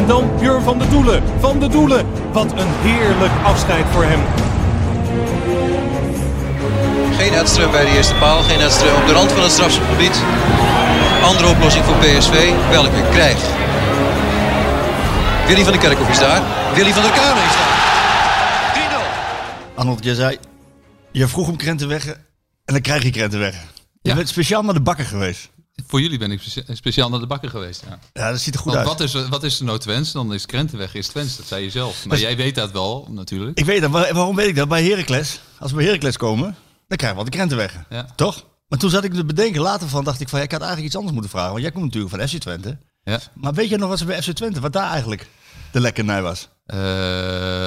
En dan Björn van der Doelen. Van der Doelen. Wat een heerlijk afscheid voor hem. Geen Edström bij de eerste paal, geen Edström op de rand van het strafschopgebied. Andere oplossing voor PSV, welke krijgt. Willy van der Kerkhoff is daar, Willy van der Kamer is daar. 3-0. Arnold, jij zei, je vroeg om Krentenwegge en dan krijg je Krentenwegge. Je Ja. bent speciaal naar de bakker geweest. Voor jullie ben ik speciaal naar de bakker geweest. Ja. Ja, dat ziet er goed Want uit. wat is, wat is er nou Twents? Dan is Krentenweg is Twents, dat zei je zelf. Maar Dus- jij weet dat wel, natuurlijk. Ik weet dat. Waar- Waarom weet ik dat? Bij Heracles, als we bij Heracles komen, dan krijgen we wel de Krentenwegge. Ja. Toch? Maar toen zat ik te bedenken, later van dacht ik van, ja, ik had eigenlijk iets anders moeten vragen. Want jij komt natuurlijk van FC Twente. Ja. Maar weet je nog wat ze bij FC Twente, wat daar eigenlijk de lekkernij was? Eh,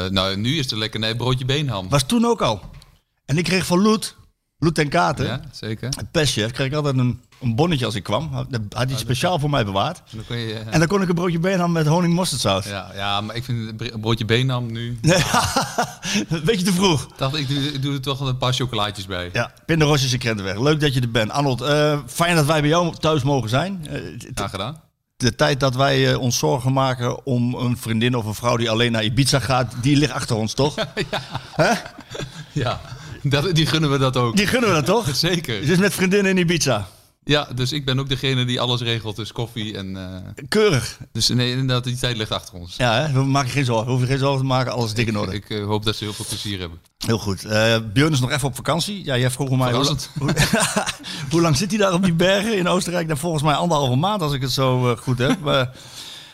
nou, nu is het lekker nee, broodje beenham. Was toen ook al. En ik kreeg van Loet, Loet ten Katen, Ja, zeker. het pestchef, kreeg ik altijd een, een bonnetje als ik kwam. Dat had hij speciaal voor mij bewaard. En dan kun je, En dan kon ik een broodje beenham met honing mosterdsaus. ja, ja, maar ik vind br- broodje beenham nu... Beetje te vroeg. Dacht, ik doe, er toch een paar chocolaatjes bij. Ja, Pinderosjes in Krentenweg. Leuk dat je er bent. Arnold, eh, fijn dat wij bij jou thuis mogen zijn. Eh, Graag gedaan. de tijd dat wij eh, ons zorgen maken om een vriendin of een vrouw die alleen naar Ibiza gaat, die ligt achter ons, toch? Ja, dat, die gunnen we dat ook. Die gunnen we dat toch? Zeker. Is met vriendinnen in Ibiza. Ja, dus ik ben ook degene die alles regelt. Dus koffie en... eh, Keurig. dus nee, inderdaad, die tijd ligt achter ons. Ja, hè? we maken geen zorgen. We hoeven geen zorgen te maken. Alles dik in orde. Ik eh, hoop dat ze heel veel plezier hebben. Heel goed. Eh Björn is nog even op vakantie. Ja, jij vroeg mij hoe, hoe, hoe lang zit hij daar op die bergen in Oostenrijk? Nou, volgens mij anderhalve maand, als ik het zo goed heb.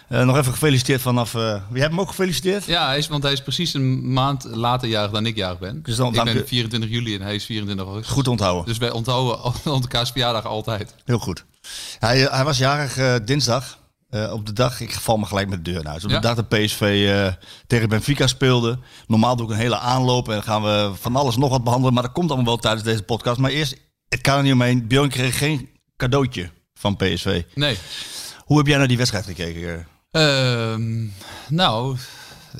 Eh, nog even gefeliciteerd vanaf... eh wie hebt hem ook gefeliciteerd? Ja, hij is, want hij is precies een maand later jarig dan ik jarig ben. Dus dan ik dank ben u. 24 juli en hij is 24 augustus. Goed onthouden. Dus wij onthouden elkaars verjaardag altijd. Heel goed. Hij, eh, hij was jarig dinsdag. op de dag, ik val me gelijk met de deur naar huis. Op Ja. de dag dat PSV tegen Benfica speelde. Normaal doe ik een hele aanloop en dan gaan we van alles nog wat behandelen. Maar dat komt allemaal wel tijdens deze podcast. Maar eerst, het kan er niet omheen. Björn kreeg geen cadeautje van PSV. Nee. Hoe heb jij naar die wedstrijd gekeken? Ehm, nou,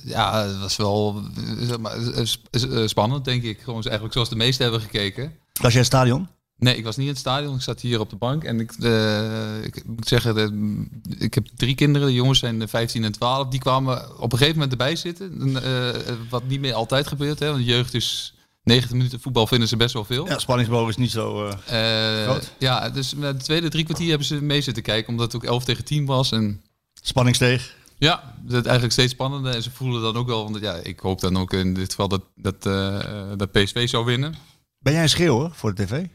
ja, het was wel eh, zeg maar, eh, sp- eh, spannend, denk ik. Gewoon eigenlijk zoals de meesten hebben gekeken. Was jij in het stadion? Nee, ik was niet in het stadion. Ik zat hier op de bank. En ik, eh, ik moet zeggen, de, ik heb drie kinderen. De jongens zijn eh, 15 en 12. Die kwamen op een gegeven moment erbij zitten. En, eh, wat niet meer altijd gebeurt. Hè? Want de jeugd is 90 minuten voetbal vinden ze best wel veel. Ja, spanningsboog is niet zo... eh, Eh, Groot. ja, dus met de tweede drie kwartier hebben ze mee zitten kijken. Omdat het ook 11 tegen 10 was. En spanning steeg. ja, het eigenlijk steeds spannender. En ze voelen dan ook wel, want ja, ik hoop dan ook in dit geval dat, dat, eh, dat PSV zou winnen. Ben jij een schreeuwer voor de tv?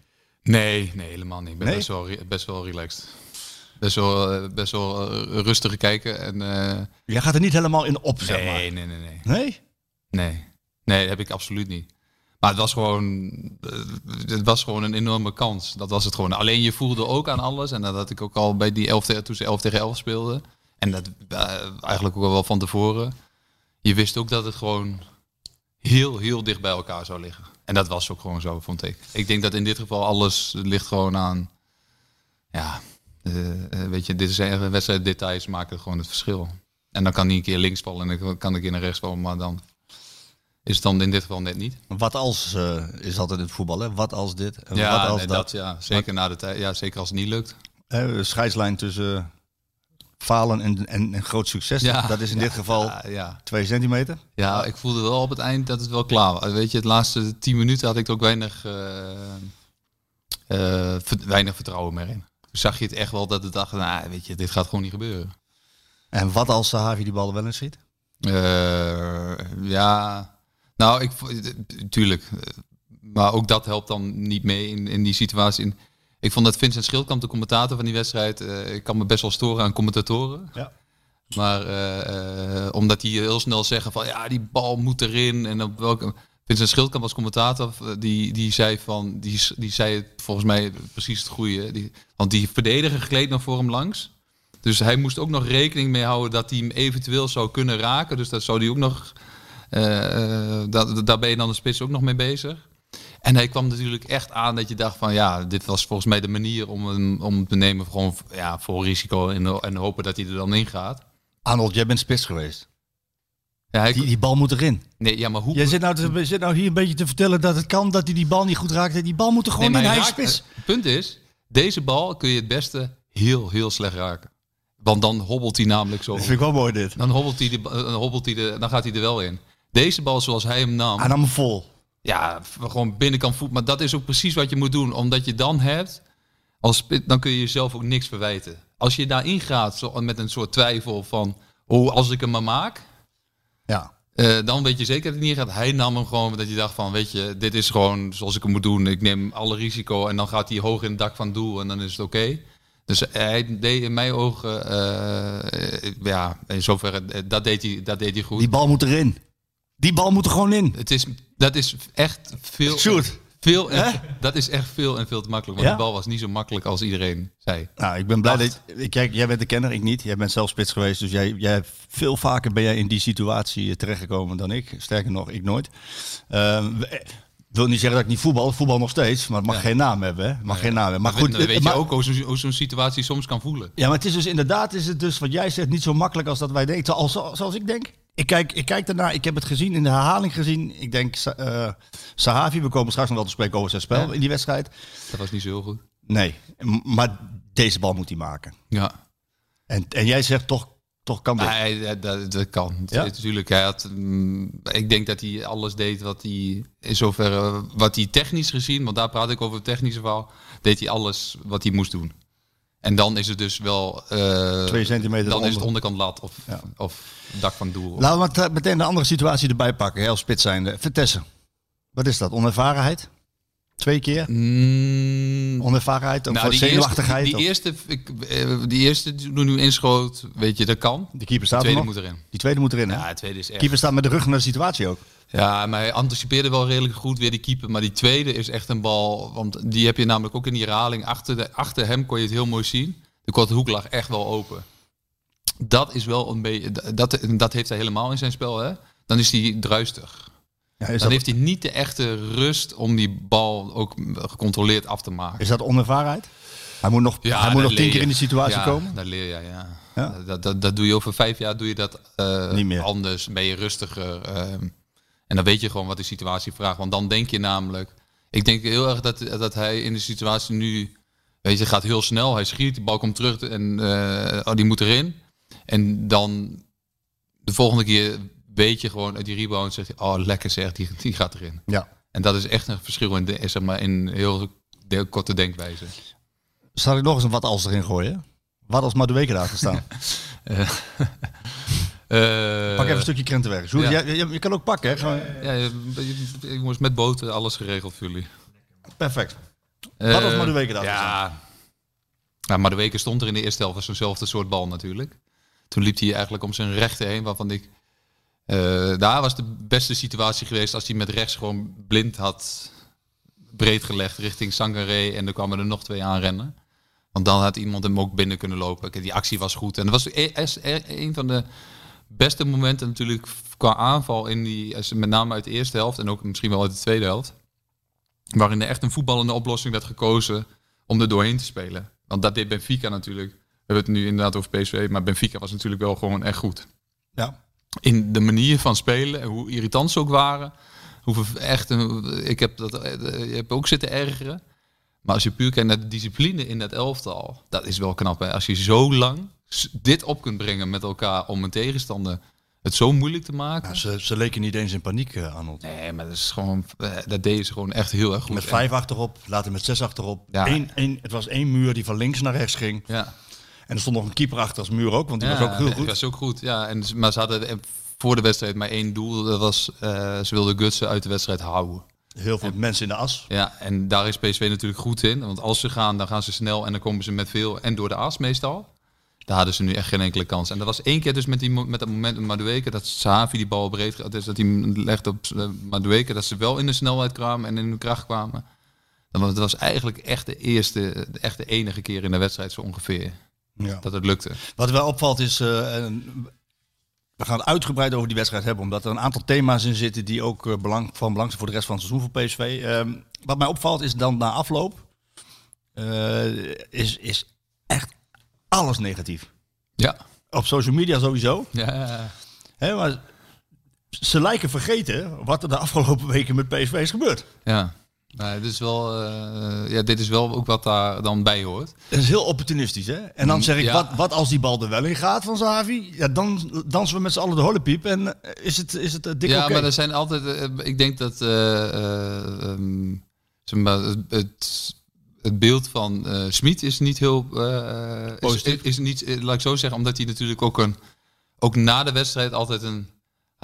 Nee, nee, helemaal niet. Ik ben Nee? best, wel, best wel relaxed. Best wel, eh, best wel eh, rustig kijken. En, Jij gaat er niet helemaal in op, zeg maar. nee, nee, nee, nee. Nee? Nee, nee, dat heb ik absoluut niet. Maar het was gewoon, het was gewoon een enorme kans. Dat was het gewoon. Alleen je voelde ook aan alles. En dat had ik ook al bij die 11 tegen, toen ze 11 tegen 11 speelden. En dat eh, eigenlijk ook wel van tevoren. Je wist ook dat het gewoon heel, heel dicht bij elkaar zou liggen. En dat was ook gewoon zo, vond ik. Ik denk dat in dit geval alles ligt gewoon aan... Ja, eh, eh, weet je, dit zijn wedstrijddetails maken gewoon het verschil. En dan kan hij een keer links vallen en dan kan ik een keer naar rechts vallen. Maar dan is het dan in dit geval net niet. Wat als eh, is altijd in het voetbal, hè? Wat als dit en Ja, wat als nee, dat. dat, ja, zeker, na de tijd, ja, zeker als het niet lukt. Scheidslijn tussen falen en, en, en groot succes. Ja, dat is in ja, dit geval Ja, ja. twee centimeter. ja, ik voelde wel op het eind dat het wel klaar was. Weet je, het laatste tien minuten had ik er ook weinig, eh, eh, weinig vertrouwen meer in. Zag je het echt wel dat het dacht, nou, weet je, dit gaat gewoon niet gebeuren. En wat als Sahavi die bal wel in schiet? Eh, ja, nou, ik, tuurlijk. Maar ook dat helpt dan niet mee in, in die situatie. Ik vond dat Vincent Schildkamp, de commentator van die wedstrijd, eh, ik kan me best wel storen aan commentatoren. Ja. Maar eh, eh, omdat die heel snel zeggen van ja, die bal moet erin. En op welke. Vincent Schildkamp als commentator, die, die zei van, die, die zei het volgens mij precies het goede. Die, want die verdediger gleed nog voor hem langs. Dus hij moest ook nog rekening mee houden dat hij hem eventueel zou kunnen raken. Dus dat zou hij ook nog. daar, daar ben je dan de spits ook nog mee bezig. En hij kwam natuurlijk echt aan dat je dacht van ja, dit was volgens mij de manier om hem, om hem te nemen. Gewoon ja, voor risico en, en hopen dat hij er dan in gaat. Arnold, jij bent spits geweest. Ja, hij, Die, die bal moet erin. nee, ja maar hoe. Jij zit nou, te, je zit nou hier een beetje te vertellen dat het kan, dat hij die bal niet goed raakt. Die bal moet er gewoon Nee, in, hij raakt- spits. Het punt is, deze bal kun je het beste heel, heel slecht raken. Want dan hobbelt hij namelijk zo. Dat vind ik wel mooi dit. Dan hobbelt hij, de, dan hobbelt hij de, dan gaat hij er wel in. Deze bal zoals hij hem nam, Hij nam hem vol. ja, gewoon binnenkant voet. Maar dat is ook precies wat je moet doen. Omdat je dan hebt, als dan kun je jezelf ook niks verwijten. Als je daarin gaat zo, met een soort twijfel van, oh, als ik hem maar maak, Ja. eh, dan weet je zeker dat het niet gaat. Hij nam hem gewoon dat je dacht van, weet je, dit is gewoon zoals ik hem moet doen. Ik neem alle risico en dan gaat hij hoog in het dak van doel en dan is het oké. Dus hij deed in mijn ogen, eh, ja, in zoverre, eh, dat deed hij, dat deed hij goed. Die bal moet erin. Die bal moet er gewoon in. Het is, dat is echt veel. Sjoerd. Veel en, dat is echt veel en veel te makkelijk. Want Ja? die bal was niet zo makkelijk als iedereen zei. Nou, ik ben blij Dacht. dat... ik- Kijk, jij bent de kenner, ik niet. Jij bent zelf spits geweest, dus jij, jij veel vaker ben jij in die situatie eh, terechtgekomen dan ik. Sterker nog, ik nooit. Ehm, we- ik wil niet zeggen dat ik niet voetbal, voetbal nog steeds, maar het mag Ja. geen naam hebben. Hè? Het mag geen naam hebben. Maar goed, dan weet maar- je ook hoe zo'n hoe zo'n situatie soms kan voelen. Ja, maar het is dus inderdaad, is het dus wat jij zegt, niet zo makkelijk als dat wij denken. Zoals, zoals ik denk. Ik kijk, ik kijk daarnaar, ik heb het gezien, in de herhaling gezien. Ik denk, eh, Sahavi, we komen straks nog wel te spreken over zijn spel Ja. in die wedstrijd. Dat was niet zo heel goed. Nee, maar deze bal moet hij maken. Ja. En, en jij zegt toch, toch kan dit. Nee, dat, dat, kan. Ja? Natuurlijk, hij had, mm, ik denk dat hij alles deed wat hij, in zoverre, wat hij technisch gezien, want daar praat ik over het technische verhaal, deed hij alles wat hij moest doen. En dan is het dus wel... eh, Twee centimeter Dan is het onderkant lat of, Ja. of dak van doel. Laten we meteen de andere situatie erbij pakken, hè, als spits zijnde. Vertessen. Wat is dat? Onervarenheid? Twee keer? Mm, Onervarenheid? Of nou, die zenuwachtigheid? Eerste, die, eerste, ik, eh, die eerste die nu inschoot, weet je, dat kan. die keeper De staat er tweede moet erin. Die tweede moet erin, hè? Ja, de tweede is echt... keeper staat met de rug naar de situatie ook. Ja, maar hij anticipeerde wel redelijk goed weer die keeper. Maar die tweede is echt een bal. Want die heb je namelijk ook in die herhaling. Achter, de, achter hem kon je het heel mooi zien. De korte hoek lag echt wel open. Dat is wel een beetje. Dat, dat heeft hij helemaal in zijn spel. Hè? Dan is hij druistig. Ja, Dan dat, heeft hij niet de echte rust om die bal ook gecontroleerd af te maken. is dat onervarenheid? Hij moet nog, hij moet nog tien keer in die situatie ja, komen? Daar leer je, ja. Ja? Dat, dat, dat doe je over vijf jaar, doe je dat eh, Niet meer. anders, ben je rustiger. ehm, en dan weet je gewoon wat de situatie vraagt. Want dan denk je namelijk... Ik denk heel erg dat, dat hij in de situatie nu... Weet je, gaat heel snel. Hij schiet, de bal komt terug en eh, oh, die moet erin. En dan de volgende keer weet je gewoon uit die rebound... Zegt hij, oh lekker zeg, die, die gaat erin. Ja. En dat is echt een verschil in, de, zeg maar, in heel, heel korte denkwijze. Zal ik nog eens een wat als erin gooien? Wat als maar de daar te staan? Eh, Pak even een stukje krentenwerk. Zo, ja. je, je kan ook pakken, hè? Gewoon, Ja, je- je- ik moest met boten alles geregeld voor jullie. perfect. Wat als Eh, Madueke daar Ja. ja, maar de weken stond er in de eerste helft was zo'nzelfde soort bal natuurlijk. Toen liep hij eigenlijk om zijn rechter heen, waarvan ik... eh, daar was de beste situatie geweest als hij met rechts gewoon blind had breed gelegd richting Sangaré. En er kwamen er nog twee aanrennen. Want dan had iemand hem ook binnen kunnen lopen. Die actie was goed. En dat was e- e- een van de beste momenten natuurlijk qua aanval in die, met name uit de eerste helft en ook misschien wel uit de tweede helft. Waarin er echt een voetballende oplossing werd gekozen om er doorheen te spelen. Want dat deed Benfica natuurlijk. We hebben het nu inderdaad over PSV, maar Benfica was natuurlijk wel gewoon echt goed. Ja. In de manier van spelen en hoe irritant ze ook waren. Hoeveel echt ik heb dat eh, je hebt ook zitten ergeren. Maar als je puur kijkt naar de discipline in dat elftal, dat is wel knap. Hè? Als je zo lang dit op kunt brengen met elkaar om een tegenstander het zo moeilijk te maken. Ja, ze, ze leken niet eens in paniek, eh, Arnold. Nee, maar dat is gewoon, eh, dat deden ze gewoon echt heel erg goed. Met vijf achterop, later met zes achterop. Ja. Eén, één, het was één muur die van links naar rechts ging. Ja. En er stond nog een keeper achter als muur ook, want die ja, was ook heel goed. was ook goed. Ja, en, maar ze hadden eh, voor de wedstrijd maar één doel. Dat was, eh, ze wilden Gutsen uit de wedstrijd houden. Heel veel mensen in de as. Ja, en daar is PSV natuurlijk goed in. Want als ze gaan, dan gaan ze snel en dan komen ze met veel. En door de as meestal. Daar hadden ze nu echt geen enkele kans. En dat was één keer dus met, die, met dat moment met Madueke. Dat Sahavi die bal breed dus dat hij legde op uh, Madueke. Dat ze wel in de snelheid kwamen en in de kracht kwamen. Was- Het was eigenlijk echt de eerste, echt de enige keer in de wedstrijd zo ongeveer. Ja. Dat het lukte. Wat wel opvalt is, eh, we gaan het uitgebreid over die wedstrijd hebben, omdat er een aantal thema's in zitten die ook eh, belang, van belang zijn voor de rest van het seizoen voor PSV. Ehm, wat mij opvalt is dan na afloop, eh, is, is echt alles negatief. Ja. Op social media sowieso. Ja. Hè, maar ze lijken vergeten wat er de afgelopen weken met PSV is gebeurd. Ja. Nou, dit, is wel, eh, ja, dit is wel ook wat daar dan bij hoort. Dat is heel opportunistisch, hè? En dan zeg ik, Ja. wat, wat als die bal er wel in gaat van Zavi? Ja, dan dansen we met z'n allen de hollepiep en eh, is het, is het eh, dik ja, maar er zijn altijd. ik denk dat. eh, eh, ehm, zeg maar, het, het, beeld van eh Smit is niet heel. eh, is, Positief. is niet, laat ik zo zeggen, omdat hij natuurlijk ook een. Ook na de wedstrijd altijd een.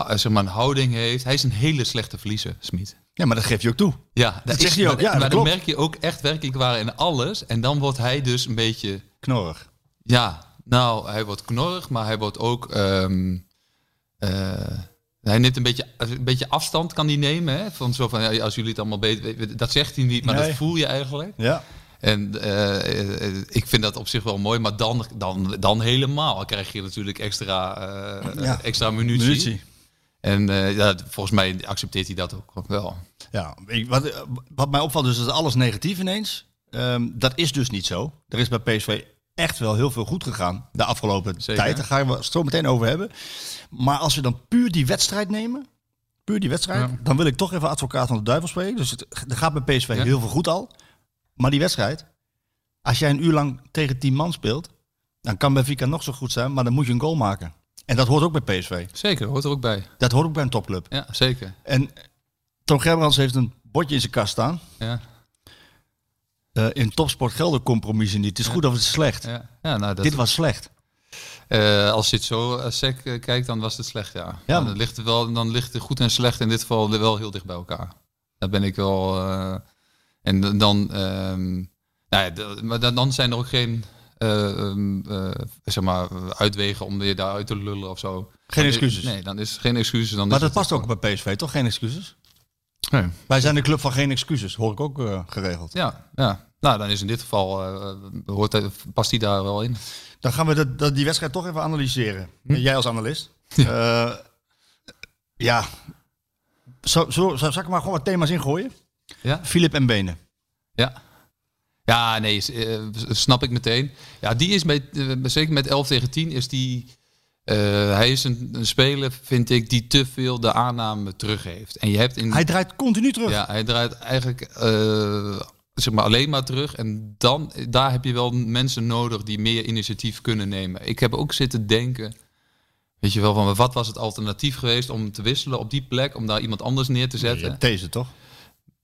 Ha- Zeg maar een houding heeft. Hij is een hele slechte verliezer, Smit. Ja, maar dat geef je ook toe. Ja, Dat is- zegt hij ook. Maar, Ja, dat maar dan merk je ook echt werkelijk waar in alles. En dan wordt hij dus een beetje. Knorrig. Ja, nou, hij wordt knorrig, maar hij wordt ook. ehm, eh, hij neemt een beetje, een beetje afstand, kan hij nemen. Hè? Van zo van, ja, als jullie het allemaal beter weten. Dat zegt hij niet, maar Nee. dat voel je eigenlijk. Ja. En eh, eh, ik vind dat op zich wel mooi, maar dan, dan, dan helemaal krijg je natuurlijk extra, eh, Ja. extra munitie. Munitie. En eh, ja, volgens mij accepteert hij dat ook wel. Ja, ik- wat, wat mij opvalt dus is alles negatief ineens. Ehm, dat is dus niet zo. Er is bij PSV echt wel heel veel goed gegaan de afgelopen Zeker. tijd. Daar gaan we het zo meteen over hebben. Maar als we dan puur die wedstrijd nemen, puur die wedstrijd, Ja. dan wil ik toch even advocaat van de duivel spelen. Dus het, er gaat bij PSV Ja. heel veel goed al. Maar die wedstrijd, als jij een uur lang tegen 10 man speelt, dan kan Benfica nog zo goed zijn, maar dan moet je een goal maken. En dat hoort ook bij PSV. Zeker, hoort er ook bij. Dat hoort ook bij een topclub. Ja, zeker. En Tom Gerbrands heeft een bordje in zijn kast staan. Ja, Eh, in topsport gelden compromissen niet. Het is goed of het is slecht. ja. ja nou, dat, Dit was slecht. Eh, als je het zo uh, sec uh, kijkt, dan was het slecht, ja. Ja. Dan, ligt het wel, dan ligt het goed en slecht in dit geval wel heel dicht bij elkaar. Daar ben ik wel... En dan... Um, nou ja, maar dan zijn er ook geen... Um, zeg maar, uitwegen om weer daaruit te lullen of zo. Geen excuses? Nee, dan is geen excuses. Dan maar is dat past ook bij PSV, toch? Geen excuses? Nee. Wij zijn de club van geen excuses, hoor ik ook uh, geregeld. Ja, ja. Nou, dan is in dit geval... Uh, hoort, past die daar wel in. Dan gaan we de, de, die wedstrijd toch even analyseren. Hm? Jij als analist. Ja. Uh, ja. Zo, zo, zal ik maar gewoon wat thema's ingooien? Ja. Philip en Benen. Ja. Ja, nee, uh, snap ik meteen. Ja, die is met, uh, zeker met 11 tegen 10 is die... Uh, hij is een, een, speler, vind ik, die te veel de aanname terug heeft. En je hebt in, hij draait continu terug. Ja, hij draait eigenlijk uh, zeg maar alleen maar terug. En dan, daar heb je wel mensen nodig die meer initiatief kunnen nemen. Ik heb ook zitten denken, weet je wel, van wat was het alternatief geweest om te wisselen op die plek, om daar iemand anders neer te zetten. Deze toch?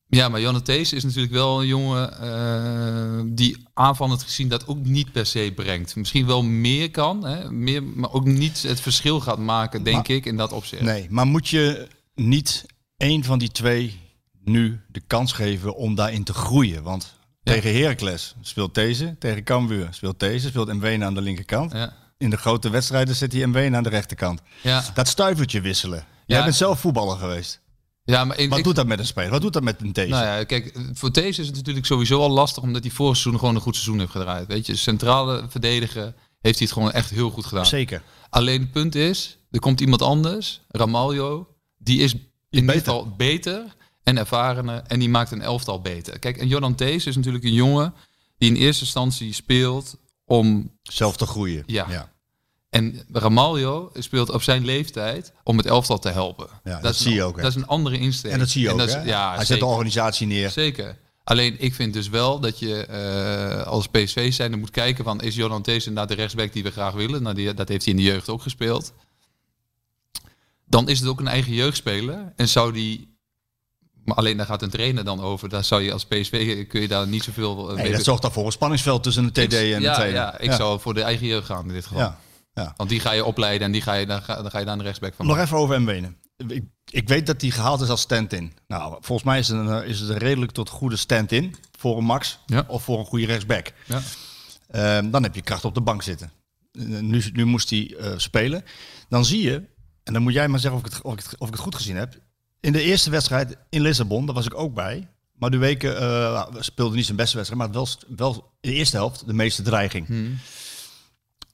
Ja, maar Jonne Thees is natuurlijk wel een jongen uh, die aanvallend gezien dat ook niet per se brengt. Misschien wel meer kan, hè? Meer, maar ook niet het verschil gaat maken, denk maar, ik, in dat opzicht. Nee, maar moet je niet één van die twee nu de kans geven om daarin te groeien? Want ja. tegen Heracles speelt deze, tegen Cambuur speelt deze, speelt Mwene aan de linkerkant. Ja. In de grote wedstrijden zit hij Mwene aan de rechterkant. Ja. Dat stuivertje wisselen. Jij bent zelf voetballer geweest. Ja, maar ik, Wat ik, doet dat met een speler? Wat doet dat met een Thees? Nou ja, kijk, voor Thees is het natuurlijk sowieso al lastig omdat hij vorig seizoen gewoon een goed seizoen heeft gedraaid. Weet je, centrale verdedigen heeft hij het gewoon echt heel goed gedaan. Zeker. Alleen het punt is, er komt iemand anders, Ramaljo, die is in ieder geval beter en ervarener en die maakt een elftal beter. Kijk, en Jordan Thees is natuurlijk een jongen die in eerste instantie speelt om zelf te groeien. Ja. ja. En Ramaljo speelt op zijn leeftijd om het elftal te helpen. Ja, dat, dat zie een, je ook. Hè? Dat is een andere insteek. En dat zie je ook. Is, ja, Hij zet de organisatie neer. Zeker. Alleen ik vind dus wel dat je uh, als PSV zijn moet kijken van is Jordan Thees inderdaad de rechtsback die we graag willen. Nou, die, dat heeft hij in de jeugd ook gespeeld. Dan is het ook een eigen jeugdspeler. En zou die maar alleen daar gaat een trainer dan over. Daar zou je als PSV kun je daar niet zoveel. Nee, dat zorgt dan voor een spanningsveld tussen de TD en ja, de trainer. Ja, ik ja. zou voor de eigen jeugd gaan in dit geval. Ja. Ja. Want die ga je opleiden en die ga je, dan, ga, dan ga je daar een rechtsback van Nog even over Mbenen. Ik, ik weet dat hij gehaald is als stand-in. Nou, volgens mij is het, een, is het een redelijk tot goede stand-in voor een Max Ja. of voor een goede rechtsback. Ja. Ehm, dan heb je kracht op de bank zitten. Nu, nu moest hij eh, spelen. Dan zie je, en dan moet jij maar zeggen of ik, het, of, ik het, of ik het goed gezien heb. In de eerste wedstrijd in Lissabon, daar was ik ook bij. Maar de weken eh, speelde niet zijn beste wedstrijd, maar wel, wel in de eerste helft de meeste dreiging. Hmm.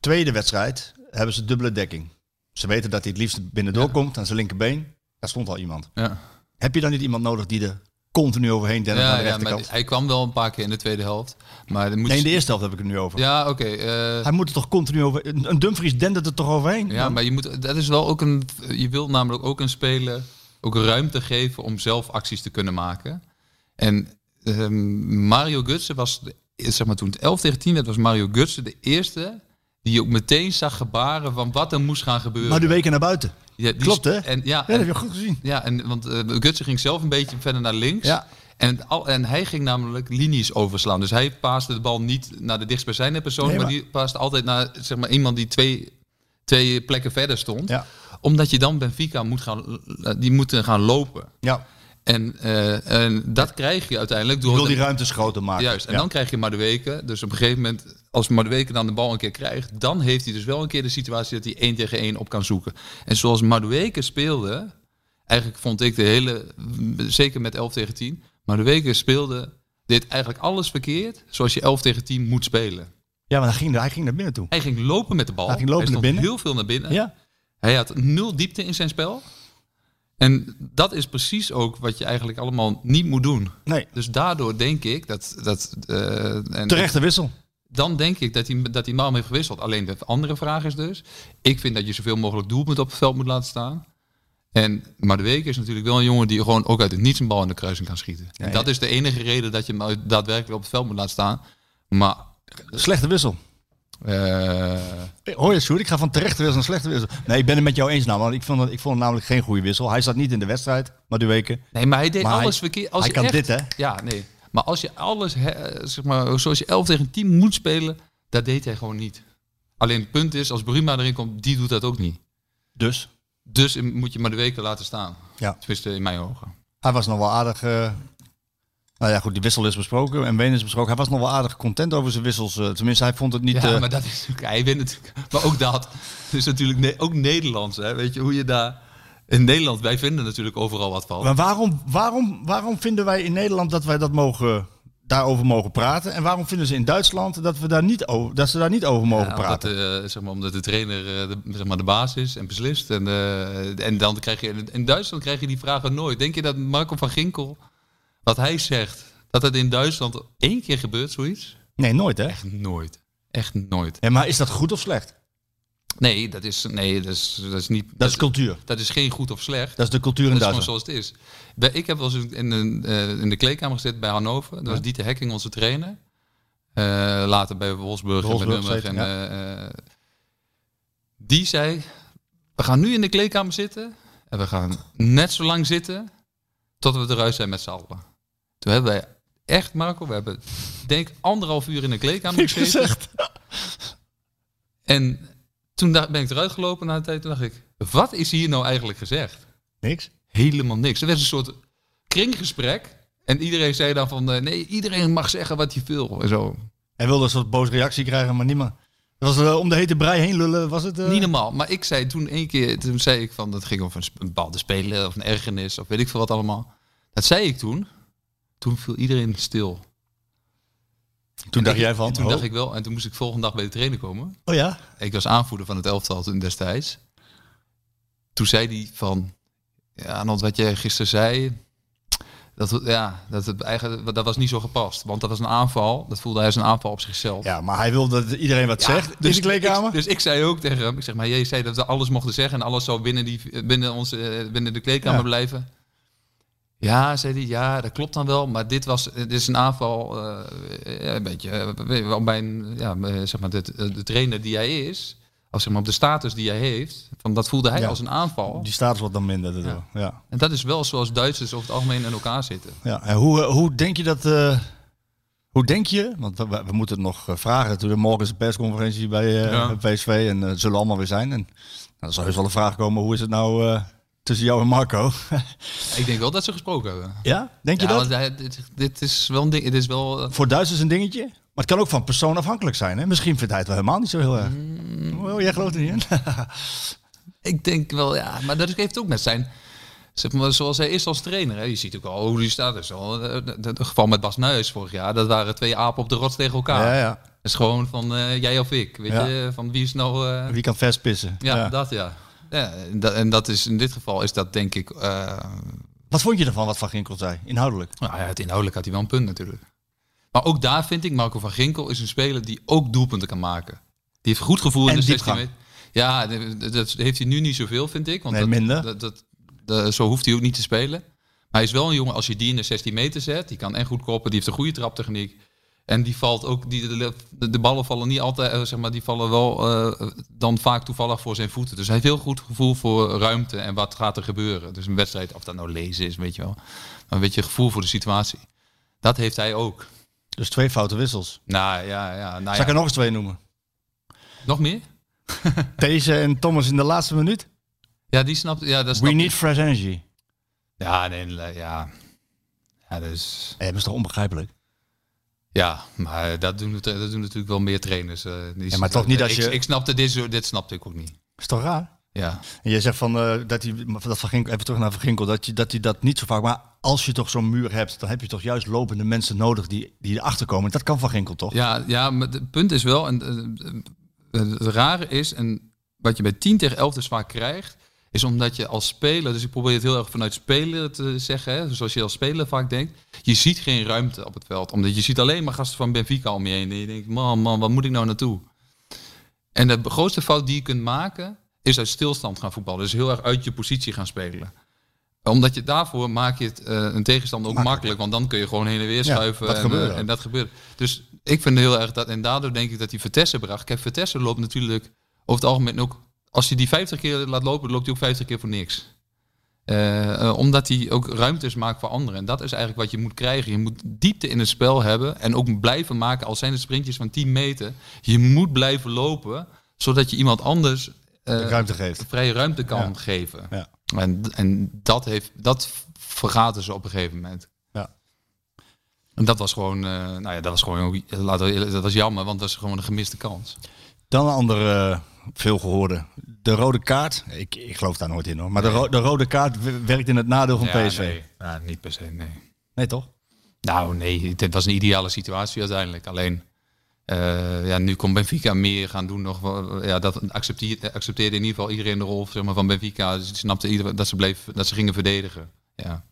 Tweede wedstrijd hebben ze dubbele dekking. Ze weten dat hij het liefst binnendoor Ja. komt aan zijn linkerbeen. Daar stond al iemand. Ja. Heb je dan niet iemand nodig die er continu overheen dendert aan Ja, de rechterkant? hij kwam wel een paar keer in de tweede helft. Maar er moet nee, in de eerste helft heb ik het nu over. Ja, oké. eh, Hij moet er toch continu over... Een Dumfries dendert er toch overheen? Ja, maar je moet, dat is wel ook een. Je wilt namelijk ook een speler ook ruimte geven om zelf acties te kunnen maken. En ehm, Mario Gutsen was, zeg maar toen het 11 tegen 10 werd, was Mario Gutsen de eerste die ook meteen zag gebaren van wat er moest gaan gebeuren. Maar de weken naar buiten. Ja, Klopt, hè? En, ja, Ja, dat en- heb je goed gezien. ja, en want eh Gutsen ging zelf een beetje verder naar links. Ja. En, al, en hij ging namelijk linies overslaan. Dus hij paaste de bal niet naar de dichtstbijzijnde persoon, Nee, maar, maar- die paaste altijd naar zeg maar, iemand die twee, twee plekken verder stond. Ja. Omdat je dan Benfica moet gaan, die moeten gaan lopen. Ja. En, eh, en dat krijg je uiteindelijk Je door. wil die ruimtes groter maken. Juist, en Ja. dan krijg je Madueke. Dus op een gegeven moment, als Madueke dan de bal een keer krijgt, dan heeft hij dus wel een keer de situatie dat hij één tegen één op kan zoeken. En zoals Madueke speelde, eigenlijk vond ik de hele, zeker met 11 tegen 10, Madueke speelde, deed eigenlijk alles verkeerd zoals je 11 tegen 10 moet spelen. Ja, maar hij ging, hij ging naar binnen toe. Hij ging lopen met de bal. Hij ging lopen naar binnen. heel veel naar binnen. Ja. Hij had nul diepte in zijn spel. En dat is precies ook wat je eigenlijk allemaal niet moet doen. Nee, Dus daardoor denk ik dat... dat eh, en terechte wissel. Dan denk ik dat hij, dat hij Malm heeft gewisseld. Alleen de andere vraag is dus... Ik vind dat je zoveel mogelijk doelpunten op het veld moet laten staan. En, maar de week is natuurlijk wel een jongen die gewoon ook uit het niets een bal in de kruising kan schieten. Ja, en ja. dat is de enige reden dat je hem daadwerkelijk op het veld moet laten staan. Maar... Slechte wissel. Eh, Hoor je, Sjoerd? Ik ga van terechte wissel naar slechte wissel. Nee, ik ben het met jou eens namelijk. Ik vond, het, ik vond het namelijk geen goede wissel. Hij zat niet in de wedstrijd, maar de weken. Nee, maar hij deed Maar alles verkeerd. Als hij je kan echt- dit, hè? Ja, nee. Maar als je alles, zeg maar, zoals je 11 tegen 10 moet spelen, dat deed hij gewoon niet. Alleen het punt is, als Bruma erin komt, die doet dat ook niet. Dus, Dus moet je maar de weken laten staan. ja. Tenminste, in mijn ogen. Hij was nog wel aardig... eh, nou ja, goed, die wissel is besproken en Wenen is besproken. Hij was nog wel aardig content over zijn wissels. eh, tenminste, hij vond het niet... Ja, eh, maar dat is natuurlijk, hij wint natuurlijk. Maar ook dat is natuurlijk ne- ook Nederlands, hè? Weet je, hoe je daar... In Nederland, wij vinden natuurlijk overal wat van. Maar waarom, waarom, waarom vinden wij in Nederland dat wij dat mogen, daarover mogen praten? En waarom vinden ze in Duitsland dat, we daar niet over, dat ze daar niet over mogen Ja, praten? Omdat, eh, zeg maar, omdat de trainer de, zeg maar, de baas is en beslist. En, en dan krijg je in Duitsland krijg je die vragen nooit. Denk je dat Marco van Ginkel, wat hij zegt, dat het in Duitsland één keer gebeurt, zoiets? Nee, nooit hè? Echt nooit. Echt nooit. Ja, maar is dat goed of slecht? Nee, dat is, nee, dat is, dat is niet. Dat is cultuur. dat is geen goed of slecht. Dat is de cultuur in Dat is gewoon Duitsland. zoals het is. Bij- Ik heb wel eens in, een, eh, in de kleedkamer gezeten bij Hannover. Dat was Dieter Hekking, onze trainer. Eh, later bij Wolfsburg, en Wolfsburg En, eh, die zei, we gaan nu in de kleedkamer zitten. En we gaan net zo lang zitten tot we eruit zijn met z'n allen. Toen hebben wij echt, Marco, we hebben denk ik anderhalf uur in de kleedkamer Niks gezeten. gezegd. En toen ben ik eruit gelopen na een tijd. Toen dacht ik, wat is hier nou eigenlijk gezegd? Niks. helemaal niks. Er werd een soort kringgesprek. En iedereen zei dan van, eh, nee, iedereen mag zeggen wat hij wil. En zo. Hij wilde een soort boze reactie krijgen, maar niemand. Het was eh, om de hete brei heen lullen, was het? eh? Niet normaal. Maar ik zei toen één keer, toen zei ik van, dat ging over een bepaalde speler of een ergernis of weet ik veel wat allemaal. Dat zei ik toen. Toen viel iedereen stil. Toen En dacht ik- jij van, en Toen oh. dacht ik wel. En toen moest ik volgende dag bij de trainer komen. oh ja? Ik was aanvoerder van het elftal toen destijds. Toen zei hij van, ja, Arnold, wat jij gisteren zei, dat, ja, dat, het eigenlijk, dat was niet zo gepast. Want dat was een aanval, dat voelde hij als een aanval op zichzelf. Ja, maar hij wilde dat iedereen wat zegt in dus de kleedkamer. Ik, dus ik zei ook tegen hem, ik zeg maar, jij zei dat we alles mochten zeggen en alles zou binnen, die, binnen, onze, binnen de kleedkamer Ja. blijven. Ja, zei hij, ja, dat klopt dan wel, maar dit was, dit is een aanval, eh, een beetje, eh, wel bij ja, eh, zeg maar, de, de trainer die hij is, of zeg maar op de status die hij heeft, van dat voelde hij Ja. als een aanval. Die status wordt dan minder. Ja. En dat is wel zoals Duitsers over het algemeen in elkaar zitten. Ja. En hoe, eh, hoe denk je dat... eh, Hoe denk je, want we, we moeten het nog eh, vragen. Toen morgen is de persconferentie bij eh, Ja. PSV en eh, zullen allemaal weer zijn. En nou, er zal heus wel een vraag komen, hoe is het nou eh, tussen jou en Marco? Ik denk wel dat ze gesproken hebben. ja, denk je Ja, dat? hij- dit, dit is wel een ding. Het is wel. eh, Voor Duitsers een dingetje? Maar het kan ook van persoon afhankelijk zijn. Hè? Misschien vindt hij het wel helemaal niet zo heel erg. Mm. Oh, jij gelooft er niet in? Ik denk wel, ja, maar dat heeft ook met zijn. Zeg maar, zoals hij is als trainer. Hè. Je ziet ook al hoe hij staat. Is al, het geval met Bas Nuis vorig jaar. Dat waren twee apen op de rots tegen elkaar. ja, ja. Dat is gewoon van eh, jij of ik. Weet Ja. je, van wie is nou. eh, Wie kan verspissen? ja, dat ja. Ja en, dat, en dat is in dit geval is dat denk ik. eh, Wat vond je ervan wat Van Ginkel zei, inhoudelijk? nou ja, het inhoudelijk had hij wel een punt natuurlijk. Maar ook daar vind ik, Marco van Ginkel is een speler die ook doelpunten kan maken. Die heeft goed gevoel in de 16 diepgang. meter. Ja, dat heeft hij nu niet zoveel, vind ik. Want Nee, dat, minder. Dat, dat, dat- zo hoeft hij ook niet te spelen. Maar hij is wel een jongen, als je die in de 16 meter zet, die kan echt goed koppen, die heeft een goede traptechniek. En die valt ook, die, de, de, ballen vallen niet altijd, eh, zeg maar, die vallen wel eh, dan vaak toevallig voor zijn voeten. Dus hij heeft heel goed gevoel voor ruimte en wat gaat er gebeuren. Dus een wedstrijd, of dat nou lezen is, weet je wel. Maar een beetje gevoel voor de situatie. Dat heeft hij ook. Dus twee foute wissels. Nou ja, ja. Nou, Zal ja. ik er nog eens twee noemen? Nog meer? Deze en Thomas in de laatste minuut. Ja, die snapt. Ja, dat We snap need fresh energy. Ja, nee, ja. Ja, dus. Eh, dat is toch onbegrijpelijk? Ja, maar dat doen, dat doen natuurlijk wel meer trainers. eh, die- Ja, maar toch niet als ik, je- Ik snapte dit, dit snapte ik ook niet. Is toch raar? Ja. En jij zegt van eh, dat hij dat van Ginkel, even terug naar Van Ginkel, dat je dat hij dat niet zo vaak. Maar als je toch zo'n muur hebt, dan heb je toch juist lopende mensen nodig die, die erachter komen. Dat kan van Ginkel toch? Ja, ja, maar het punt is wel, en eh, het rare is, en wat je bij 10 tegen 11 dus vaak krijgt, is omdat je als speler, dus ik probeer het heel erg vanuit speler te zeggen, hè, zoals je als speler vaak denkt, je ziet geen ruimte op het veld. Omdat je ziet alleen maar gasten van Benfica om je heen. En je denkt, man, man, wat moet ik nou naartoe? En de grootste fout die je kunt maken, is uit stilstand gaan voetballen. Dus heel erg uit je positie gaan spelen. Omdat je daarvoor maak je het eh, een tegenstander ook makkelijk. Want dan kun je gewoon heen en weer Ja, schuiven. dat en, eh, en dat gebeurt. Dus ik vind heel erg dat. En daardoor denk ik dat die Vertessen bracht. Kijk, Vertessen loopt natuurlijk over het algemeen ook. Als je die 50 keer laat lopen, loopt hij ook 50 keer voor niks. Eh, eh, omdat hij ook ruimtes maakt voor anderen. En dat is eigenlijk wat je moet krijgen. Je moet diepte in het spel hebben. En ook blijven maken, al zijn het sprintjes van 10 meter. Je moet blijven lopen, zodat je iemand anders eh, ruimte geeft. vrije ruimte kan Ja. geven. Ja. En, en dat, heeft, dat vergaten ze op een gegeven moment. Ja. En dat was gewoon, nou ja, dat was gewoon, laten we dat was jammer, want dat was gewoon een gemiste kans. Dan een andere veel gehoorde. De rode kaart. Ik, ik geloof daar nooit in hoor. Maar de, ro- de rode kaart werkt in het nadeel van Ja, PSV. Nee. Nee, ja, niet per se, nee. toch? Nou, nee, het was een ideale situatie uiteindelijk. Alleen, eh, ja, nu kon Benfica meer gaan doen. Nog, ja, dat accepteerde, accepteerde in ieder geval iedereen de rol zeg maar, van Benfica. Dus die snapte iedereen dat ze, bleef, dat ze gingen verdedigen. Ja.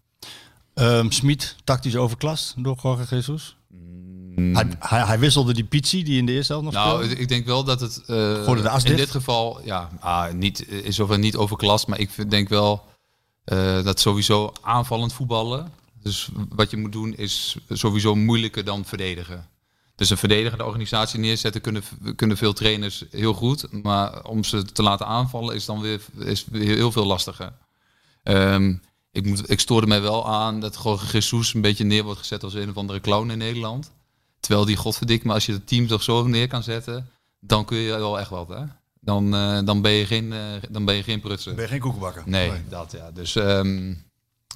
Ehm Smit, tactisch overklast door Jorge Jesus. Hij, hij, hij wisselde die Pizzi die in de eerste helft nog. Nou, speelde. ik denk wel dat het eh, Gooide de as in dicht? dit geval, ja, ah, niet, is zover niet overklast, maar ik denk wel eh, dat sowieso aanvallend voetballen. Dus wat je moet doen is sowieso moeilijker dan verdedigen. Dus een verdedigende organisatie neerzetten kunnen, kunnen veel trainers heel goed, maar om ze te laten aanvallen is dan weer, is weer heel veel lastiger. Ehm, ik, moet, ik stoorde mij wel aan dat Jorge Jesus een beetje neer wordt gezet als een of andere clown in Nederland. Terwijl die, godverdik, maar als je het team toch zo neer kan zetten, dan kun je wel echt wat, hè? Dan, eh, dan, ben, je geen, eh, dan ben je geen prutser. Ben je geen koekenbakker? Nee, dat ja. Dus ehm,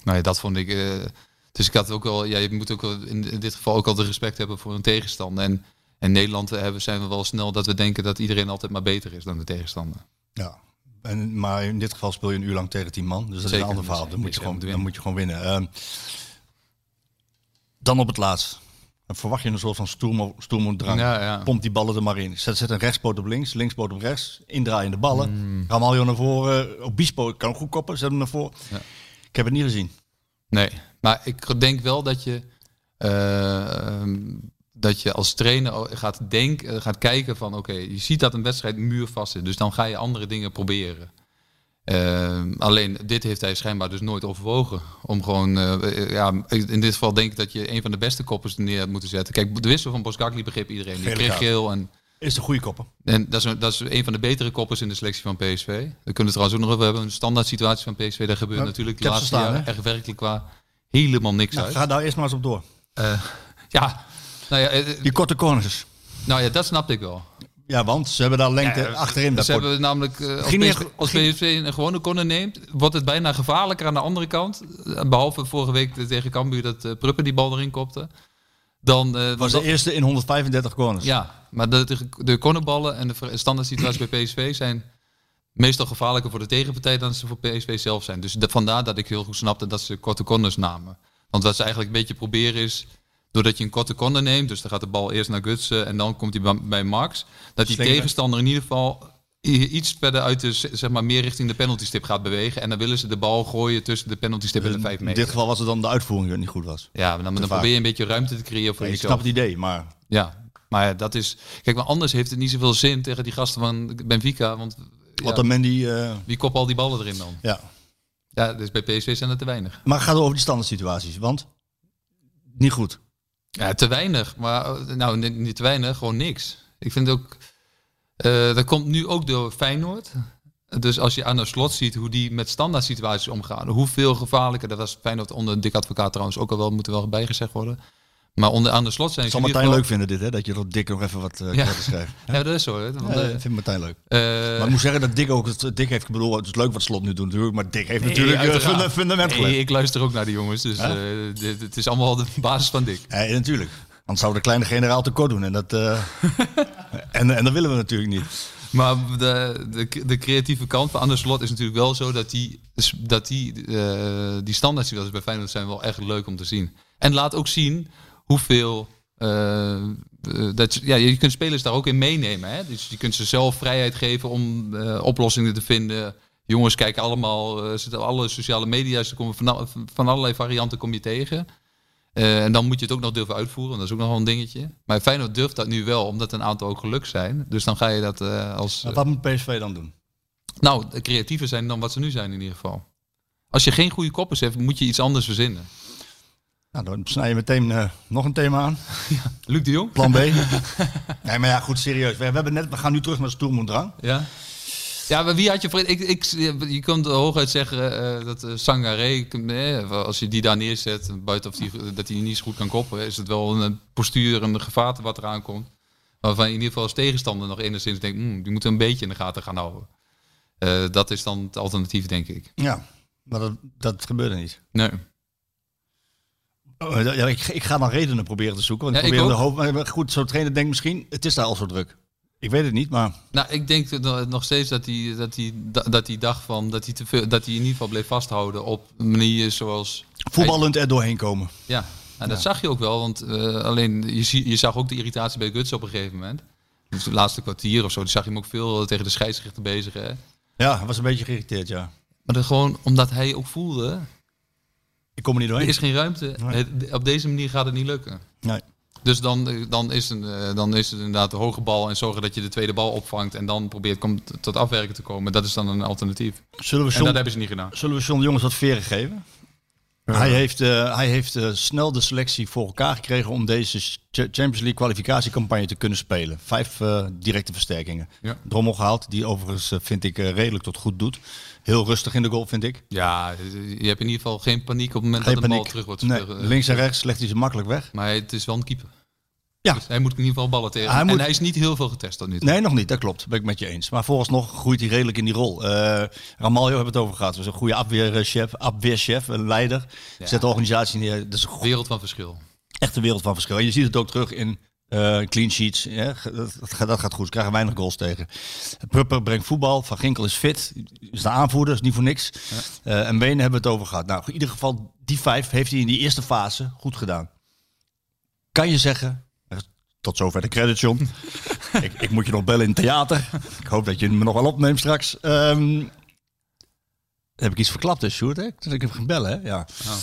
nou ja, dat vond ik. eh, dus ik had ook wel, ja, je moet ook wel in, in dit geval ook altijd respect hebben voor een tegenstander. En in Nederland hebben, zijn we wel snel dat we denken dat iedereen altijd maar beter is dan de tegenstander. Ja. En, maar in dit geval speel je een uur lang tegen tien man. Dus dat is Zeker, een ander verhaal. Dan moet je gewoon, dan moet je gewoon winnen. Ehm, dan op het laatst. Dan verwacht je een soort van stoermo- stoermoedrang. Ja, ja. Pompt die ballen er maar in. Zet, zet een rechtspoot op links, linkspoot op rechts. Indraaiende ballen. Mm. Ramaljo naar voren. Obispo kan ook goed koppen. Zet hem naar voren. Ja. Ik heb het niet gezien. Nee, maar ik denk wel dat je, eh, ehm, dat je als trainer gaat, denken, gaat kijken van oké, je ziet dat een wedstrijd muurvast zit, dus dan ga je andere dingen proberen. Ehm, alleen dit heeft hij schijnbaar dus nooit overwogen. Om gewoon, eh, ja, in dit geval denk ik dat je een van de beste koppers neer had moeten zetten. Kijk, de wissel van Boskakli begreep iedereen. Die kreeg geel en Is de goede koppen. en dat is, een, dat is een van de betere koppers in de selectie van PSV. Daar kunnen we het trouwens ook nog over hebben. Een standaard situatie van PSV, daar gebeurt natuurlijk de laatste staan, jaren hè? echt werkelijk qua helemaal niks Nou, uit. ga daar eerst maar eens op door. Eh, ja, Nou ja, eh, Die korte corners. nou ja, dat snapte ik wel. Ja, want ze hebben daar lengte Ja, achterin. Dat Ze hebben namelijk, eh, als, PSV, echt- als PSV een gewone corner neemt, wordt het bijna gevaarlijker aan de andere kant. Eh, Behalve vorige week tegen Cambuur dat eh, Pruppen die bal erin kopte. Dan, eh, was dan- de eerste in 135 corners. Ja, maar de, de, de cornerballen en de standaard situaties bij PSV zijn meestal gevaarlijker voor de tegenpartij dan ze voor PSV zelf zijn. Dus de- vandaar dat ik heel goed snapte dat ze korte corners namen. Want wat ze eigenlijk een beetje proberen is, doordat je een korte corner neemt, dus dan gaat de bal eerst naar Gutsen en dan komt hij bij- Max, dat die tegenstander in ieder geval iets verder uit de, zeg maar, meer richting de penaltystip gaat bewegen. En dan willen ze de bal gooien tussen de penaltystip en de 5 In meter. dit geval was het dan de uitvoering die niet goed was. ja, maar dan, dan probeer je een beetje ruimte te creëren voor ik jezelf. snap het idee, maar Ja, maar dat is. Kijk, maar anders heeft het niet zoveel zin tegen die gasten van Benfica. Want ja, wat dan Mendy... eh, wie kopt al die ballen erin dan? ja. Ja, dus bij PSV zijn er te weinig. Maar het gaat over die standaard situaties, want niet goed. Ja, te weinig. Maar eh, nou, niet, niet te weinig, gewoon niks. Ik vind ook. eh, dat komt nu ook door Feyenoord. Dus als je aan de slot ziet hoe die met standaard situaties omgaan, hoeveel gevaarlijker, dat was Feyenoord onder dik advocaat trouwens ook al wel, moet er wel bijgezegd worden. Maar onder aan de slot zijn Ik ze zal Martijn leuk vinden dit, hè? Dat je dat Dick nog even wat uh, Ja. schrijft. Ja, dat is zo. Hè? Want, Ja, eh, dat vindt Martijn leuk. eh, maar ik moet zeggen dat Dick ook het Dick heeft. Ik bedoel, het is leuk wat Slot nu doet natuurlijk, maar Dick heeft natuurlijk uiteraard. funda- fundament ik luister ook naar die jongens, dus Huh? dit, het is allemaal de basis van Dick. Ja, natuurlijk. Anders zou de kleine generaal tekort doen. En dat, en, en dat willen we natuurlijk niet. Maar de, de, de creatieve kant van Anders Slot is natuurlijk wel zo dat die, dat die, eh die standaard situaties bij Feyenoord zijn wel echt leuk om te zien. En laat ook zien hoeveel... eh, eh, dat, je- ja, je kunt spelers daar ook in meenemen. Hè? Dus je kunt ze zelf vrijheid geven om eh, oplossingen te vinden. Jongens kijken allemaal, zitten alle sociale media, ze komen van, al- van allerlei varianten kom je tegen. En dan moet je het ook nog durven uitvoeren. Dat is ook nog wel een dingetje. Maar Feyenoord durft dat nu wel, omdat een aantal ook gelukt zijn. Dus dan ga je dat als... Maar wat moet PSV dan doen? Nou, creatiever zijn dan wat ze nu zijn in ieder geval. Als je geen goede koppers hebt, moet je iets anders verzinnen. Nou, dan snij je meteen eh, nog een thema aan. Luc de Jong? Plan B. nee, maar ja, goed, serieus. We, we, hebben net, we gaan nu terug naar Sturm und Drang. Ja. Ja, maar wie had je... voor- Ik, ik, je kunt hooguit zeggen eh, dat uh, Sangaré, eh, als je die daar neerzet, buiten of die, dat hij niet zo goed kan koppen, is het wel een postuur, een gevaarte wat eraan komt. Waarvan je in ieder geval als tegenstander nog enigszins denkt, mm, die moeten een beetje in de gaten gaan houden. Dat is dan het alternatief, denk ik. Ja, maar dat, dat gebeurde niet. Nee. Oh, ja, ik, ik, ga dan redenen proberen te zoeken. Want ja, ik probeer ik de maar goed, zo'n trainer denkt misschien, het is daar al zo druk. Ik weet het niet, maar... Nou, ik denk nog steeds dat hij, dat hij, dat hij dacht van, dat hij, te veel, dat hij in ieder geval bleef vasthouden op manieren zoals... Voetballend er doorheen komen. Ja, nou, dat ja. zag je ook wel, want uh, alleen, je, zie, je zag ook de irritatie bij Guts op een gegeven moment. Dus het laatste kwartier of zo, zag je hem ook veel tegen de scheidsrechter bezig. Hè? Ja, hij was een beetje geïrriteerd, ja. Maar gewoon omdat hij ook voelde... Ik kom er niet doorheen. Er is geen ruimte. Nee. Het, op deze manier gaat het niet lukken. Nee. Dus dan, dan, is een, dan is het inderdaad de hoge bal en zorgen dat je de tweede bal opvangt en dan probeert komt tot afwerken te komen. Dat is dan een alternatief. Zullen we John, en dat hebben ze niet gedaan. Zullen we John Jongens wat veren geven? Ja. Hij heeft, uh, hij heeft uh, snel de selectie voor elkaar gekregen om deze Champions League kwalificatiecampagne te kunnen spelen. Vijf uh, directe versterkingen. Ja. Drommel gehaald, die overigens vind ik redelijk tot goed doet. Heel rustig in de goal, vind ik. Ja, je hebt in ieder geval geen paniek op het moment geen dat de paniek. bal terug wordt nee. Links en rechts legt hij ze makkelijk weg. Maar het is wel een keeper. Ja. Dus hij moet in ieder geval ballen tegen. Hij en moet... hij is niet heel veel getest tot nu toe. Nee, nog niet. Dat klopt. Ben ik met je eens. Maar vooralsnog groeit hij redelijk in die rol. Uh, Ramaljo hebben het over gehad. Dat is een goede afweerchef, afweerchef een leider. Ja. Zet de organisatie neer. Dat is een wereld van verschil. Echt een wereld van verschil. En je ziet het ook terug in uh, clean sheets. Ja, dat, dat, gaat goed. Ze krijgen weinig goals tegen. Prupper brengt voetbal. Van Ginkel is fit. Is de aanvoerder. Is niet voor niks. Ja. Uh, en Benen hebben we het over gehad. Nou, in ieder geval, die vijf heeft hij in die eerste fase goed gedaan. Kan je zeggen, tot zover de credit, John. ik, ik, moet je nog bellen in het theater. Ik hoop dat je me nog wel opneemt straks. Um, heb ik iets verklapt, hè, Sjoerd? Hè? Dat ik hem gaan bellen, hè? Ja. Oh.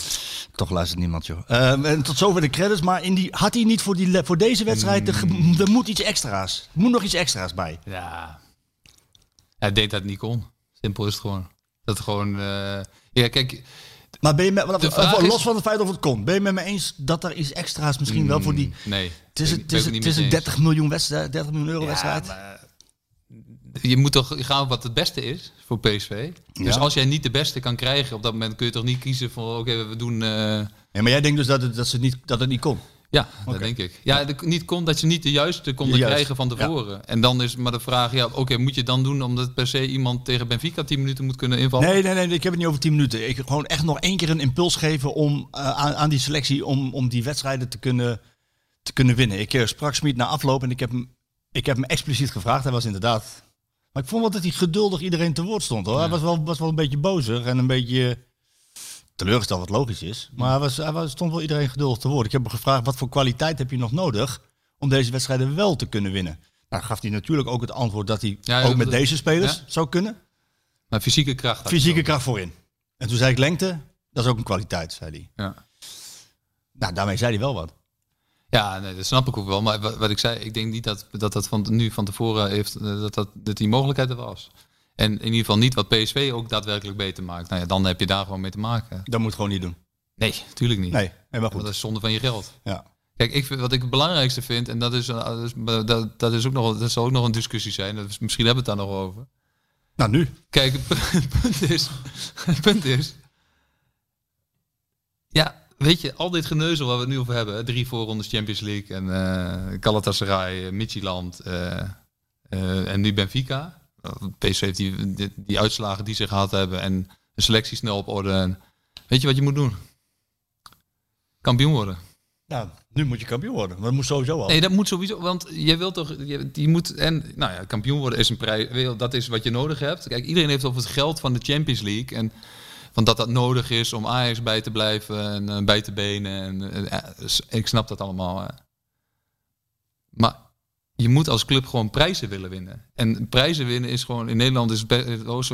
Toch luistert niemand, joh. Um, en tot zover de credits. Maar in die, had hij niet voor, die, voor deze wedstrijd... Er, er moet iets extra's. Er moet nog iets extra's bij. Ja. Hij deed dat niet kon. Simpel is het gewoon. Dat gewoon... Uh, ja, kijk... Maar ben je met, los van het feit of het kon, ben je met me eens dat er iets extra's misschien mm, wel voor die... Nee. Het is, het is, het is een 30 miljoen, wedstrijd, 30 miljoen euro ja, wedstrijd. Maar, je moet toch gaan wat het beste is voor PSV. Ja. Dus als jij niet de beste kan krijgen op dat moment, kun je toch niet kiezen voor oké, okay, we doen. Uh... Ja, maar jij denkt dus dat het, dat, ze niet, dat het niet kon. Ja, dat denk ik. Ja, de, niet kon, dat je niet de juiste Juist, krijgen van tevoren. En dan is maar de vraag, ja, oké, moet je dan doen omdat per se iemand tegen Benfica 10 minuten moet kunnen invallen? Nee, nee, nee, ik heb het niet over 10 minuten. Ik gewoon echt nog één keer een impuls geven om, eh, aan, aan die selectie om, om die wedstrijden te kunnen, te kunnen winnen. Ik eh, sprak Smit na afloop en ik heb, hem, ik heb hem expliciet gevraagd. Hij was inderdaad... Maar ik vond wel dat hij geduldig iedereen te woord stond. Hoor. Hij was wel, was wel een beetje bozig en een beetje teleurgesteld, wat logisch is. Maar hij, was, hij was, stond wel iedereen geduldig te woord. Ik heb hem gevraagd, wat voor kwaliteit heb je nog nodig om deze wedstrijden wel te kunnen winnen? Nou, gaf hij natuurlijk ook het antwoord dat hij Ja, ook met deze spelers ja. zou kunnen. Maar fysieke kracht. Fysieke kracht voorin. En toen zei ik lengte, dat is ook een kwaliteit, zei hij. Ja. Nou, daarmee zei hij wel wat. Ja, nee, dat snap ik ook wel. Maar wat, wat ik zei, ik denk niet dat dat, dat van nu van tevoren heeft, eh, dat, dat, dat die mogelijkheid er was. En in ieder geval niet wat PSV ook daadwerkelijk beter maakt. Nou ja, dan heb je daar gewoon mee te maken. Dat moet gewoon niet doen. Nee, natuurlijk niet. Nee, Want goed. dat is zonde van je geld. Ja. Kijk, ik wat ik het belangrijkste vind, en dat is, eh, dat, dat, is ook nog, dat zal ook nog een discussie zijn. Dat is, misschien hebben we het daar nog over. Nou, nu. Kijk, het pu- het punt is, het punt is, ja, weet je, al dit geneuzel waar we het nu over hebben, drie voorrondes Champions League en eh Galatasaray, eh, Midtjylland eh, eh, en nu Benfica. PSV heeft die, die, die uitslagen die ze gehad hebben en de selectie snel op orde. En, weet je wat je moet doen? Kampioen worden. Nou, nu moet je kampioen worden. Dat moet sowieso al. Nee, dat moet sowieso, want je wilt toch, je, je moet, en nou ja, kampioen worden is een prijs, dat is wat je nodig hebt. Kijk, iedereen heeft over het geld van de Champions League en van dat dat nodig is om Ajax bij te blijven en eh, bij te benen. En, eh, ja, dus ik snap dat allemaal. Maar je moet als club gewoon prijzen willen winnen. En prijzen winnen is gewoon, in Nederland is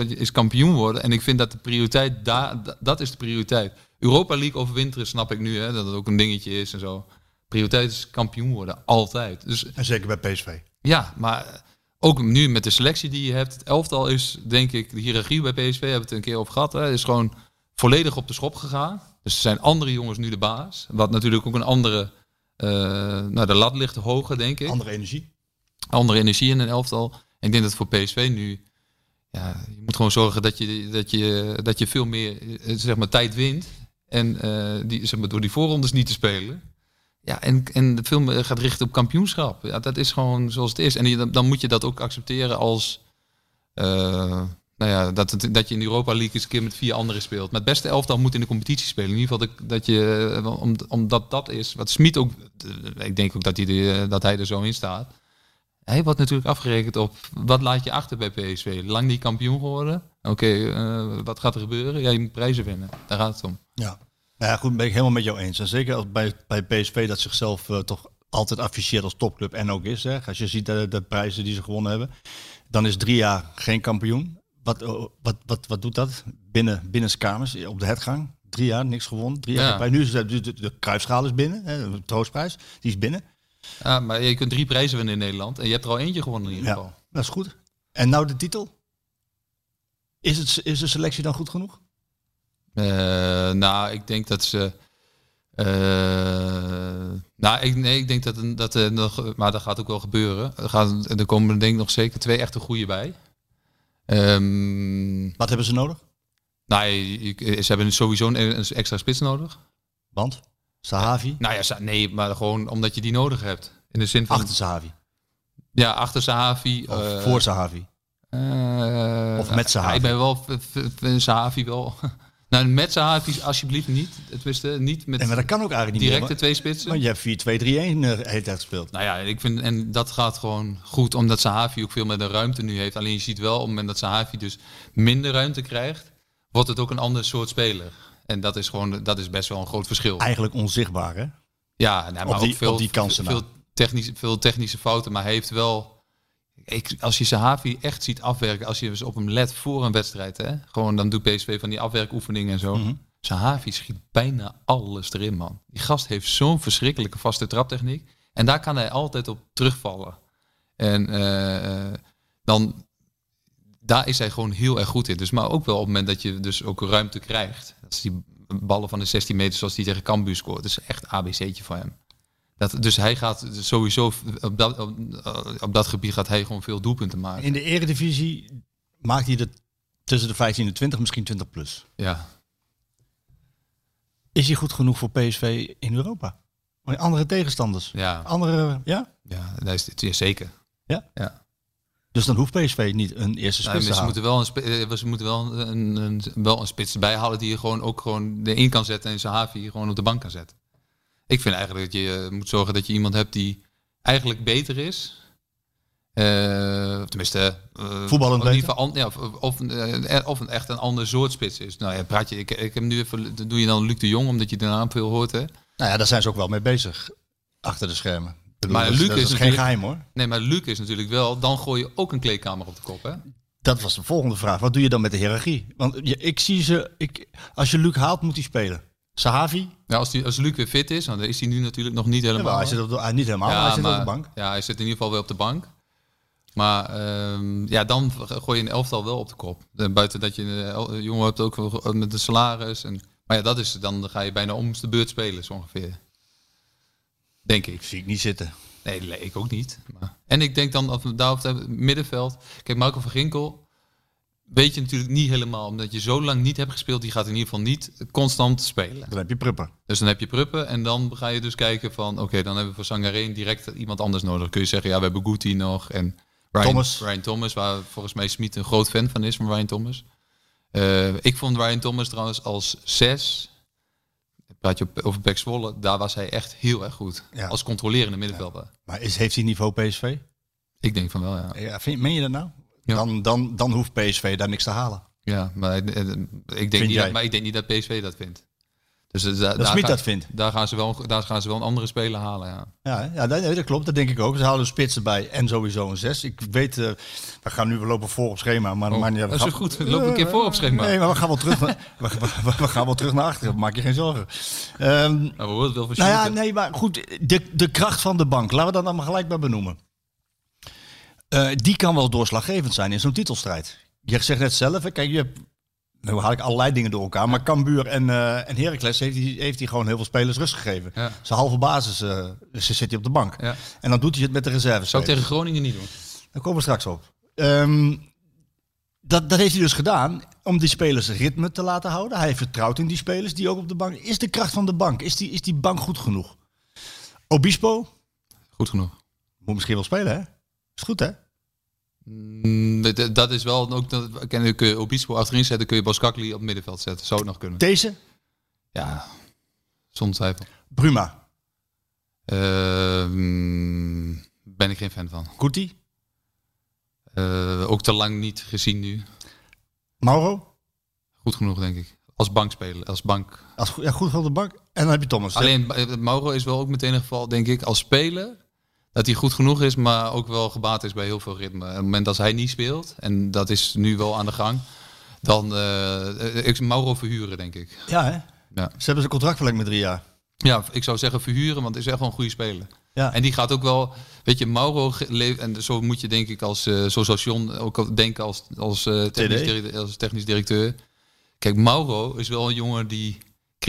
is kampioen worden. En ik vind dat de prioriteit, daar, da- dat is de prioriteit. Europa League overwinteren snap ik nu, hè, dat het ook een dingetje is en zo. Prioriteit is kampioen worden, altijd. Dus En zeker bij PSV. ja, maar ook nu met de selectie die je hebt. Het elftal is, denk ik, de hiërarchie bij PSV, hebben we het een keer over gehad, hè, is gewoon volledig op de schop gegaan. Dus er zijn andere jongens nu de baas. Wat natuurlijk ook een andere, eh, nou de lat ligt hoger, denk ik. Andere energie. Andere energie in een elftal. Ik denk dat voor PSV nu, ja, je moet gewoon zorgen dat je, dat je, dat je veel meer, eh, zeg maar, tijd wint. En eh, die, zeg maar, door die voorrondes niet te spelen. Ja, en, en de film gaat richten op kampioenschap. Ja, dat is gewoon zoals het is. En je, dan, moet je dat ook accepteren als... eh, nou ja, dat, het, dat je in de Europa League eens een keer met vier anderen speelt. Maar het beste elftal moet in de competitie spelen. In ieder geval dat, je... eh, Om, omdat dat is... Wat Smit ook... eh, Ik denk ook dat hij, dat hij er zo in staat. Hij wordt natuurlijk afgerekend op... Wat laat je achter bij PSV? Lang niet kampioen geworden? Oké, eh, wat gaat er gebeuren? Ja, je moet prijzen winnen. Daar gaat het om. Ja. Nou ja, goed, ben ik helemaal met jou eens. En zeker als bij, bij PSV dat zichzelf eh, toch altijd afficheert als topclub en ook is. Hè. Als je ziet de, de prijzen die ze gewonnen hebben, dan is drie jaar geen kampioen. Wat, oh, wat, wat, wat doet dat binnen, binnen kamers op de hetgang? Drie jaar, niks gewonnen. Drie jaar Ja. Nu is de, de, de Kruisschaal is binnen, hè, de troostprijs, die is binnen. Ja, maar je kunt drie prijzen winnen in Nederland. En je hebt er al eentje gewonnen in ieder geval. Ja, dat is goed. En nou de titel? Is, het, is de selectie dan goed genoeg? Eh, nou, ik denk dat ze. eh, nou, ik, nee, ik denk dat, dat er nog. Maar dat gaat ook wel gebeuren. Er, gaat, er komen denk ik nog zeker twee echte goede bij. Ehm, Wat hebben ze nodig? nou, ze hebben sowieso een, een extra spits nodig. Want? Sahavi? Nou ja, nee, maar gewoon omdat je die nodig hebt. In de zin van. Achter Sahavi. Ja, achter Sahavi. Of eh, voor Sahavi. eh, Of met Sahavi. Ik ben wel. Sahavi wel. nou, met Sahavi alsjeblieft niet. Tenminste, niet met En maar dat kan ook eigenlijk niet directe twee spitsen. Want je hebt 4-2-3-1 de hele tijd gespeeld. Nou ja, ik vind, en dat gaat gewoon goed, omdat Sahavi ook veel meer de ruimte nu heeft. Alleen je ziet wel, op het moment dat Sahavi dus minder ruimte krijgt, wordt het ook een ander soort speler. En dat is gewoon, dat is best wel een groot verschil. Eigenlijk onzichtbaar, hè? Ja, nou, maar Op die- ook veel, die kansen veel, na. technische, veel technische fouten, maar hij heeft wel... Ik, als je Sahavi echt ziet afwerken, als je eens op hem let voor een wedstrijd, hè, gewoon dan doet PSV van die afwerkoefeningen en zo. Mhm. Sahavi schiet bijna alles erin, man. Die gast heeft zo'n verschrikkelijke vaste traptechniek. En daar kan hij altijd op terugvallen. En eh, eh, dan, daar is hij gewoon heel erg goed in. Dus, maar ook wel op het moment dat je dus ook ruimte krijgt. Dat is die ballen van de 16 meter zoals die tegen Cambuur scoort. Dat is echt ABC'tje voor hem. Dat, dus hij gaat sowieso, op dat, op, op dat gebied gaat hij gewoon veel doelpunten maken. In de eredivisie maakt hij er tussen de 15 en 20, misschien 20 plus. Ja, Is hij goed genoeg voor PSV in Europa? Andere tegenstanders. Ja, Andere, ja? ja, dat is, zeker. Ja? Ja. Dus dan hoeft PSV niet een eerste Nee, spits te maar ze moeten wel een, spi- eh, ze moeten wel een, een, wel een spits erbij halen die je gewoon ook gewoon erin kan zetten en zijn Havi gewoon op de bank kan zetten. Ik vind eigenlijk dat je eh, moet zorgen dat je iemand hebt die eigenlijk beter is. Eh, of tenminste, eh, Voetballend beter? an- ja, of, of, eh, of een echt een ander soort spits is. Nou ja, praat je, ik, ik heb nu even, doe je dan Luc de Jong, omdat je de naam veel hoort. Hè? Nou ja, daar zijn ze ook wel mee bezig. Achter de schermen. Bedoel, Maar dat Luc dat is is geen geheim hoor. Nee, maar Luc is natuurlijk wel, dan gooi je ook een kleedkamer op de kop. Hè? Dat was de volgende vraag. Wat doe je dan met de hiërarchie? Want je, ik zie ze... Ik, als je Luc haalt, moet hij spelen. Sahavi? Ja, als, die, als Luc weer fit is, dan is hij nu natuurlijk nog niet Ja, helemaal. maar hij zit op de, niet helemaal, hij zit maar- op de bank. Ja, hij zit in ieder geval weer op de bank. Maar ehm, ja, dan gooi je een elftal wel op de kop. En buiten dat je een el- jongen hebt ook wel met de salaris. En, maar ja, dat is, dan ga je bijna om de beurt spelen, zo ongeveer. Denk ik. Zie ik niet zitten. Nee, ik ook niet. Maar, en ik denk dan, of we daar op het middenveld. Kijk, Marco van Ginkel weet je natuurlijk niet helemaal. Omdat je zo lang niet hebt gespeeld. Die gaat in ieder geval niet constant spelen. Dan heb je Prupper. Dus dan heb je Pruppen en dan ga je dus kijken van... oké, dan hebben we voor Sangareen direct iemand anders nodig. Dan kun je zeggen, ja, we hebben Guti nog en Ryan Thomas. Ryan Thomas, waar volgens mij Smit een groot fan van is, van Ryan Thomas. Eh, ik vond Ryan Thomas trouwens als zes... Praat je over Beck Zwolle, daar was hij echt heel erg goed. Ja. Als controlerende middenvelder. Maar is, heeft hij niveau PSV? Ik denk van wel, ja. Ja, vind, meen je dat nou? Ja. Dan, dan, dan hoeft PSV daar niks te halen. Ja, maar ik denk, niet jij? dat, maar ik denk niet dat PSV dat vindt. Dus eh, da- Dat daar, Smit dat vindt. daar, gaan ze wel, daar gaan ze wel een andere speler halen, ja. Ja, ja dat, dat klopt. Dat denk ik ook. Ze halen een spits erbij en sowieso een zes. Ik weet, eh, we gaan nu we lopen voor op schema. Maar, Oh, maar ja, dat is goed. We lopen een keer voor op schema. Nee, maar we gaan wel terug naar, we, we- we gaan wel terug naar achteren. Maak je geen zorgen. Ehm, Nou, we horen het wel nou ja, nee, maar goed. De, de kracht van de bank. Laten we dat dan maar gelijk bij benoemen. Eh, die kan wel doorslaggevend zijn in zo'n titelstrijd. Je zegt net zelf, hè, kijk, je hebt, nou haal ik allerlei dingen door elkaar. Maar Cambuur en, eh en Heracles heeft hij, heeft hij gewoon heel veel spelers rust gegeven. Ja. Zijn halve basis eh, ze zit hij op de bank. Ja. En dan doet hij het met de reserves. Zou ik tegen Groningen niet doen. Daar komen we straks op. Ehm, dat, dat heeft hij dus gedaan om die spelers ritme te laten houden. Hij vertrouwt in die spelers die ook op de bank. Is de kracht van de bank, is die, is die bank goed genoeg? Obispo Goed genoeg. moet misschien wel spelen, hè? Is goed, hè? Mm, Dat is wel ook. dat- Kun je Obispo achterin zetten, kun je Boskakli op het middenveld zetten. Zou het nog kunnen? Deze, Ja, zonder twijfel. Bruma, Ehm, ben ik geen fan van. Kuti, Eh, ook te lang niet gezien nu. Mauro. Goed genoeg, denk ik. Als bankspeler, als bank. Als, goed- ja, goed op de bank. En dan heb je Thomas. Alleen eh, Mauro is wel ook meteen een geval, denk ik, als speler. Dat hij goed genoeg is, maar ook wel gebaat is bij heel veel ritme. En op het moment als hij niet speelt, en dat is nu wel aan de gang, dan eh ik Mauro verhuren, denk ik. Ja, hè? Ja. Ze hebben zijn contract verlengd met drie jaar. ja, ik zou zeggen verhuren, want het is echt wel een goede speler. Ja. En die gaat ook wel, weet je, Mauro leeft, en zo moet je denk ik als, eh zo zoals John ook denken als, als, eh, technisch, als technisch directeur. Kijk, Mauro is wel een jongen die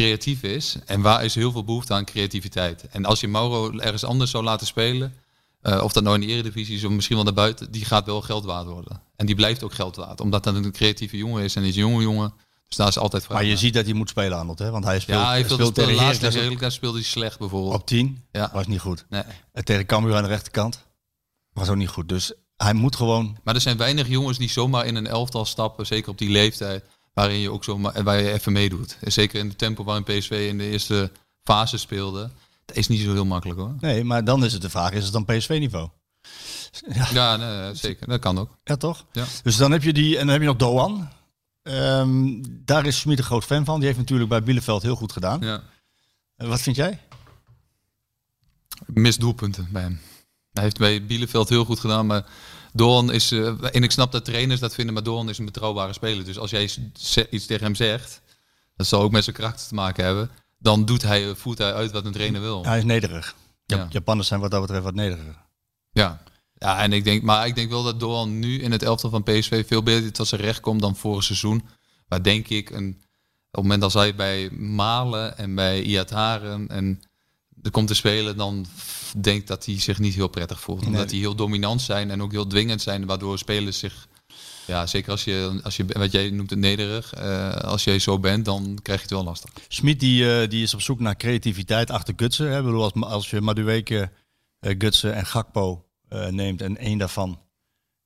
creatief is en waar is heel veel behoefte aan creativiteit. En als je Mauro ergens anders zou laten spelen, eh, of dat nou in de eredivisie is of misschien wel naar buiten, die gaat wel geld waard worden. En die blijft ook geld waard, omdat dat een creatieve jongen is en is een jonge jongen. Dus daar is altijd vraag Maar je naar. ziet dat hij moet spelen, Arnold, hè? Want hij speelt, ja, hij speelde speelt tegen laatst tegen Heracles speelde hij slecht bijvoorbeeld. op 10. Ja. Was niet goed. Nee. En tegen Cambuur aan de rechterkant was ook niet goed. Dus hij moet gewoon Maar er zijn weinig jongens die zomaar in een elftal stappen, zeker op die leeftijd, waarin je ook zomaar en waar je even meedoet. En zeker in het tempo waarin PSV in de eerste fase speelde, dat is niet zo heel makkelijk hoor. Nee, maar dan is het de vraag, is het dan PSV-niveau? Ja, nee, zeker. Dat kan ook. Ja, toch? Ja. Dus dan heb je die, en dan heb je nog Doan. Ehm, daar is Schmid een groot fan van. Die heeft natuurlijk bij Bielefeld heel goed gedaan. Ja. En Wat vind jij? Mist doelpunten bij hem. Hij heeft bij Bielefeld heel goed gedaan, maar Doorn is, eh, en ik snap dat trainers dat vinden, maar Doorn is een betrouwbare speler. Dus als jij iets tegen hem zegt, dat zal ook met zijn karakter te maken hebben, dan doet hij, voert hij uit wat een trainer wil. Hij is nederig. Ja. Ja. Japanners zijn wat dat betreft wat nederiger. Ja. Ja, en ik denk, maar ik denk wel dat Doan nu in het elftal van PSV veel beter tot zijn recht komt dan vorig seizoen. Maar denk ik, een, op het moment als hij bij Malen en bij Iataren en er komt te spelen, dan f- denk ik dat hij zich niet heel prettig voelt. Omdat Nee. die heel dominant zijn en ook heel dwingend zijn, waardoor spelers zich Ja, zeker als je, als je wat jij noemt het nederig. eh, als jij zo bent, dan krijg je het wel lastig. Smit die, eh, die is op zoek naar creativiteit achter Gutsen. Hè? Bedoel, als, als je Madueke, eh Gutsen en Gakpo neemt en één daarvan,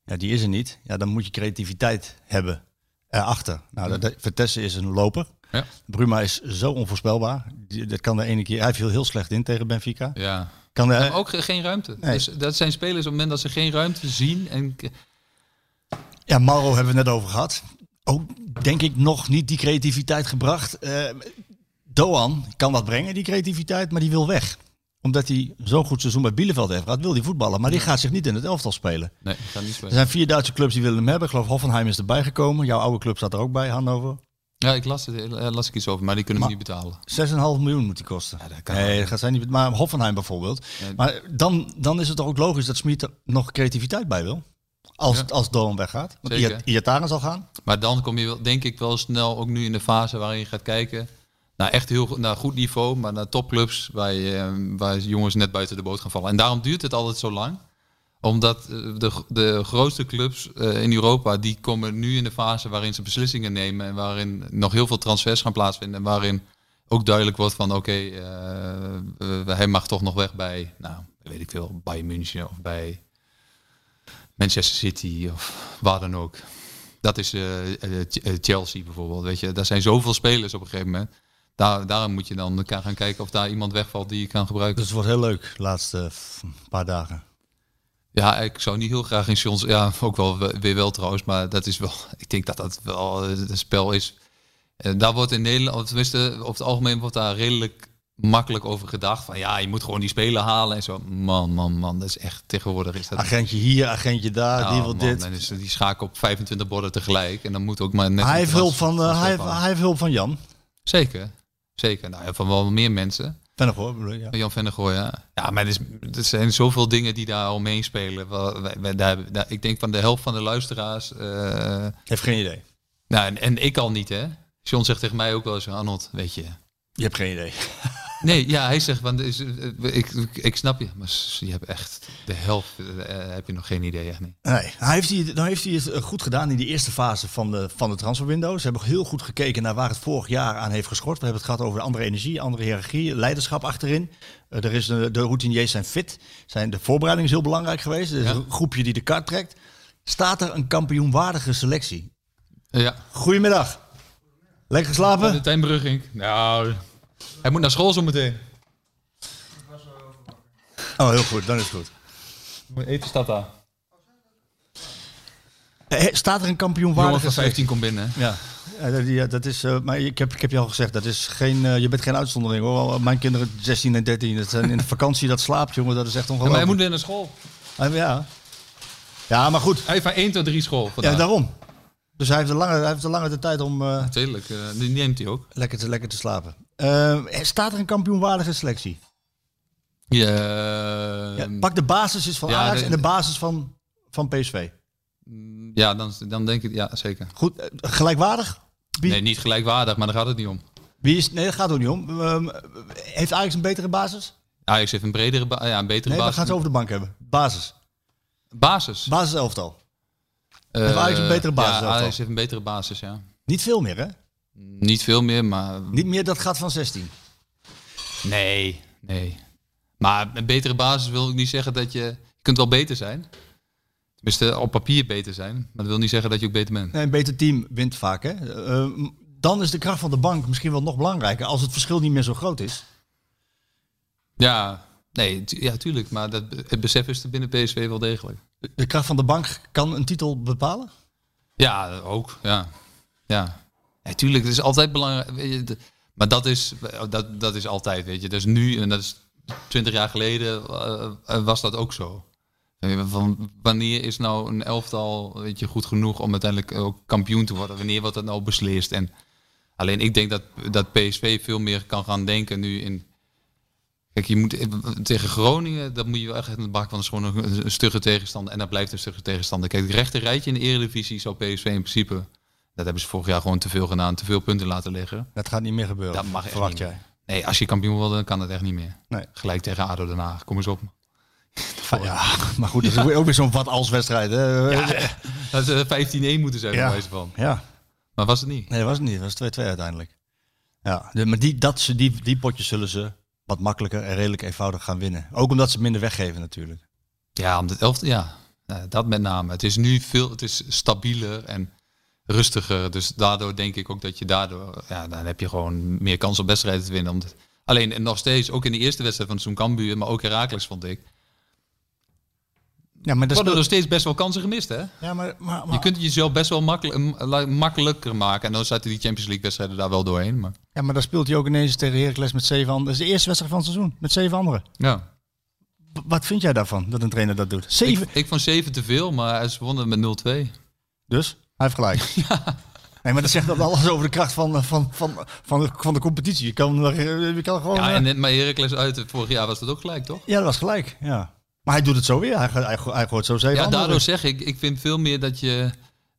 ja, die is er niet. Ja, dan moet je creativiteit hebben erachter. Nou, dat, Vertessen is een loper. Ja. Bruma is zo onvoorspelbaar. Die, dat kan de ene keer. Hij viel heel slecht in tegen Benfica. Ja. Kan de, ook ge- geen ruimte. Nee. Dus dat zijn spelers op het moment dat ze geen ruimte zien. En, Ja, Mauro hebben we net over gehad. Ook denk ik nog niet die creativiteit gebracht. Eh, Doan kan dat brengen, die creativiteit, maar die wil weg. Omdat hij zo'n goed seizoen bij Bielefeld heeft gehad, wil hij voetballen. Maar die gaat zich niet in het elftal spelen. nee, ik ga niet Er spelen. zijn vier Duitse clubs die willen hem hebben. Ik geloof Hoffenheim is erbij gekomen. Jouw oude club staat er ook bij, Hannover. Ja, ik las, het, eh, las ik iets over, maar die kunnen Maar- we niet betalen. 6,5 miljoen moet die kosten. Ja, dat kan nee, dat gaat zijn niet. Maar Hoffenheim bijvoorbeeld. Maar dan, dan is het toch ook logisch dat Smit er nog creativiteit bij wil. Als, Ja. als Doan weggaat. Want Iataren zal gaan. Maar dan kom je wel, denk ik wel snel, ook nu in de fase waarin je gaat kijken, naar echt heel naar goed niveau, maar naar topclubs waar, je, eh, waar jongens net buiten de boot gaan vallen. En daarom duurt het altijd zo lang. Omdat eh, de, de grootste clubs eh, in Europa, die komen nu in de fase waarin ze beslissingen nemen en waarin nog heel veel transfers gaan plaatsvinden. En waarin ook duidelijk wordt van oké, eh, hij mag toch nog weg bij, nou, weet ik veel, bij München of bij Manchester City of waar dan ook. Dat is Ch- Chelsea bijvoorbeeld. Weet je, daar zijn zoveel spelers op een gegeven moment. Daar, daarom moet je dan gaan kijken of daar iemand wegvalt die je kan gebruiken. Dus het wordt heel leuk de laatste f- paar dagen. Ja, ik zou niet heel graag in Johns. Ja, ook wel we- weer wel trouwens, maar dat is wel. Ik denk dat dat wel eh, een spel is. En daar wordt in Nederland, tenminste, op het algemeen wordt daar redelijk makkelijk over gedacht. Van ja, je moet gewoon die spelen halen en zo. Man, man, man, dat is echt tegenwoordig is dat. Agentje hier, agentje daar, Nou, die wil man, dit. dan is die schaken op 25 borden tegelijk en dan moet ook maar net. hij, heeft hulp van, eh, hij, heeft, hij heeft hulp van Jan. Zeker, zeker. Nou, ja, van wel meer mensen. Vennegoor, ja. Jan Vennegoor, ja. Ja, maar er, is, er zijn zoveel dingen die daar omheen spelen. Wel, wij- wij- daar, daar- ik denk van de helft van de luisteraars. eh, Heeft geen idee. nou, en, en ik al niet, hè. John zegt tegen mij ook wel eens, Arnold, weet je. Je hebt geen idee. Nee, ja, hij zegt, want is, eh, ik, ik, ik snap je, maar je hebt echt de helft, eh, heb je nog geen idee, echt niet. Nee, hij heeft, hij, nou heeft hij het eh, goed gedaan in die eerste fase van de, van de transferwindow. Ze hebben heel goed gekeken naar waar het vorig jaar aan heeft geschort. We hebben het gehad over de andere energie, andere hiërarchie, leiderschap achterin. Eh, er is de, de routiniers zijn fit. Zijn, de voorbereiding is heel belangrijk geweest. Er is Ja. een groepje die de kaart trekt. Staat er een kampioenwaardige selectie? Ja, Goedemiddag. Lekker geslapen? de Tijnbrugging. Nou, hij moet naar school zo meteen. Oh, heel goed. Dan is het goed. Eten staat daar. Eh, Staat er een Jongen kampioenwaardige van selectie? 15 komt binnen. hè. Ja, ja, dat- ja, dat is. eh, maar ik heb, ik heb je al gezegd, dat is geen, eh, je bent geen uitzondering hoor. Mijn kinderen 16 en 13, dat zijn in de vakantie dat slaapt, jongen, dat is echt Ja, maar hij ongelooflijk. moet weer naar school. Ah, Ja. ja, maar goed. Hij heeft van 1 tot 3 school vandaag. Ja, daarom. Dus hij heeft een lange, hij heeft een lange de tijd om eh, Tuurlijk, eh, die neemt hij ook. lekker, te, lekker te slapen. Eh, staat er een kampioenwaardige selectie? Ja, Ja, pak de basis is van ja, Ajax en de basis van, van PSV. ja dan, dan denk ik, ja zeker. Goed, eh, gelijkwaardig? Wie, Nee, niet gelijkwaardig, maar daar gaat het niet om. wie is, nee, dat gaat ook niet om. Ehm, heeft Ajax een betere basis? Ajax heeft een bredere, ba- ja, een betere Nee, we basis. gaan het over de bank hebben. Basis. Basis. Basis elftal. Eh, heeft Ajax een betere basis Ja? Ajax heeft een betere basis, ja. Niet veel meer, hè? Niet veel meer, maar... Niet meer dat gaat van 16. Nee, nee. Maar een betere basis wil ik niet zeggen dat je... Je kunt wel beter zijn. Tenminste, op papier beter zijn. Maar dat wil niet zeggen dat je ook beter bent. Nee, een beter team wint vaak, hè? Eh, dan is de kracht van de bank misschien wel nog belangrijker als het verschil niet meer zo groot is. Ja, nee, tu- ja, tuurlijk. Maar dat, het besef is er binnen PSV wel degelijk. De kracht van de bank kan een titel bepalen? Ja, ook. Ja, ja. Ja tuurlijk, het is altijd belangrijk. maar dat is, dat, dat is altijd, weet je. Dus nu, en dat is twintig jaar geleden, eh, eh, was dat ook zo. Van wanneer is nou een elftal weet je, goed genoeg om uiteindelijk ook kampioen te worden? Wanneer wordt dat nou beslist? En alleen ik denk dat, dat PSV veel meer kan gaan denken nu in... Kijk, je moet tegen Groningen, dat moet je wel echt in de bak, want dat is een, een stugge tegenstander. En dat blijft een stugge tegenstander. Kijk, het rechte rijtje in de Eredivisie zou PSV in principe, dat hebben ze vorig jaar gewoon te veel gedaan, te veel punten laten liggen. Dat gaat niet meer gebeuren. Dat mag verwacht niet jij. Nee, als je kampioen wil, dan kan dat echt niet meer. Nee. Gelijk tegen ADO Den Haag, kom eens op. Ja, maar goed, dat is ook weer zo'n wat als wedstrijd. Hè? Ja, Dat is eh, 15-1 moeten zijn, Ja. bij wijze van. ja. Maar was het niet. Nee, dat was het niet. Dat was 2-2 uiteindelijk. Ja, de- maar die, dat, ze- die, die potjes zullen ze wat makkelijker en redelijk eenvoudig gaan winnen. Ook omdat ze minder weggeven natuurlijk. Ja, om het elfde, ja. Ja, dat met name. Het is nu veel, het is stabieler en rustiger. Dus daardoor denk ik ook dat je daardoor, ja, dan heb je gewoon meer kans op wedstrijden te winnen. Omdat, alleen en nog steeds, ook in de eerste wedstrijd van zo'n Cambuur, maar ook Herakles vond ik. Ja, maar Er worden nog steeds best wel kansen gemist, hè? Ja, maar, maar, maar- Je kunt het jezelf best wel makkelijk, makkelijker maken. En dan zaten die Champions League wedstrijden daar wel doorheen. Maar ja, maar dan speelt hij ook ineens tegen Heracles met zeven anderen. Dat is de eerste wedstrijd van het seizoen, met zeven anderen. ja. Wat vind jij daarvan, dat een trainer dat doet? Zeven? Ik, ik vond 7 te veel, maar ze wonnen met 0-2. Dus? Heeft gelijk. Nee, maar dat zegt dat alles over de kracht van, eh, van, van, van, de, van de competitie. Je kan, eh, je kan gewoon... Ja, eh, en net maar Heracles uit vorig jaar was dat ook gelijk, toch? ja, dat was gelijk. Ja. Maar hij doet het zo weer. Hij, hij, hij gooit zo zeven Ja, anderen. daardoor zeg ik, ik vind veel meer dat je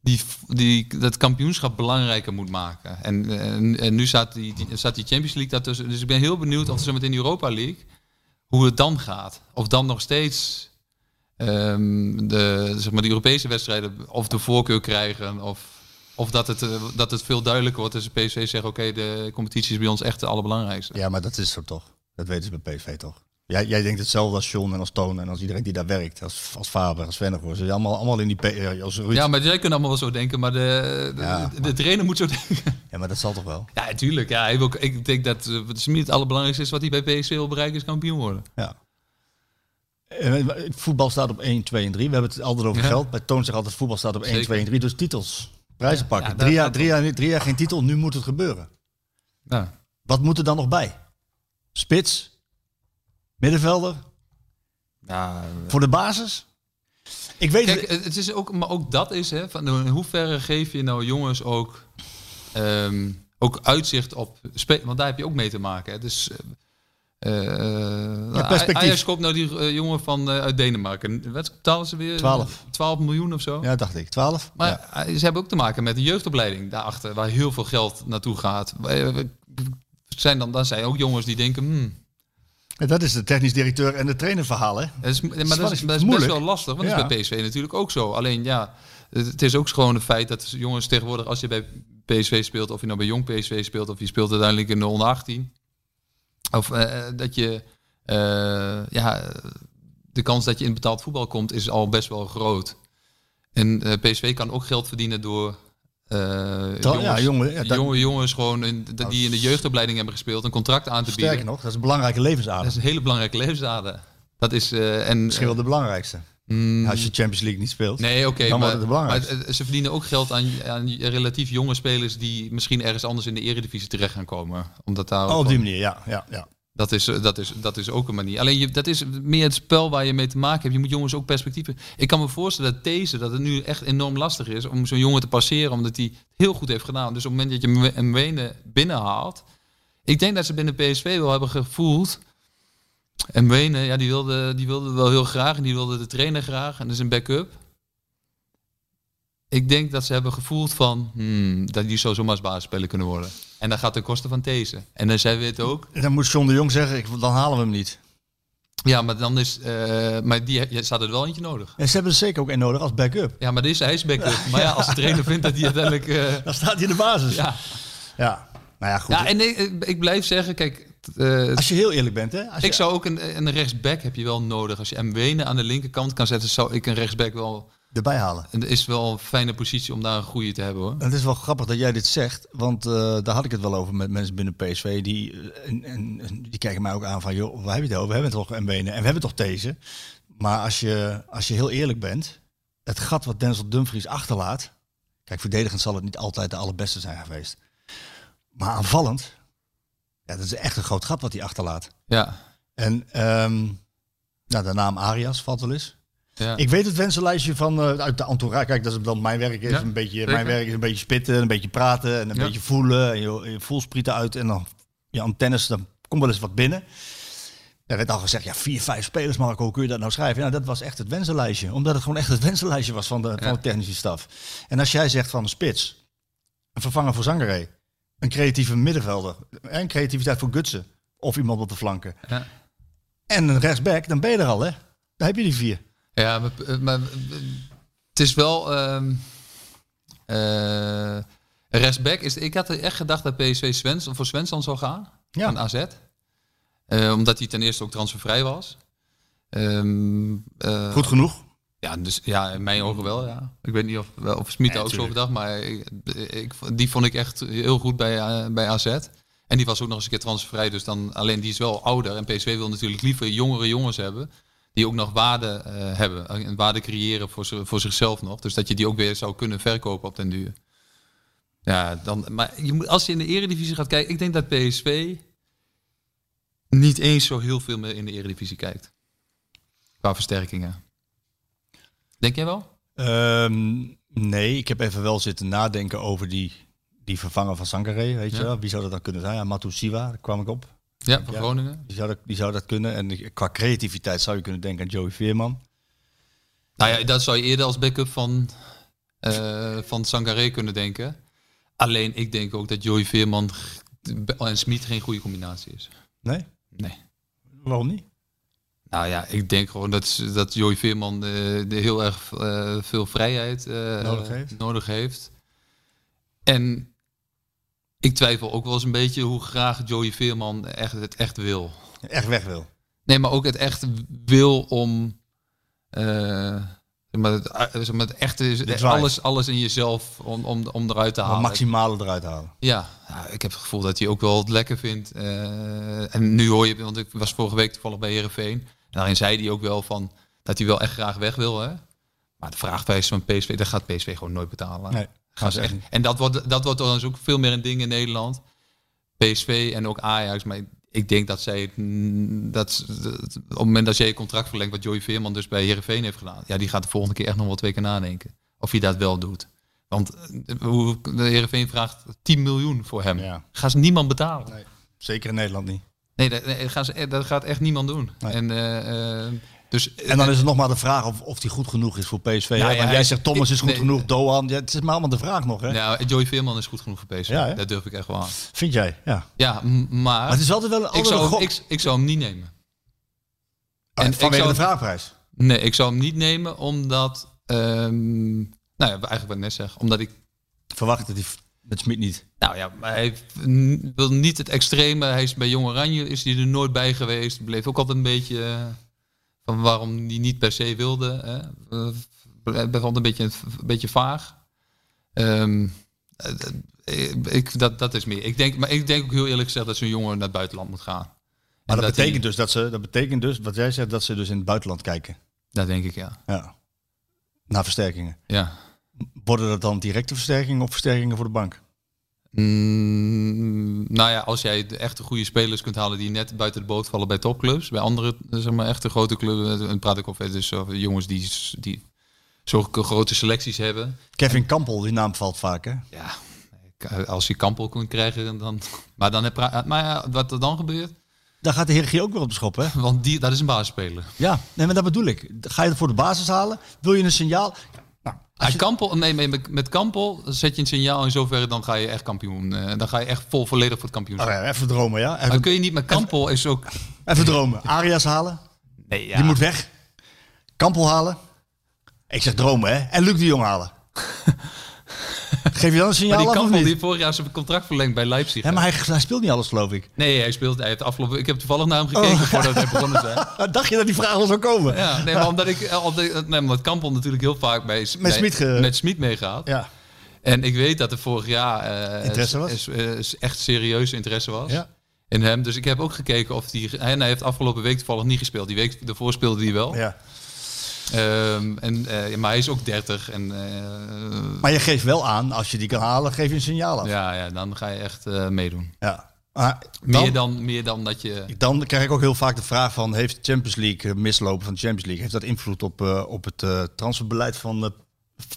die, die, dat kampioenschap belangrijker moet maken. En, en, en nu staat die, die, staat die Champions League daartussen. Dus ik ben heel benieuwd of zo meteen in Europa League, hoe het dan gaat. Of dan nog steeds ehm, de, zeg maar, de Europese wedstrijden of de voorkeur krijgen. Of, of dat, het, eh, dat het veel duidelijker wordt. Dus de PSV zegt, oké, de competitie is bij ons echt de allerbelangrijkste. Ja, maar dat is zo toch. Dat weten ze bij PSV toch. Jij, jij denkt hetzelfde als John en als Toon en als iedereen die daar werkt. Als, als Faber, als Vennegoor. Ze zijn allemaal, allemaal in die... Eh, als Ruud. Ja, maar zij kunnen allemaal wel zo denken, maar de, de, Ja. de, de trainer moet zo denken. Ja, maar dat zal toch wel. Ja, natuurlijk. Ja, ook- ik denk dat eh, het niet het allerbelangrijkste is wat hij bij PSV wil bereiken, is kampioen worden. Ja. Eh, Voetbal staat op 1, 2 en 3. We hebben het altijd over Ja. geld. Bij Toon zegt altijd voetbal staat op 1, Zeker. 2 en 3. Dus titels. Prijzen pakken. Ja, drie, jaar, drie, jaar, drie jaar geen titel. Nu moet het gebeuren. Ja. Wat moet er dan nog bij? Spits? Middenvelder? Ja, Voor de basis? Ik weet Kijk, het. is ook, maar ook dat is, hè, van in hoeverre geef je nou jongens ook, ehm, ook uitzicht op, spe- want daar heb je ook mee te maken. Hè. Dus, eh, eh, Ja, perspectief. Ajax koopt nou die eh, jongen van, eh, uit Denemarken. Wat betalen ze weer? 12. 12 miljoen of zo? Ja, dacht ik. 12? Maar Ja. eh, ze hebben ook te maken met de jeugdopleiding daarachter, waar heel veel geld naartoe gaat. Eh, Zijn dan, dan zijn ook jongens die denken, hmm, En dat is de technisch directeur en de trainer verhaal, hè? dat is, maar dat is, dat is best wel lastig, want Ja. dat is bij PSV natuurlijk ook zo. Alleen ja, het het is ook gewoon een feit dat jongens tegenwoordig, als je bij PSV speelt, of je nou bij jong PSV speelt, of je speelt uiteindelijk in de onder 18, of eh, dat je, eh, ja, de kans dat je in betaald voetbal komt is al best wel groot. En eh, PSV kan ook geld verdienen door ja, jongen, ja, dat- jonge jongens gewoon in, die in de jeugdopleiding hebben gespeeld, een contract aan te bieden. Sterker nog, dat is een belangrijke levensader. Dat is een hele belangrijke levensader. Dat is en Misschien wel de belangrijkste. Mm, Als je Champions League niet speelt. Nee, oké, Dan maar, eh, ze verdienen ook geld aan, aan relatief jonge spelers die misschien ergens anders in de eredivisie terecht gaan komen. Omdat daar Oh, op die manier, ja. ja, ja. dat, is, eh, dat, is, dat is ook een manier. Alleen je, dat is meer het spel waar je mee te maken hebt. Je moet jongens ook perspectieven. Ik kan me voorstellen dat deze, dat het nu echt enorm lastig is om zo'n jongen te passeren, omdat hij het heel goed heeft gedaan. Dus op het moment dat je een Wenen binnenhaalt, ik denk dat ze binnen PSV wel hebben gevoeld. En Wenen, ja, die wilde, die wilde wel heel graag en die wilde de trainer graag en dus een backup. Ik denk dat ze hebben gevoeld van hmm, dat die zou zomaar als basisspeler kunnen worden. En dat gaat ten koste van deze. En dan zijn we het ook. Dan moet John de Jong zeggen, ik, dan halen we hem niet. Ja, maar dan is. eh, maar die je staat er wel eentje nodig. En ze hebben er zeker ook één nodig als backup. Ja, maar dit is is backup. Maar ja, als de trainer vindt dat hij uiteindelijk. eh, Dan staat hij in de basis. ja. Ja. Nou ja, goed. ja, en ik, ik blijf zeggen, kijk. Eh, Als je heel eerlijk bent, hè. Als je, ik zou ook een, een rechtsback heb je wel nodig. Als je Mwene aan de linkerkant kan zetten, zou ik een rechtsback wel. erbij halen. Het is wel een fijne positie om daar een goede te hebben hoor. Het is wel grappig dat jij dit zegt, want eh, daar had ik het wel over met mensen binnen PSV. Die, eh, en, die kijken mij ook aan van, joh, waar heb je het over? We hebben toch benen en we hebben toch deze. Maar als je, als je heel eerlijk bent, het gat wat Denzel Dumfries achterlaat. Kijk, verdedigend zal het niet altijd de allerbeste zijn geweest. Maar aanvallend, ja, dat is echt een groot gat wat hij achterlaat. Ja. En ehm, nou, de naam Arias valt wel eens. ja. Ik weet het wensenlijstje van eh, uit de entourage. Kijk, dat is dan mijn werk. Is Ja, een beetje, zeker. mijn werk is een beetje spitten, een beetje praten en een Ja. beetje voelen. En je, je voelsprieten uit en dan je antennes, dan komt wel eens wat binnen. Er werd al gezegd, ja, vier, vijf spelers, Marco, hoe kun je dat nou schrijven? Nou, dat was echt het wensenlijstje. Omdat het gewoon echt het wensenlijstje was van de, van de technische staf. En als jij zegt van een spits, een vervanger voor Zangeré, een creatieve middenvelder, en creativiteit voor Gutsen of iemand op de flanken. Ja. En een rechtsback, dan ben je er al, hè? Daar heb je die vier. Ja, maar, maar het is wel. eh, rechtsback is. Ik had echt gedacht dat PSV Svensson voor Svensson zou gaan. Ja. Van AZ. Eh, omdat hij ten eerste ook transfervrij was. Ehm, eh, Goed genoeg. Ja, dus ja, in mijn ogen wel. Ja. Ik weet niet of, wel- of Smit Ja, ook zo tuurlijk. over dacht, maar ik, ik, die vond ik echt heel goed bij, eh, bij AZ. En die was ook nog eens een keer transfervrij, dus dan alleen die is wel ouder. En PSV wil natuurlijk liever jongere jongens hebben die ook nog waarde eh, hebben en waarde creëren voor, voor zichzelf nog. Dus dat je die ook weer zou kunnen verkopen op den duur. Ja, dan, maar je moet, als je in de eredivisie gaat kijken, ik denk dat PSV niet eens zo heel veel meer in de eredivisie kijkt. Qua versterkingen. Denk jij wel? Ehm, nee, ik heb even wel zitten nadenken over die, die vervanger van Sangaré. Weet je wel? Wie zou dat dan kunnen zijn? Ja, Matusiwa, daar kwam ik op. Ja, van Ja. Groningen. Die zou, dat, die zou dat kunnen. En qua creativiteit zou je kunnen denken aan Joey Veerman. Nou ja, dat zou je eerder als backup van, eh van Sangaré kunnen denken. Alleen ik denk ook dat Joey Veerman en Smit geen goede combinatie is. Nee? Nee. Waarom niet? Nou ja, ik denk gewoon dat, dat Joey Veerman eh, de heel erg eh, veel vrijheid eh, Nodig heeft. nodig heeft. En ik twijfel ook wel eens een beetje hoe graag Joey Veerman echt, het echt wil. Echt weg wil. Nee, maar ook het echt wil om. maar het, zeg maar het echte is alles, alles in jezelf om, om, om eruit te halen. het maximale eruit halen. Ja, ja, ik heb het gevoel dat hij ook wel het lekker vindt. En nu hoor je, want ik was vorige week toevallig bij Herenveen. Daarin zei hij ook wel van dat hij wel echt graag weg wil. Hè? Maar de vraagprijs van PSV, dat gaat PSV gewoon nooit betalen. Nee, Gaan ze echt, en dat wordt, dat wordt dan ook veel meer een ding in Nederland. PSV en ook Ajax. Maar ik denk dat zij het, dat, dat- op het moment dat jij je contract verlengt, wat Joey Veerman dus bij Herenveen heeft gedaan, ja, die gaat de volgende keer echt nog wel twee keer nadenken of hij dat wel doet. Want eh, hoe de Herenveen vraagt 10 miljoen voor hem. Ja. Gaan ze niemand betalen? Nee. Zeker in Nederland niet. Nee, dat, ze, dat gaat echt niemand doen. Nee. En, eh, eh, dus, En dan is het nog maar de vraag of, of die goed genoeg is voor PSV. ja, Want jij zegt Thomas is goed nee. genoeg, Doan. Ja, het is maar allemaal de vraag nog, hè? nou, Joey Veerman is goed genoeg voor PSV. Ja, dat durf ik echt wel aan. Vind jij? Ja. Ja, maar, Maar het is altijd wel ik, altijd zou een hem, ik, ik zou hem niet nemen. en en ik vanwege zou- de vraagprijs. Nee, ik zou hem niet nemen omdat... ehm, nou ja, eigenlijk wat ik net zeg. Omdat ik... Verwacht dat hij met Smit niet. Nou ja, maar hij wil niet het extreme. Hij is bij Jong Oranje is hij er nooit bij geweest. Bleef ook altijd een beetje... eh, van waarom hij niet per se wilde. Hè. Eh, Bijvoorbeeld een beetje, een beetje vaag. Ehm, eh, ik, dat, dat is meer. Ik denk, maar ik denk ook heel eerlijk gezegd dat zo'n jongen naar het buitenland moet gaan. Maar dat, hij- betekent dus dat ze, dat betekent dus, wat jij zegt, dat ze dus in het buitenland kijken. Dat denk ik, ja. Ja. Naar versterkingen. ja. Worden dat dan directe versterkingen of versterkingen voor de bank? Mm, nou ja, als jij de echte goede spelers kunt halen die net buiten de boot vallen bij topclubs, bij andere eh, zeg maar echte grote clubs, en praat ik over dus over jongens die, die zulke grote selecties hebben. Kevin Kampel, die naam valt vaak, hè? Ja, als je Kampel kunt krijgen, dan. Maar dan heb maar ja, wat er dan gebeurt, Daar gaat de Heer ook weer op de schop, hè? want die, dat is een basisspeler. Ja, nee, maar dat bedoel ik. Ga je het voor de basis halen? Wil je een signaal? Als je, Kampel, nee, met, met Kampel zet je een signaal in zoverre, dan ga je echt kampioen. eh, dan ga je echt vol volledig voor het kampioenschap. Oh ja, even dromen, ja? Maar Even, kun je niet met Kampel is ook. even dromen. Arias halen? Nee, ja. Die moet weg. Kampel halen? Ik zeg dromen, hè? En Luc de Jong halen. Geef je dan een signaal Maar die af of Kampel niet? die vorig jaar zijn contract verlengd bij Leipzig. Ja, maar hij, hij speelt niet alles, geloof ik. Nee, hij speelt. Hij heeft afgelopen. Ik heb toevallig naar hem gekeken Oh. voordat hij begonnen zijn. Dacht je dat die vraag al zou komen? Ja, nee, maar omdat ik altijd, nee, omdat Kampel natuurlijk heel vaak bij Met Smit ge- met Smit meegaat. Ja. En ik weet dat er vorig jaar eh, Interesse was? echt serieus interesse was. Ja. In hem. Dus ik heb ook gekeken of die. En hij heeft afgelopen week toevallig niet gespeeld. Die week daarvoor speelde hij wel. ja. Ehm, en, eh, maar hij is ook 30. En eh, Maar je geeft wel aan, als je die kan halen, geef je een signaal af. ja, ja, dan ga je echt eh, meedoen. Ja. Dan, Meer, dan, meer dan dat je. dan krijg ik ook heel vaak de vraag van... heeft de Champions League, mislopen van de Champions League... heeft dat invloed op, op het transferbeleid van,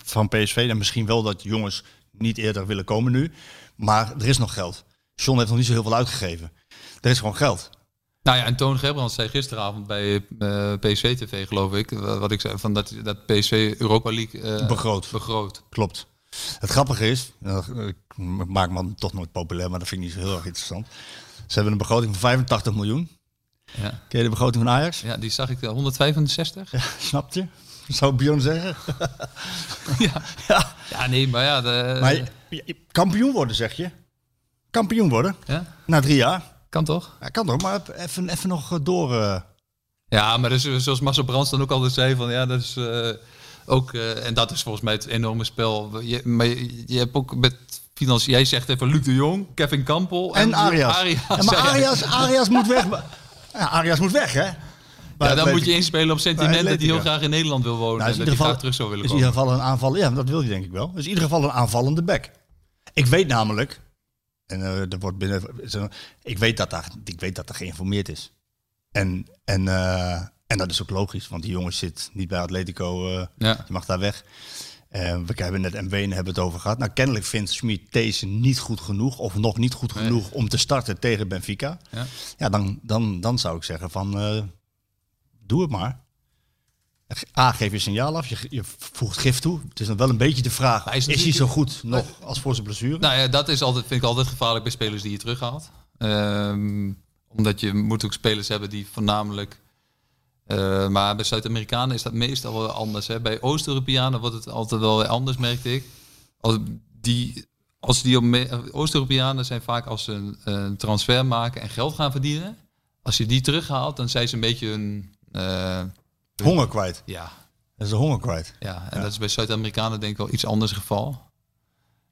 van PSV? En misschien wel dat jongens niet eerder willen komen nu. Maar er is nog geld. John heeft nog niet zo heel veel uitgegeven. Er is gewoon geld. Nou ja, en Toon Gerbrands zei gisteravond bij eh, PSV TV, geloof ik, wa- wat ik zei, van dat, dat PSV Europa League eh, Begroot. begroot. Klopt. Het grappige is, eh, ik maak me toch nooit populair, maar dat vind ik niet zo heel erg interessant. Ze hebben een begroting van 85 miljoen. Ja. Ken je de begroting van Ajax? ja, die zag ik eh, 165. Ja. Snap je? Zou Bjorn zeggen. Ja. Ja. nee, maar ja, de, Maar kampioen worden, zeg je? Kampioen worden? ja, Na drie jaar? Kan toch? Ja, kan toch, maar even, even nog eh, door... eh, Ja, maar dus, zoals Marcel Brands dan ook altijd zei, van ja, dat is eh, ook, eh, en dat is volgens mij het enorme spel. Je, maar je, je hebt ook met financiën, jij zegt even Luc de Jong, Kevin Kampel en Arias. Arias, Ja, maar. Arias, Arias moet weg. Ja, Arias moet weg, hè? Ja, dan moet je inspelen op sentiment dat hij heel graag in Nederland wil wonen Nou, is en dat ieder hij geval, graag terug zou willen is in komen. ieder geval een aanval. Ja, dat wil je denk ik wel. Is in ieder geval een aanvallende back. Ik weet namelijk, en eh, er wordt binnen, ik weet dat daar, ik weet dat er geïnformeerd is. En, en, eh, en dat is ook logisch, want die jongen zit niet bij Atletico. eh, Ja. Die mag daar weg. We hebben net Wenen hebben het over gehad. Nou, kennelijk vindt Schmid deze niet goed genoeg, of nog niet goed Nee. genoeg om te starten tegen Benfica. Ja. Ja, dan, dan, dan zou ik zeggen van, doe het maar. A, geef je signaal af, je, je voegt gif toe. Het is dan wel een beetje de vraag, Hij is is, hij zo goed nog als voor zijn blessure? Nou ja, dat is altijd, vind ik altijd gevaarlijk bij spelers die je terughaalt. Ehm, omdat je moet ook spelers hebben die voornamelijk... eh, maar bij Zuid-Amerikanen is dat meestal wel anders. Hè. Bij Oost-Europeanen wordt het altijd wel anders, merkte ik. Als die, als die Oost-Europeanen zijn vaak als ze een, een transfer maken en geld gaan verdienen. Als je die terughaalt, dan zijn ze een beetje hun... eh, Honger kwijt. ja, Dat is de honger kwijt. ja, en dat is bij Zuid-Amerikanen denk ik wel iets anders geval.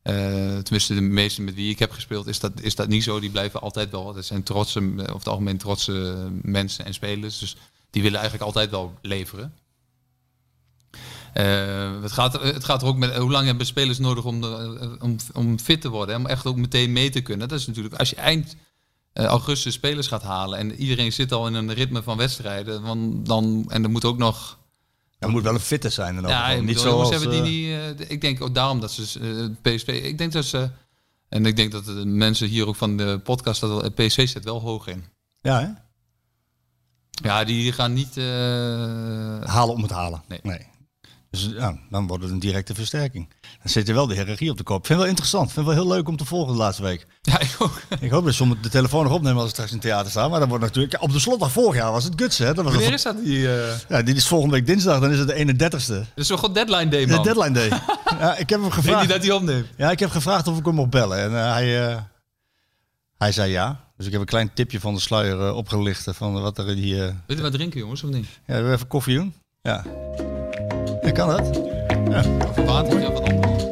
Eh, tenminste, de meeste met wie ik heb gespeeld is dat, is dat niet zo. Die blijven altijd wel. Dat zijn trotse, eh, over het algemeen trotse mensen en spelers. Dus die willen eigenlijk altijd wel leveren. Eh, het, gaat, er- het gaat er ook met hoe lang hebben spelers nodig om, de- om, om fit te worden. Hè? Om echt ook meteen mee te kunnen. Dat is natuurlijk als je eind eh, augustus spelers gaat halen en iedereen zit al in een ritme van wedstrijden. Want dan, en er moet ook nog Er moet wel een fitte zijn. Dan ja, niet zo als, hebben die eh, niet. eh, ik denk ook daarom dat ze eh, PSV. Ik denk dat ze. En ik denk dat de mensen hier ook van de podcast. Dat PSV zit wel hoog in. Ja, hè? Ja, die gaan niet. halen om het halen. Nee. Dus ja, dan wordt het een directe versterking. Dan zit er wel de hiërarchie op de kop. Ik vind het wel interessant. Ik vind het wel heel leuk om te volgen de laatste week. ja, ik ook. Ik hoop dat ze de telefoon nog opnemen als ik straks in het theater sta. Maar dan wordt natuurlijk... Op de slotdag vorig jaar was het Gutsen. Hè? Dat was Wanneer is dat? Die, eh ja, dit is volgende week dinsdag. Dan is het de 31ste. dat is toch gewoon deadline day, De man. deadline day. ja, ik heb hem Weet gevraagd. niet dat hij opneemt. Ja, ik heb gevraagd of ik hem mocht bellen. En eh, hij, eh, hij zei ja. Dus ik heb een klein tipje van de sluier opgelicht van wat er in die... Weet je wat drinken, jongens, of niet? ja, wil je even koffie doen? Ja. Ja, kan dat? Water, ja, wat anders.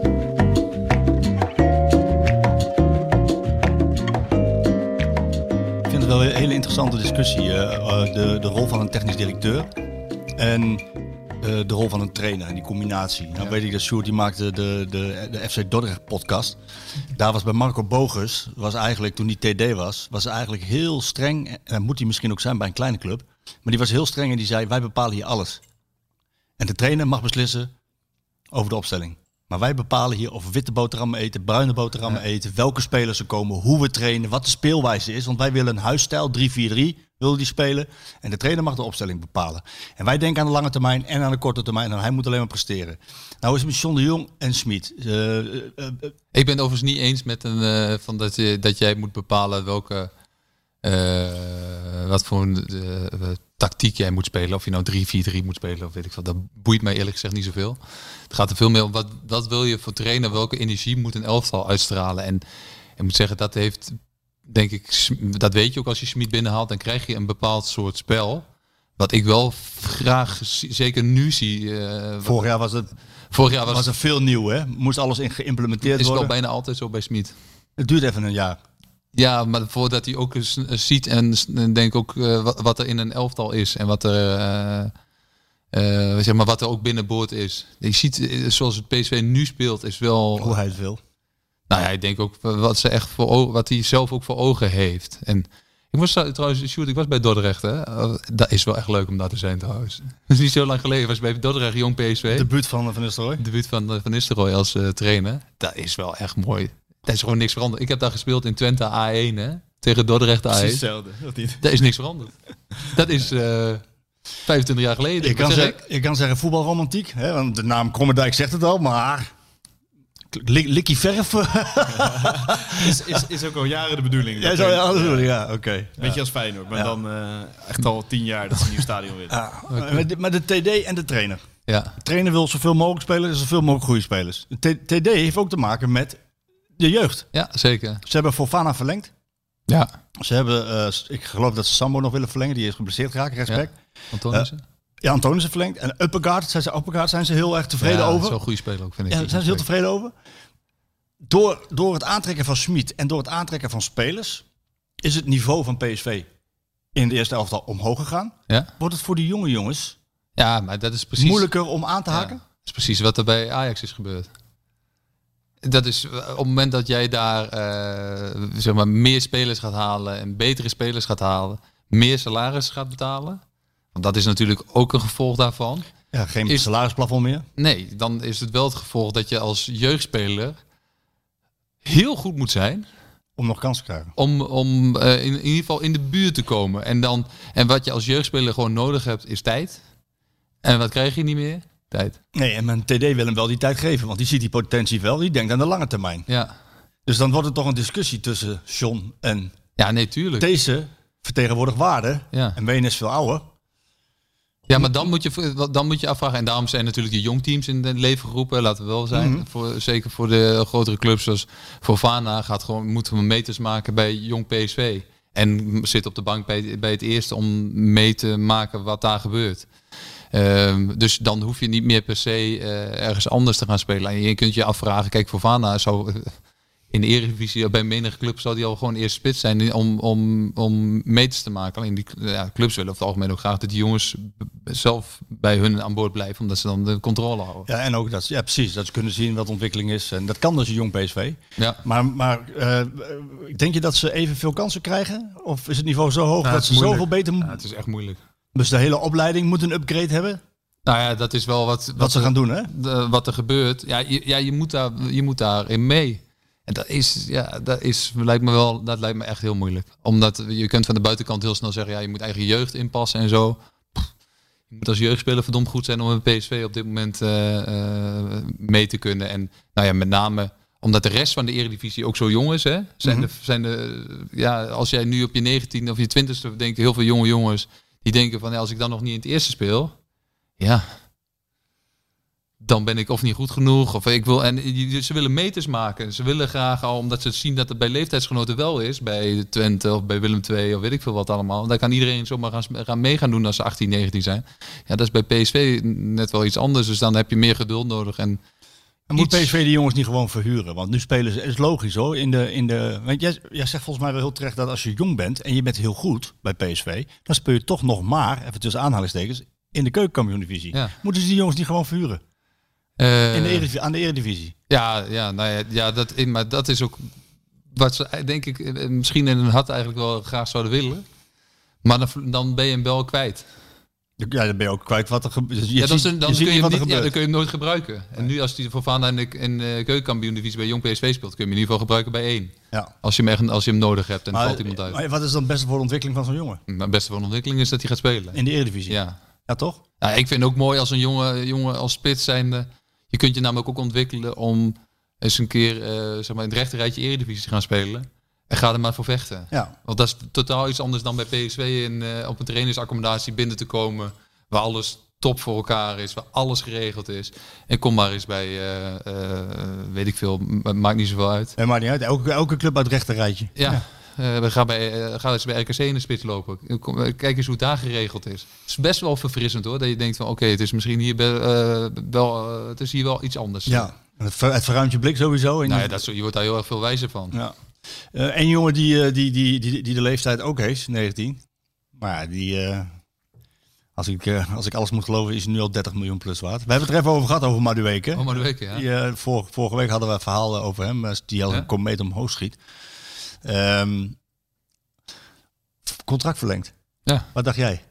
Ik vind het wel een hele interessante discussie. eh, eh, de, de rol van een technisch directeur en eh, de rol van een trainer en die combinatie. Nou weet ik dat Sjoerd die maakte de, de, de FC Dordrecht podcast. Daar was bij Marco Bogus, was eigenlijk toen die TD was, was eigenlijk heel streng. En moet hij misschien ook zijn bij een kleine club. Maar die was heel streng en die zei, wij bepalen hier alles. En de trainer mag beslissen over de opstelling. Maar wij bepalen hier of we witte boterhammen eten, bruine boterhammen eten, welke spelers er komen, hoe we trainen, wat de speelwijze is. Want wij willen een huisstijl, 3-4-3, willen die spelen. En de trainer mag de opstelling bepalen. En wij denken aan de lange termijn en aan de korte termijn. En hij moet alleen maar presteren. Nou is het met John de Jong en Smit. Eh, eh, eh, Ik ben het overigens niet eens met een, van dat, je, dat jij moet bepalen welke. wat voor een tactiek jij moet spelen. Of je nou 3-4-3 moet spelen of weet ik wat. Dat boeit mij eerlijk gezegd niet zoveel. Het gaat er veel meer om wat, wat wil je voor trainen. Welke energie moet een elftal uitstralen. En ik moet zeggen, dat heeft, denk ik, dat weet je ook als je Schmid binnenhaalt. Dan krijg je een bepaald soort spel. Wat ik wel graag, zeker nu zie. eh, vorig jaar was het vorig jaar was, was er veel nieuw, hè? Moest alles in geïmplementeerd is wel worden. bijna altijd zo bij Smit. Het duurt even een jaar. Ja, maar voordat hij ook eens eh, ziet en denk ook eh, wat, wat er in een elftal is en wat er, eh, eh, zeg maar, wat er ook binnenboord is. Je ziet zoals het PSV nu speelt is wel. Hoe hij het wil. Nou ja, ik denk ook wat ze echt voor ogen, wat hij zelf ook voor ogen heeft. En ik was trouwens, Sjoerd, ik was bij Dordrecht, hè. Dat is wel echt leuk om daar te zijn trouwens. Dat is niet zo lang geleden. Was bij Dordrecht Jong PSV. De buurt van Van Nistelrooy. De debuut van Van Nistelrooy als trainer. Dat is wel echt mooi. Dat is gewoon niks veranderd. Ik heb daar gespeeld in Twente A1, hè. Tegen Dordrecht A1. hetzelfde, of niet? Daar is niks veranderd. Dat is eh 25 jaar geleden. Je kan, zeggen, je kan zeggen voetbalromantiek, hè? want de naam Krommerdijk zegt het al, maar Lik- Likkie verf? Is, is, is ook al jaren de bedoeling. ja, Dat zou je er- anders doen? Ja, oké. Beetje als Feyenoord, maar Ja. dan eh, echt al tien jaar dat ze een nieuw stadion willen. Ja, maar de- maar de TD en de trainer. Ja, De trainer wil zoveel mogelijk spelen en zoveel mogelijk goede spelers. De TD heeft ook te maken met de jeugd. ja zeker. Ze hebben Fofana verlengd. Ja, Ze hebben, eh, ik geloof dat ze Sambo nog willen verlengen. Die is geblesseerd geraakt, respect. Antonissen. Ja, Antonissen verlengd. En Uppergaard, zijn ze, Uppergaard zijn ze heel erg tevreden ja, over. Zo'n goede speler ook, vind ik. Ja, daar zijn ze heel tevreden over. Door, door het aantrekken van Schmid en door het aantrekken van spelers... is het niveau van PSV in de eerste elftal omhoog gegaan. Ja? Wordt het voor die jonge jongens ja, maar dat is precies... moeilijker om aan te haken? Ja, dat is precies wat er bij Ajax is gebeurd. Dat is eh, op het moment dat jij daar eh, zeg maar meer spelers gaat halen en betere spelers gaat halen, meer salaris gaat betalen. Want dat is natuurlijk ook een gevolg daarvan. Ja, geen Is- salarisplafond meer. Nee, dan is het wel het gevolg dat je als jeugdspeler heel goed moet zijn Om nog kans te krijgen. om, om eh, in, in ieder geval in de buurt te komen. En, dan, en wat je als jeugdspeler gewoon nodig hebt, is tijd. En wat krijg je niet meer? Tijd. Nee, en mijn TD wil hem wel die tijd geven. Want die ziet die potentie wel. Die denkt aan de lange termijn. Ja, Dus dan wordt het toch een discussie tussen John en ja nee, tuurlijk. deze vertegenwoordigt waarde. Ja. En Ween is veel ouder. Ja, maar dan moet, je, dan moet je afvragen. En daarom zijn natuurlijk die jongteams in het leven geroepen. Laten we wel zijn. Mhm. voor, zeker voor de grotere clubs zoals voor Vana gaat gewoon, moeten we meters maken bij jong PSV. En zit op de bank bij, bij het eerste om mee te maken wat daar gebeurt. Ehm, dus dan hoef je niet meer per se eh, ergens anders te gaan spelen. En je kunt je afvragen, kijk, voor Vana zou in de Eredivisie bij menige club zou die al gewoon eerst spits zijn om, om, om meters te maken. Alleen die ja, clubs willen over het algemeen ook graag dat die jongens zelf bij hun aan boord blijven, omdat ze dan de controle houden. Ja, en ook dat, ja, precies. Dat ze kunnen zien wat de ontwikkeling is. En dat kan dus een jong PSV. Ja. Maar, maar eh, denk je dat ze evenveel kansen krijgen? Of is het niveau zo hoog Ja, dat ze moeilijk. zoveel beter Ja, moeten? het is echt moeilijk. Dus de hele opleiding moet een upgrade hebben? Nou ja, dat is wel wat, Wat ze gaan doen, hè? de- wat er gebeurt. Ja, je, ja je, moet daar, je moet daarin mee. En dat is, ja, dat is, lijkt me wel, dat lijkt me echt heel moeilijk. Omdat je kunt van de buitenkant heel snel zeggen, ja, je moet eigen jeugd inpassen en zo. Pff, Je moet als jeugdspeler verdomd goed zijn om een PSV op dit moment eh, eh, mee te kunnen. En nou ja, met name omdat de rest van de Eredivisie ook zo jong is. Hè? Zijn Mhm. de, zijn de, ja, als jij nu op je 19 of je 20ste denkt, heel veel jonge jongens die denken van, ja, als ik dan nog niet in het eerste speel, ja, dan ben ik of niet goed genoeg. Of ik wil, en ze willen meters maken. Ze willen graag al, omdat ze zien dat het bij leeftijdsgenoten wel is. Bij Twente of bij Willem II of weet ik veel wat allemaal. Daar kan iedereen zomaar gaan, gaan mee gaan doen als ze 18, 19 zijn. Ja, dat is bij PSV net wel iets anders. Dus dan heb je meer geduld nodig. En En moet iets- PSV die jongens niet gewoon verhuren? Want nu spelen ze, het is logisch hoor. In de, in de, want jij, jij zegt volgens mij wel heel terecht dat als je jong bent en je bent heel goed bij PSV, dan speel je toch nog maar, even tussen aanhalingstekens, in de keukenkampioen-divisie. Ja. Moeten ze die jongens niet gewoon verhuren? eh, In de Eredivisie, aan de Eredivisie? Ja, ja, nou ja, ja dat, in- maar dat is ook wat ze denk ik eh, misschien in hun hart eigenlijk wel graag zouden willen. Maar dan, dan ben je hem wel kwijt. Ja, dan ben je ook kwijt wat er gebeurt. Ja, dan, ziet, dan, je ziet kun je niet hem wat niet, ja, dan gebeurt. kun je hem nooit gebruiken. En nu als hij voor Vana in de, in de keukenkampioen-divisie bij Jong PSV speelt, kun je hem in ieder geval gebruiken bij één. ja. Als je hem, echt, als je hem nodig hebt en maar, valt iemand uit. maar wat is dan het beste voor de ontwikkeling van zo'n jongen? Maar het beste van de ontwikkeling is dat hij gaat spelen. In de Eredivisie? Ja. Ja, toch? Ja, ik vind het ook mooi als een jongen, jongen als spits zijnde. Je kunt je namelijk ook ontwikkelen om eens een keer eh, zeg maar in het rechterrijtje Eredivisie te gaan spelen. En ga er maar voor vechten. Ja. Want dat is totaal iets anders dan bij PSV in, eh, op een trainingsaccommodatie binnen te komen. Waar alles top voor elkaar is, waar alles geregeld is. En kom maar eens bij, eh, eh, weet ik veel, ma- maakt niet zoveel uit. Het maakt niet uit. Elke, elke club uit het rechterrijtje. Ja, eh, we gaan, bij, eh, ga eens bij RKC in de spits lopen. Kom, Kijk eens hoe het daar geregeld is. Het is best wel verfrissend hoor. Dat je denkt van oké, het is misschien hier wel, het is hier wel iets anders. Ja. Het, ver, het verruimt je blik sowieso. En Nou ja, dat je wordt daar heel erg veel wijzer van. Ja. Eh, een jongen die, eh, die, die, die, die de leeftijd ook heeft, 19. Maar ja, die, eh, als, ik, als ik alles moet geloven, is nu al 30 miljoen plus waard. We hebben het er even over gehad, over Madueke. Oh, weken, ja. Die, vor- vorige week hadden we een verhaal over hem, die als Ja? een komeet omhoog schiet. Ehm, contract verlengd. Ja. Wat dacht jij?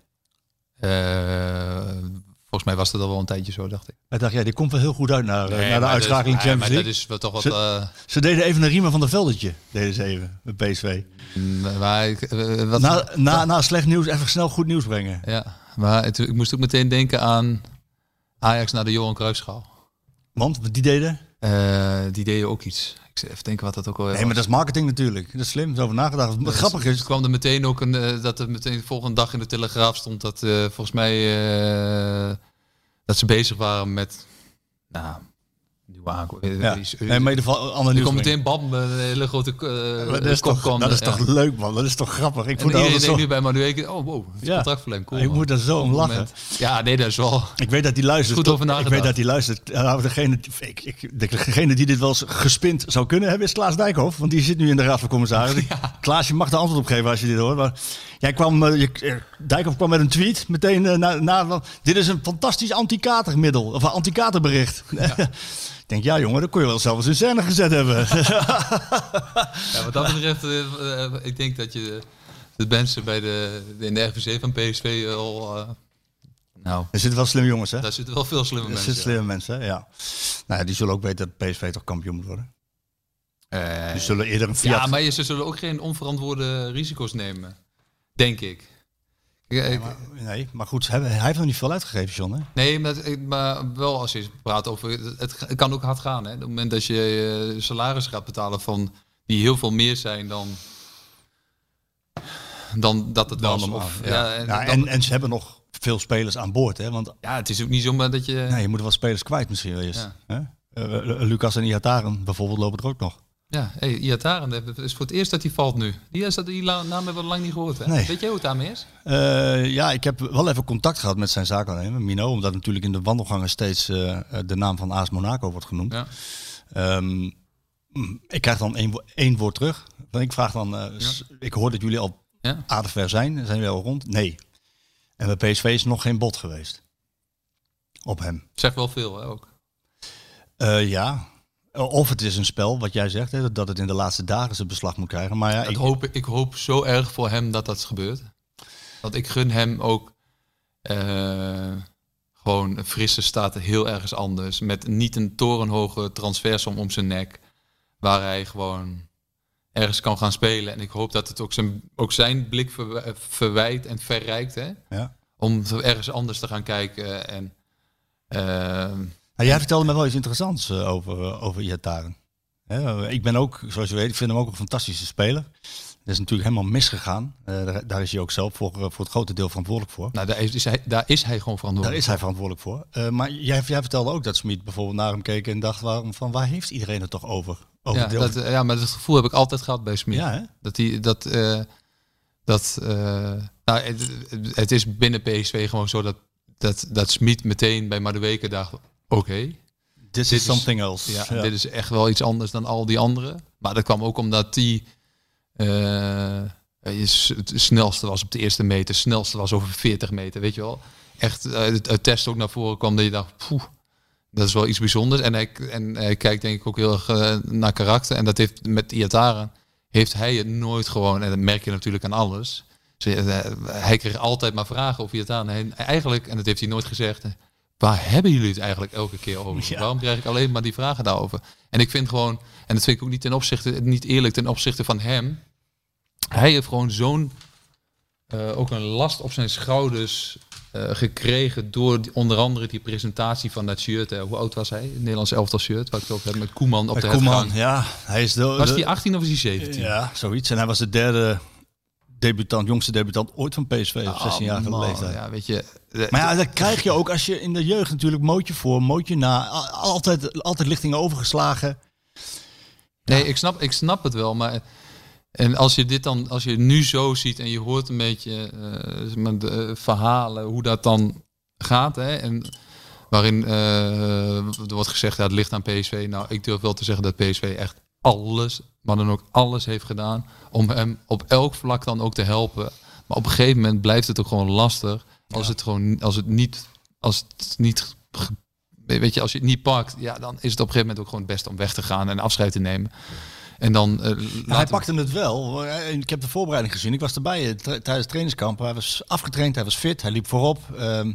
Eh, volgens mij was dat al wel een tijdje zo, dacht ik. Wat dacht jij? Die komt wel heel goed uit naar, eh, Nee, naar de uitschakeling Champions maar League. dat is wel toch wat... Ze- eh, Ze deden even een riemen van de veldetje, deden ze even, met PSV. mm, maar ik, eh, wat, Na, na, na slecht nieuws even snel goed nieuws brengen. Ja, maar het- ik moest ook meteen denken aan Ajax naar de Johan Cruijffschaal. Want, wat die deden? Eh, die deden ook iets. Ik zit even denken wat dat ook al Nee, maar dat is marketing natuurlijk. Dat is slim, zo over nagedacht. Wat grappig is, kwam er meteen ook een, eh, dat er meteen de volgende dag in de Telegraaf stond dat eh, volgens mij eh, dat ze bezig waren met, nou, aankoop. eh, ja. Nee, maar in ieder geval, ander er nieuws. komt meteen bam, een hele grote eh, dat is, kop toch, dat er, is toch ja. leuk, man. Dat is toch grappig. Ik En moet iedereen zo... nu bij Manueke, oh wow, het Ja. cool. Ik man. moet daar zo om lachen. Ja, nee, dat is wel... Ik weet dat hij luistert. Goed over Ik nagedacht. weet dat hij luistert. Nou, degene, ik, ik, degene die dit wel eens gespind zou kunnen hebben is Klaas Dijkhoff. Want die zit nu in de Raad van Commissarissen. Klaas, je mag de antwoord op geven als je dit hoort. Maar jij kwam, eh, je, eh, Dijkhoff kwam met een tweet meteen eh, na, na, dit is een fantastisch anti-katermiddel. Of een anti-katerbericht. Ik denk, ja jongen, dat kon je wel zelf eens in scène gezet hebben. Ja, wat dat betreft, eh, eh, ik denk dat je de mensen bij de, in de RVC van PSV al... eh, nou, er zitten wel slimme jongens, hè? daar zitten wel veel slimme Er mensen. zitten slimme mensen, hè? ja. Nou ja, die zullen ook weten dat PSV toch kampioen moet worden. Eh, Die zullen eerder een Fiat... ja, maar ze zullen ook geen onverantwoorde risico's nemen. Denk ik. Ja, Maar- nee, maar goed, hij, hij heeft nog niet veel uitgegeven, John, hè? Nee, maar, maar wel als je praat over... Het, het kan ook hard gaan, hè. Op het moment dat je eh, salaris gaat betalen van... die heel veel meer zijn dan... dan dat het Dan was. Of, ja. ja, en, Ja, en, en ze hebben nog veel spelers aan boord, hè? Want ja, het is ook niet zomaar dat je... nee, je moet wel spelers kwijt misschien wel eens. Ja. Hè? Eh, eh, Lucas en Iataren bijvoorbeeld lopen er ook nog. Ja, hey, Iataren, het is voor het eerst dat hij valt nu. Die, is dat, die naam hebben we lang niet gehoord, hè? Nee. Weet jij hoe het daarmee is? Eh, ja, ik heb wel even contact gehad met zijn zaakwaarnemer, Mino. Omdat natuurlijk in de wandelgangen steeds eh, eh, de naam van AS Monaco wordt genoemd. Ja. Ehm, mm, ik krijg dan één, één woord terug. Ik vraag dan, ik hoor dat jullie al Ja? aardig ver zijn. Zijn jullie al rond? Nee. En bij PSV is nog geen bod geweest. Op hem. Zegt wel veel, hè, ook. Ja. Of het is een spel, wat jij zegt, hè, dat het in de laatste dagen zijn beslag moet krijgen. Maar ja, Ik hoop, ik hoop zo erg voor hem dat dat gebeurt. Want ik gun hem ook eh, gewoon een frisse staat heel ergens anders. Met niet een torenhoge transfersom om zijn nek. Waar hij gewoon ergens kan gaan spelen. En ik hoop dat het ook zijn, ook zijn blik verw- verwijt en verrijkt. Hè? ja. Om ergens anders te gaan kijken. En, eh, Nou, jij vertelde me wel iets interessants eh, over, eh, over Iataren. Hè, ik ben ook, zoals je weet, ik vind hem ook een fantastische speler. Dat is natuurlijk helemaal misgegaan. Eh, daar, daar is hij ook zelf voor, eh, voor het grote deel verantwoordelijk voor. nou, daar is, hij, daar is hij gewoon Daar verantwoordelijk is hij verantwoordelijk voor. Eh, maar jij, jij vertelde ook dat Smit bijvoorbeeld naar hem keek en dacht, waarom, van waar heeft iedereen het toch over? over Ja, deel- dat, ja, maar dat gevoel heb ik altijd gehad bij Smit. ja? Dat die dat eh, dat eh, nou, het, het is binnen PSV gewoon zo dat dat dat Smit meteen bij Madueke dacht: oké, This Dit is is- something else. ja, Ja. dit is echt wel iets anders dan al die anderen. Maar dat kwam ook omdat die eh, s- het snelste was op de eerste meter, snelste was over 40 meter, weet je wel. Echt eh, het, het test ook naar voren kwam dat je dacht, poeh, dat is wel iets bijzonders. En hij, en hij kijkt denk ik ook heel erg eh, naar karakter. En dat heeft met Iataren heeft hij het nooit gewoon, en dat merk je natuurlijk aan alles. Eh, hij kreeg altijd maar vragen over Iataren. En eigenlijk, en dat heeft hij nooit gezegd, eh, waar hebben jullie het eigenlijk elke keer over? Ja. Waarom krijg ik alleen maar die vragen daarover? En ik vind gewoon, en dat vind ik ook niet ten opzichte, niet eerlijk ten opzichte van hem. Hij heeft gewoon zo'n, eh, ook een last op zijn schouders eh, gekregen door onder andere die presentatie van dat shirt. Hè. Hoe oud was hij? Het Nederlands elftal shirt, wat ik het ook heb met Koeman op Met de Koeman, ja, hij is de, Was hij 18 of is hij 17? Ja, zoiets. En hij was de derde debutant, jongste debutant ooit van PSV op 16-jarige Oh, man, leeftijd. Ja, weet je. Maar ja, dat krijg je ook als je in de jeugd natuurlijk mootje voor, mootje na. Al- Altijd, altijd lichtingen overgeslagen. Nee, ik snap, ik snap het wel, maar en als je dit dan, als je nu zo ziet en je hoort een beetje eh, verhalen, hoe dat dan gaat, hè, en waarin eh, er wordt gezegd dat het ligt aan PSV. Nou, ik durf wel te zeggen dat PSV echt alles, maar dan ook alles heeft gedaan om hem op elk vlak dan ook te helpen. Maar op een gegeven moment blijft het ook gewoon lastig als het gewoon, als het niet, als het niet weet je, als je het niet pakt, ja, dan is het op een gegeven moment ook gewoon het beste om weg te gaan en afscheid te nemen. En dan eh, Nou, hij pakte het wel. Ik heb de voorbereiding gezien. Ik was erbij eh, tijdens het trainingskamp. Hij was afgetraind, hij was fit, hij liep voorop. Ehm,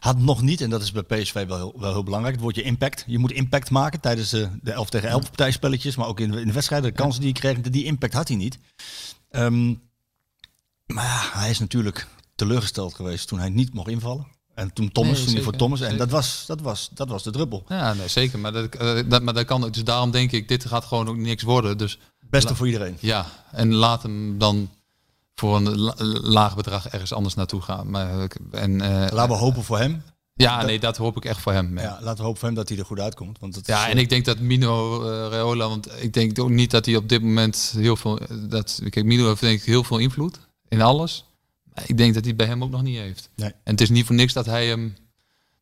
had nog niet, en dat is bij PSV wel heel, wel heel belangrijk, het woordje impact. Je moet impact maken tijdens de, de 11 tegen 11 partijspelletjes, maar ook in de, in de wedstrijden, de kansen die hij kreeg, die impact had hij niet. Ehm, maar ja, hij is natuurlijk teleurgesteld geweest toen hij niet mocht invallen. En toen Thomas, Nee, toen hij voor zeker, Thomas. En dat was, dat, was, dat was de druppel. Ja, nee, zeker. Maar dat, eh, dat, maar dat kan ook. Dus daarom denk ik, dit gaat gewoon ook niks worden. Dus Beste voor iedereen. ja, en laat hem dan voor een la- laag bedrag ergens anders naartoe gaan. Maar, ik- en, eh, Laten we hopen voor hem. ja, dat- nee, dat hoop ik echt voor hem. Ja, Ja, laten we hopen voor hem dat hij er goed uitkomt. Want het ja is, en ik denk dat Mino eh Raiola, want ik denk ook niet dat hij op dit moment heel veel... Dat, kijk, Mino heeft denk ik heel veel invloed in alles. Maar ik denk dat hij bij hem ook nog niet heeft. Nee. En het is niet voor niks dat hij hem...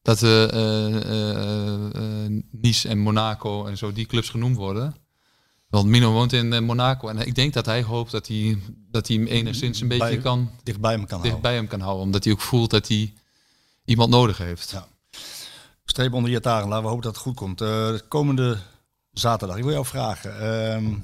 Dat eh eh, eh, eh, Nice en Monaco en zo die clubs genoemd worden. Want Mino woont in eh, Monaco en ik denk dat hij hoopt dat hij, dat hij hem enigszins een beetje kan, dichtbij hem kan dicht houden. bij hem kan houden. Omdat hij ook voelt dat hij iemand nodig heeft. Ja. Streep onder je taren. Laten we hopen dat het goed komt. Eh, de komende zaterdag. Ik wil jou vragen. ehm,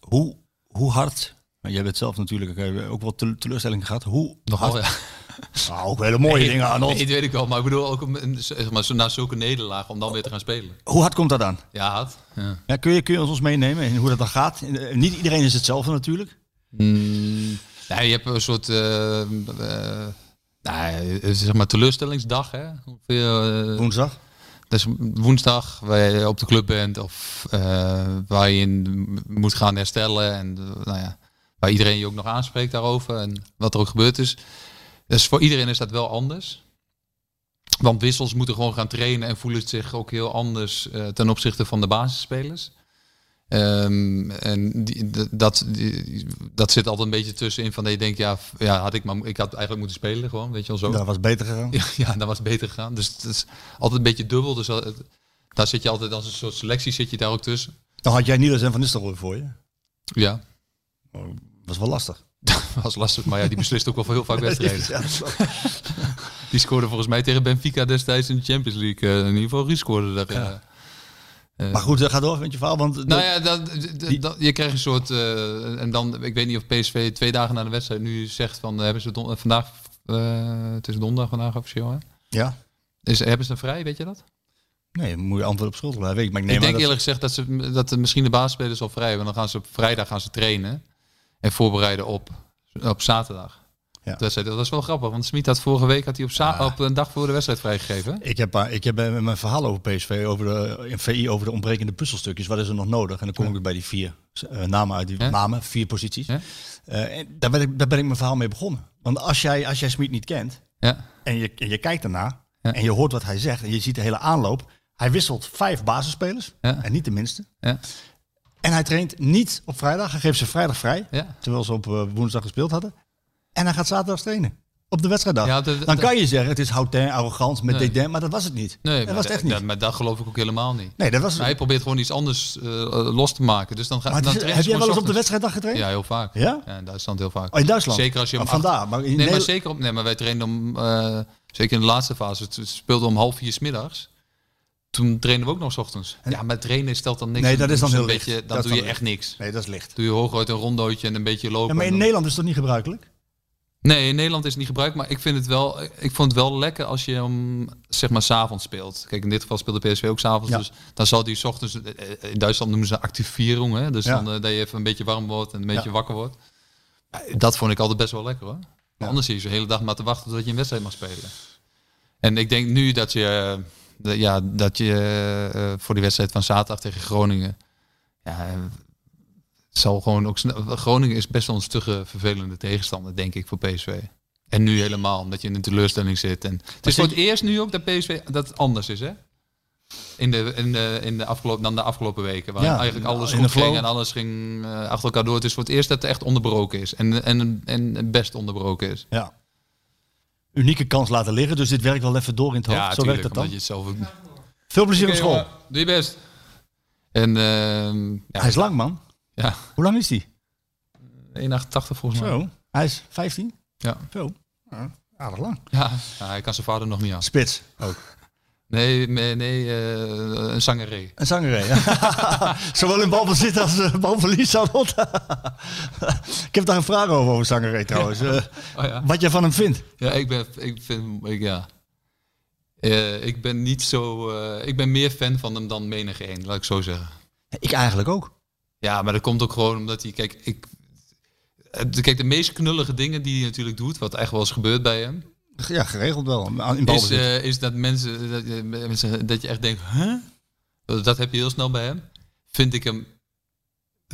hoe, hoe hard... maar Jij bent zelf natuurlijk eh, ook wel tele- teleurstelling gehad. Hoe Nogal, hard, ja. Nou, ook hele mooie Nee, dingen aan Nee, dat weet ik wel. Maar ik bedoel ook om, zeg maar, na zulke nederlagen om dan weer te gaan spelen. Hoe hard komt dat aan? Ja, hard. Ja. Ja, kun, je, kun je ons meenemen in hoe dat dan gaat? Eh, Niet iedereen is hetzelfde natuurlijk. Mm, nee, je hebt een soort eh, nou, zeg maar teleurstellingsdag. Hè? Ongeveer, eh, Woensdag. dat is woensdag waar je op de club bent of waar je in moet gaan herstellen. En nou ja, waar iedereen je ook nog aanspreekt daarover en wat er ook gebeurd is. Dus voor iedereen is dat wel anders. Want wissels moeten gewoon gaan trainen en voelen zich ook heel anders eh, ten opzichte van de basisspelers. Ehm, en die, dat, die- dat zit altijd een beetje tussenin van dat je denkt, ja, ja had ik, maar, ik had eigenlijk moeten spelen gewoon, weet je wel zo. Dat was beter gegaan. Ja, ja, dan was het beter gegaan. Dus het is altijd een beetje dubbel. Dus dat- het- daar zit je altijd als een soort selectie zit je daar ook tussen. Dan had jij Niels en Van Nistelrooy voor je. Ja, Dat was wel lastig. Dat was lastig. Maar ja, die beslist ook wel voor heel vaak wedstrijden. Ja, Die scoorde volgens mij tegen Benfica destijds in de Champions League. eh, in ieder geval, Ries scoorde daar. Ja. eh, eh, maar goed, eh, ga door met je verhaal. Want Nou ja, dat, dat- dat- je krijgt een soort. en dan, ik weet niet of PSV twee dagen na de wedstrijd nu zegt van. hebben ze don- vandaag. het is donderdag vandaag officieel. Hè? ja. Is, hebben ze een vrij, weet je dat? Nee, moet je antwoord op schuld blijven. Ik, maar ik neem ik denk dat- eerlijk gezegd dat, ze, dat de, misschien de basisspelers al vrij hebben. Dan gaan ze op vrijdag gaan ze trainen. En voorbereiden op, op zaterdag. Ja. Dat was wel grappig. Want Smit had vorige week had hij op, Ja. op een dag voor de wedstrijd vrijgegeven. Ik heb, eh, ik heb eh, mijn verhaal over PSV, over de, in VI, over de ontbrekende puzzelstukjes. Wat is er nog nodig? En dan kom ik bij die vier eh, namen uit die namen, vier posities. En daar, ben ik, daar ben ik mijn verhaal mee begonnen. Want als jij, als jij Smit niet kent Ja. en je, en je kijkt ernaar Ja. en je hoort wat hij zegt en je ziet de hele aanloop. Hij wisselt vijf basisspelers en niet de minste. En hij traint niet op vrijdag. Hij geeft ze vrijdag vrij, Ja. terwijl ze op eh, woensdag gespeeld hadden. En hij gaat zaterdag trainen. Op de wedstrijddag. Ja, de- dan kan je zeggen, het is houtin, arrogant, met Nee. dédain, maar dat was het niet. Nee, dat maar was het echt niet. maar dat geloof ik ook helemaal niet. nee, dat was Maar hij probeert gewoon iets anders eh, los te maken. Dus dan gaat Maar dan is- heb jij wel eens op de wedstrijddag getraind? Ja, heel vaak. Ja? Ja, in Duitsland heel vaak. Oh, in Duitsland? Zeker als je om Oh, vandaar. Maar in Nee, maar zeker op. Nee, maar wij trainen om. eh, zeker in de laatste fase. Het speelde om half vier 's middags. Toen trainen we ook nog 's ochtends. Ja, maar trainen stelt dan niks. Nee, dat is dan heel beetje, licht. Dan Dat doe je echt niks. Nee, dat is licht. Doe je hooguit een rondootje en een beetje lopen. Ja, maar in dan- Nederland is dat niet gebruikelijk? Nee, in Nederland is het niet gebruikt, maar ik vind het wel. Ik vond het wel lekker als je om zeg maar s'avonds speelt. Kijk, in dit geval speelde PSV ook s'avonds, Ja. dus dan zal die 's ochtends. eh, In Duitsland noemen ze activierung, hè? Dus Ja. dan eh, dat je even een beetje warm wordt en een beetje Ja. wakker wordt. Dat vond ik altijd best wel lekker, hoor. Maar Anders zie je de hele dag maar te wachten tot je een wedstrijd mag spelen. En ik denk nu dat je, eh, de- ja, dat je eh, voor die wedstrijd van zaterdag tegen Groningen. Ja, eh, zal gewoon ook. Groningen is best wel een stugge, vervelende tegenstander, denk ik, voor PSV. En nu helemaal, omdat je in een teleurstelling zit. En het is voor het eerst nu ook dat PSV dat het anders is, hè? In de, in de, in de afgelopen, dan de afgelopen weken. Waar Ja, eigenlijk alles goed ging en alles ging eh, achter elkaar door. Het is voor het eerst dat het echt onderbroken is. En, en, en best onderbroken is. Ja. Unieke kans laten liggen, dus dit werkt wel even door in het hoofd. Ja, Zo werkt het dan. je het zelf ook... Veel plezier op school. jongen, Doe je best. En ehm ja, Hij is lang, man. Ja, Hoe lang is hij? 1,88 volgens mij. Zo. Hij is 15? Ja. Zo. Ja, aardig lang. Ja, ja, hij kan zijn vader nog niet aan. Spits ook. Nee, nee, nee eh, een zangeree. Een zangerij. ja. Zowel in balbezit als uh, balverlies. Charlotte. ik heb daar een vraag over, over zangerij trouwens. Eh, Oh ja. Wat je van hem vindt. Ja, ik ben, ik vind, ik, ja. Ik ben niet zo, ik ben meer fan van hem dan menige een, laat ik zo zeggen. Ik eigenlijk ook. Ja, maar dat komt ook gewoon omdat hij, kijk, ik, kijk, de meest knullige dingen die hij natuurlijk doet, wat echt wel eens gebeurt bij hem, Ja, geregeld wel. In is, eh, is dat mensen, dat, mensen, dat je echt denkt, huh? Dat, heb je heel snel bij hem. Vind ik hem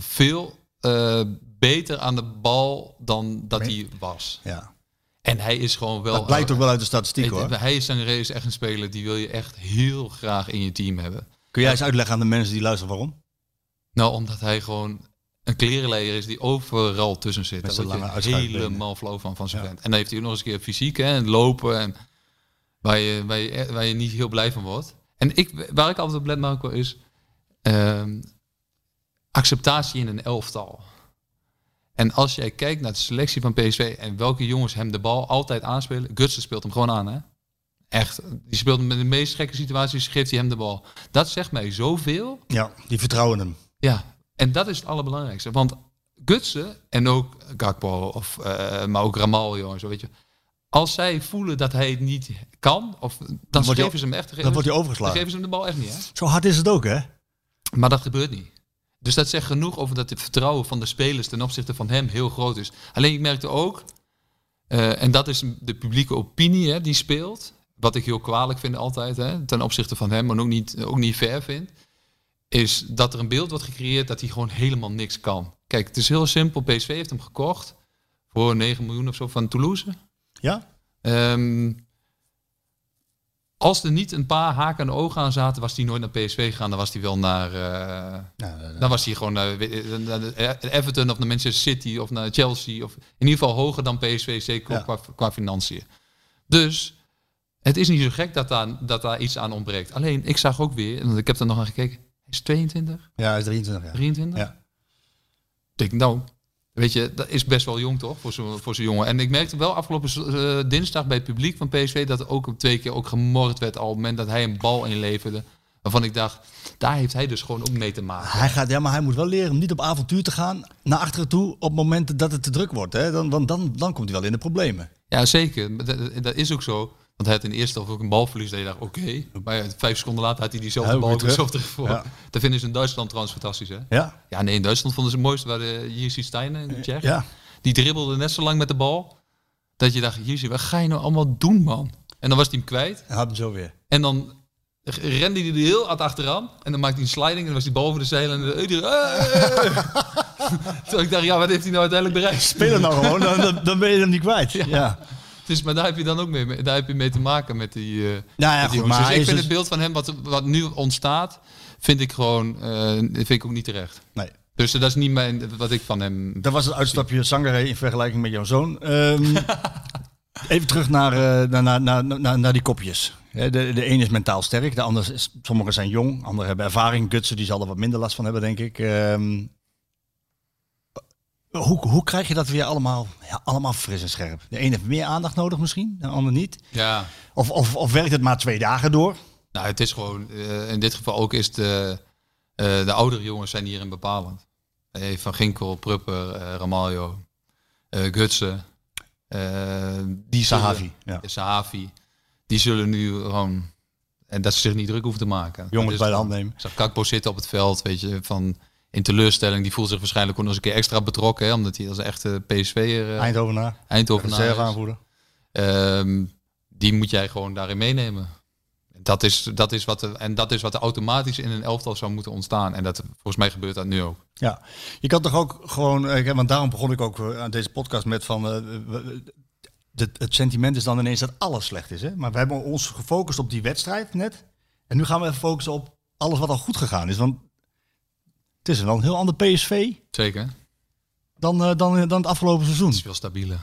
veel eh, beter aan de bal dan dat Nee. hij was. ja. En hij is gewoon wel... Dat blijkt ook wel uit de statistiek hoor. Hij is Sangaré is echt een speler die wil je echt heel graag in je team hebben. Kun jij eens uitleggen aan de mensen die luisteren waarom? Nou, omdat hij gewoon een klerenleier is die overal tussen zit. Met Daar word je helemaal flauw van, van zijn Ja. vent. En dan heeft hij ook nog eens een keer fysiek hè, en lopen. En waar, je, waar, je, waar je niet heel blij van wordt. En ik, waar ik altijd op let, Marco, is ehm, acceptatie in een elftal. En als jij kijkt naar de selectie van PSV en welke jongens hem de bal altijd aanspelen. Gutsen speelt hem gewoon aan, hè? Echt. Die speelt hem in de meest gekke situaties, geeft hij hem de bal. Dat zegt mij zoveel. Ja, die vertrouwen hem. Ja, en dat is het allerbelangrijkste. Want Gutsen en ook Gakpo, of, eh, maar ook Ramaljo en zo, weet je. Als zij voelen dat hij het niet kan, of, dan, geven ze hem echt. Dan wordt hij Dan overgeslagen. geven ze hem de bal echt niet, hè? Zo hard is het ook, hè? Maar dat gebeurt niet. Dus dat zegt genoeg over dat het vertrouwen van de spelers ten opzichte van hem heel groot is. Alleen ik merkte ook, eh, en dat is de publieke opinie hè, die speelt, wat ik heel kwalijk vind altijd, hè, ten opzichte van hem, maar ook niet, ook niet fair vind, is dat er een beeld wordt gecreëerd dat hij gewoon helemaal niks kan. Kijk, het is heel simpel. PSV heeft hem gekocht voor 9 miljoen of zo van Toulouse. Ja? Ehm, als er niet een paar haken en ogen aan zaten, was hij nooit naar PSV gegaan. Dan was hij wel naar. eh, dan was hij gewoon naar, weet- naar Everton of naar Manchester City of naar Chelsea. Of in ieder geval hoger dan PSV, zeker Ja. qua, qua financiën. Dus het is niet zo gek dat daar, dat daar iets aan ontbreekt. Alleen, ik zag ook weer, en ik heb er nog aan gekeken, is 22, ja, hij is 23 jaar. 23. Ja. Ik denk, nou, weet je, dat is best wel jong toch, voor zo'n voor zo'n jongen. En ik merkte wel afgelopen eh, dinsdag bij het publiek van PSV dat er ook twee keer ook gemord werd al op het moment dat hij een bal inleverde. Waarvan ik dacht, daar heeft hij dus gewoon ook mee te maken. Hij gaat, ja, maar hij moet wel leren om niet op avontuur te gaan naar achteren toe op momenten dat het te druk wordt. Hè? Dan, want dan, dan komt hij wel in de problemen. Ja, zeker. Dat is ook zo. Want hij had in de eerste helft ook een balverlies. Dat je dacht, oké. Maar ja, vijf seconden later had hij diezelfde Ja, bal weer terug. voor. Ja. Dat vinden ze in Duitsland trouwens fantastisch, hè? Ja? Ja, nee, in Duitsland vonden ze het mooiste. Waar de Jirsi Steiner, de Tsjech, Ja. die dribbelde net zo lang met de bal. Dat je dacht, Jirsi, wat ga je nou allemaal doen, man? En dan was hij hem kwijt. Hij had hem zo weer. En dan rende hij er heel hard achteraan. En dan maakte hij een sliding. En dan was hij bal over de zeilen. En dan, iedereen, Toen ik dacht, ja, wat heeft hij nou uiteindelijk bereikt? Speel hem nou gewoon, dan, dan, dan ben je hem niet kwijt. Ja. Dus, maar daar heb je dan ook mee, daar heb je mee te maken met die. eh, Nou ja, met die goed, jongens. maar dus ik vind dus- het beeld van hem wat, wat nu ontstaat, vind ik gewoon, eh, vind ik ook niet terecht. Nee. Dus dat is niet mijn, wat ik van hem. Dat was het uitstapje Sangare in vergelijking met jouw zoon. Ehm, even terug naar, eh, naar, naar, naar, naar, naar die kopjes. De, de een is mentaal sterk, de ander is, sommigen zijn jong, anderen hebben ervaring. Gutsen die zal er wat minder last van hebben, denk ik. Ehm, hoe, hoe krijg je dat weer allemaal, ja, allemaal fris en scherp? De een heeft meer aandacht nodig misschien, de ander niet. Ja, Of, of, of werkt het maar twee dagen door? nou, het is gewoon, eh, in dit geval ook is de, eh, de oudere jongens zijn hierin bepalend. Eh, van Ginkel, Prupper, eh, Ramaljo, eh Gutsen, eh, die zullen- Sahavi, ja. Sahavi, die zullen nu gewoon, en dat ze zich niet druk hoeven te maken. Jongens is bij de hand nemen. Kakpo zitten op het veld, weet je, van in teleurstelling. Die voelt zich waarschijnlijk ook nog eens een keer extra betrokken, hè, omdat hij als echte PSV'er uh, Eindhovenaar, Eindhovenaar is. reserveaanvoerder. Ehm, die moet jij gewoon daarin meenemen. Dat is, dat is wat er, en dat is wat er automatisch in een elftal zou moeten ontstaan. En dat, volgens mij gebeurt dat nu ook. Ja, je kan toch ook gewoon, eh, want daarom begon ik ook eh, aan deze podcast met van, eh, de, het sentiment is dan ineens dat alles slecht is. Hè? Maar we hebben ons gefocust op die wedstrijd net. En nu gaan we even focussen op alles wat al goed gegaan is. Want het is wel een heel ander PSV Zeker. dan, eh, dan, dan het afgelopen seizoen. Het is veel stabieler.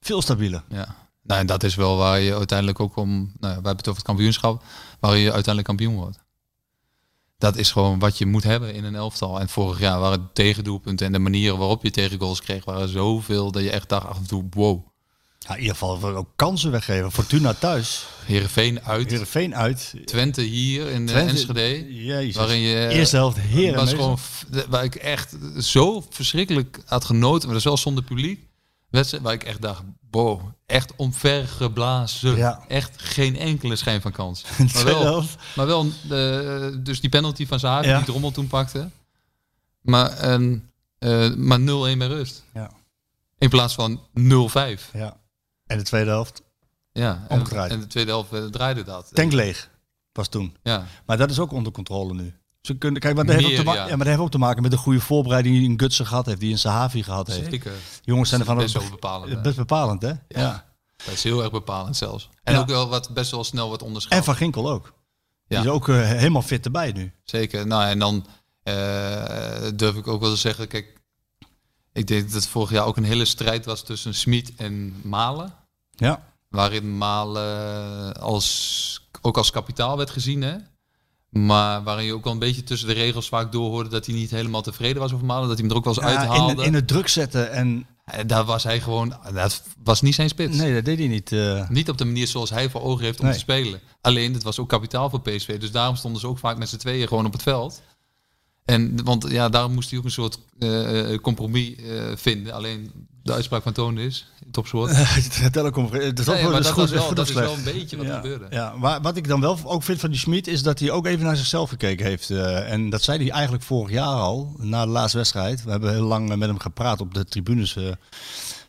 Veel stabieler. Ja. Nou, en dat is wel waar je uiteindelijk ook om. Nou, we hebben het over het kampioenschap, waar je uiteindelijk kampioen wordt. Dat is gewoon wat je moet hebben in een elftal. En vorig jaar waren de tegendoelpunten en de manieren waarop je tegengoals kreeg, waren zoveel dat je echt dacht af en toe, wow. Ja, in ieder geval ook kansen weggeven. Fortuna thuis, Heerenveen uit, Heerenveen uit. Twente hier in de Twente- Enschede. Jezus. Waarin je Eerste helft heren. was gewoon waar ik echt zo verschrikkelijk had genoten, maar dat is wel zonder publiek. Wedstrijd waar ik echt dacht, wow, echt omvergeblazen. Ja. Echt geen enkele schijn van kans. Maar wel, maar wel de, dus die penalty van Zahavi Ja. die Drommel toen pakte. Maar, en, eh, maar 0-1 bij rust. Ja. In plaats van 0-5. Ja. En de tweede helft, Ja, en, Omgedraaid. en de tweede helft eh, draaide dat. tank leeg, was toen. Ja, Maar dat is ook onder controle nu. Ze kunnen, kijk, maar dat, heeft ook Meer, te ja. ja, maar dat heeft ook te maken met de goede voorbereiding die een Gutsen gehad heeft, die een Sahavi gehad heeft. zeker. Jongens zijn er van Best wel bepalend? Best bepalend, hè? Ja. Dat is heel erg bepalend zelfs. En ook wel wat best wel snel wordt onderschat. En Van Ginkel ook. Ja. Die is ook eh, helemaal fit erbij nu. Zeker. Nou, en dan eh, durf ik ook wel te zeggen, kijk, ik denk dat het vorig jaar ook een hele strijd was tussen Smit en Malen. Ja. Waarin Malen als, ook als kapitaal werd gezien, hè. Maar waarin je ook wel een beetje tussen de regels vaak doorhoorde dat hij niet helemaal tevreden was over Malen. Dat hij hem er ook wel eens Ja, uithaalde. in, in het druk zetten en... En daar was hij gewoon, dat was niet zijn spits. Nee, dat deed hij niet. eh. Niet op de manier zoals hij voor ogen heeft om Nee. te spelen. Alleen, het was ook kapitaal voor PSV. Dus daarom stonden ze ook vaak met z'n tweeën gewoon op het veld. En, want ja, daarom moest hij ook een soort eh, eh, compromis eh, vinden. Alleen de uitspraak van Toon is, topsoort. Telecom, Nee, is dat, goed, is wel, goed dat of is wel een beetje wat ja, gebeurde. Ja, maar wat ik dan wel ook vind van die Schmid is dat hij ook even naar zichzelf gekeken heeft. en dat zei hij eigenlijk vorig jaar al, na de laatste wedstrijd. We hebben heel lang met hem gepraat op de tribunes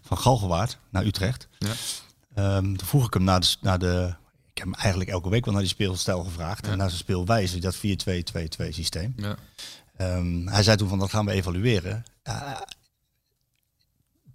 van Galgenwaard naar Utrecht. Ja. Ehm, toen vroeg ik hem naar de, naar de... Ik heb hem eigenlijk elke week wel naar die speelstijl gevraagd. En naar zijn speelwijze, dat 4-2-2-2 systeem. Ja. Ehm, hij zei toen van dat gaan we evalueren. Ja,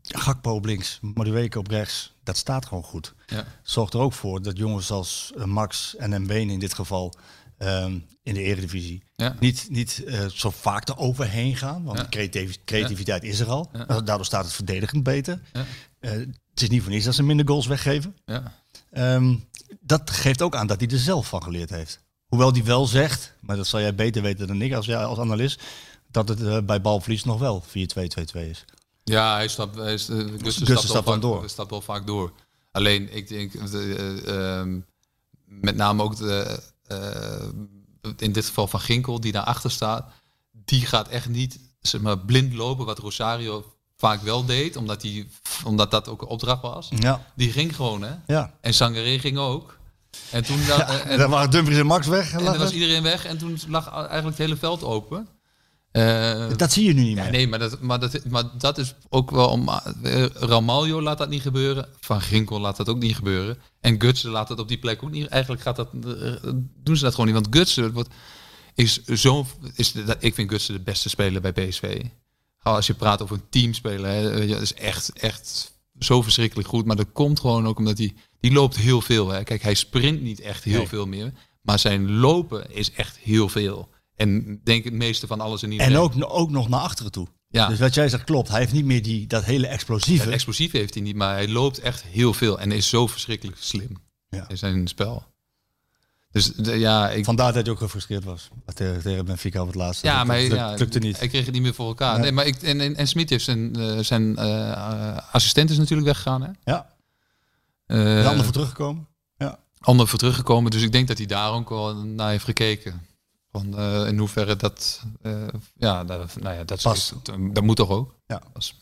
Gakpo op links, Madueke op rechts. Dat staat gewoon goed. Ja. Zorgt er ook voor dat jongens als eh, Max en Mbene in dit geval ehm, in de eredivisie Ja. niet, niet eh, zo vaak er overheen gaan. Want Ja. creativiteit is er al. Daardoor staat het verdedigend beter. Ja. Eh, het is niet voor niets dat ze minder goals weggeven. Ja. Ehm, dat geeft ook aan dat hij er zelf van geleerd heeft. Hoewel hij wel zegt, maar dat zal jij beter weten dan ik als, als analist, dat het eh, bij balverlies nog wel 4-2-2-2 is. Ja, hij stapt, hij uh, Gusten Gusten stapt, stapt wel dan vaak, door. stapt wel vaak door. Alleen, ik denk, eh, eh, ehm, met name ook de, in dit geval van Ginkel, die daarachter staat, die gaat echt niet zeg maar, blind lopen, wat Rosario vaak wel deed, omdat, die, omdat dat ook een opdracht was. Ja, Die ging gewoon, hè. ja. En Sangaré ging ook. En toen ja eh, en dan waren Dumfries en Max weg. en dan was iedereen weg en toen lag eigenlijk het hele veld open. Eh, Dat zie je nu niet ja, meer. nee, maar dat, maar, dat, maar dat is ook wel om. eh, Ramaljo laat dat niet gebeuren. Van Ginkel laat dat ook niet gebeuren. En Gutsen laat dat op die plek ook niet. Eigenlijk gaat dat, doen ze dat gewoon niet. Want Gutsen wordt, is zo. Is, dat- ik vind Gutsen de beste speler bij PSV. Als je praat over een teamspeler, hè, dat is echt, echt zo verschrikkelijk goed. Maar dat komt gewoon ook omdat hij. Die loopt heel veel. Hè. Kijk, hij sprint niet echt heel Nee. veel meer. Maar zijn lopen is echt heel veel. En denk het meeste van alles in iedereen. En ook, ook nog naar achteren toe. Ja. Dus wat jij zegt klopt. Hij heeft niet meer die, dat hele explosieve. Het explosief heeft hij niet, maar hij loopt echt heel veel en is zo verschrikkelijk slim Ja. in zijn spel. Dus de- ja, ik, Vandaar dat hij ook gefrustreerd was. Tegen, tegen Benfica op het laatste. ja, dat, maar dat, ja, lukte niet. Hij kreeg het niet meer voor elkaar. Nee. Maar ik, en, en, en Smit heeft zijn, eh, zijn eh, assistent is natuurlijk weggegaan. Hè? Ja, De ander voor teruggekomen. Ja. ander voor teruggekomen, dus ik denk dat hij daar ook wel naar heeft gekeken. Van, eh, in hoeverre dat, eh, ja, dat, nou ja, dat, Past. is- dat moet toch ook. Ja. Als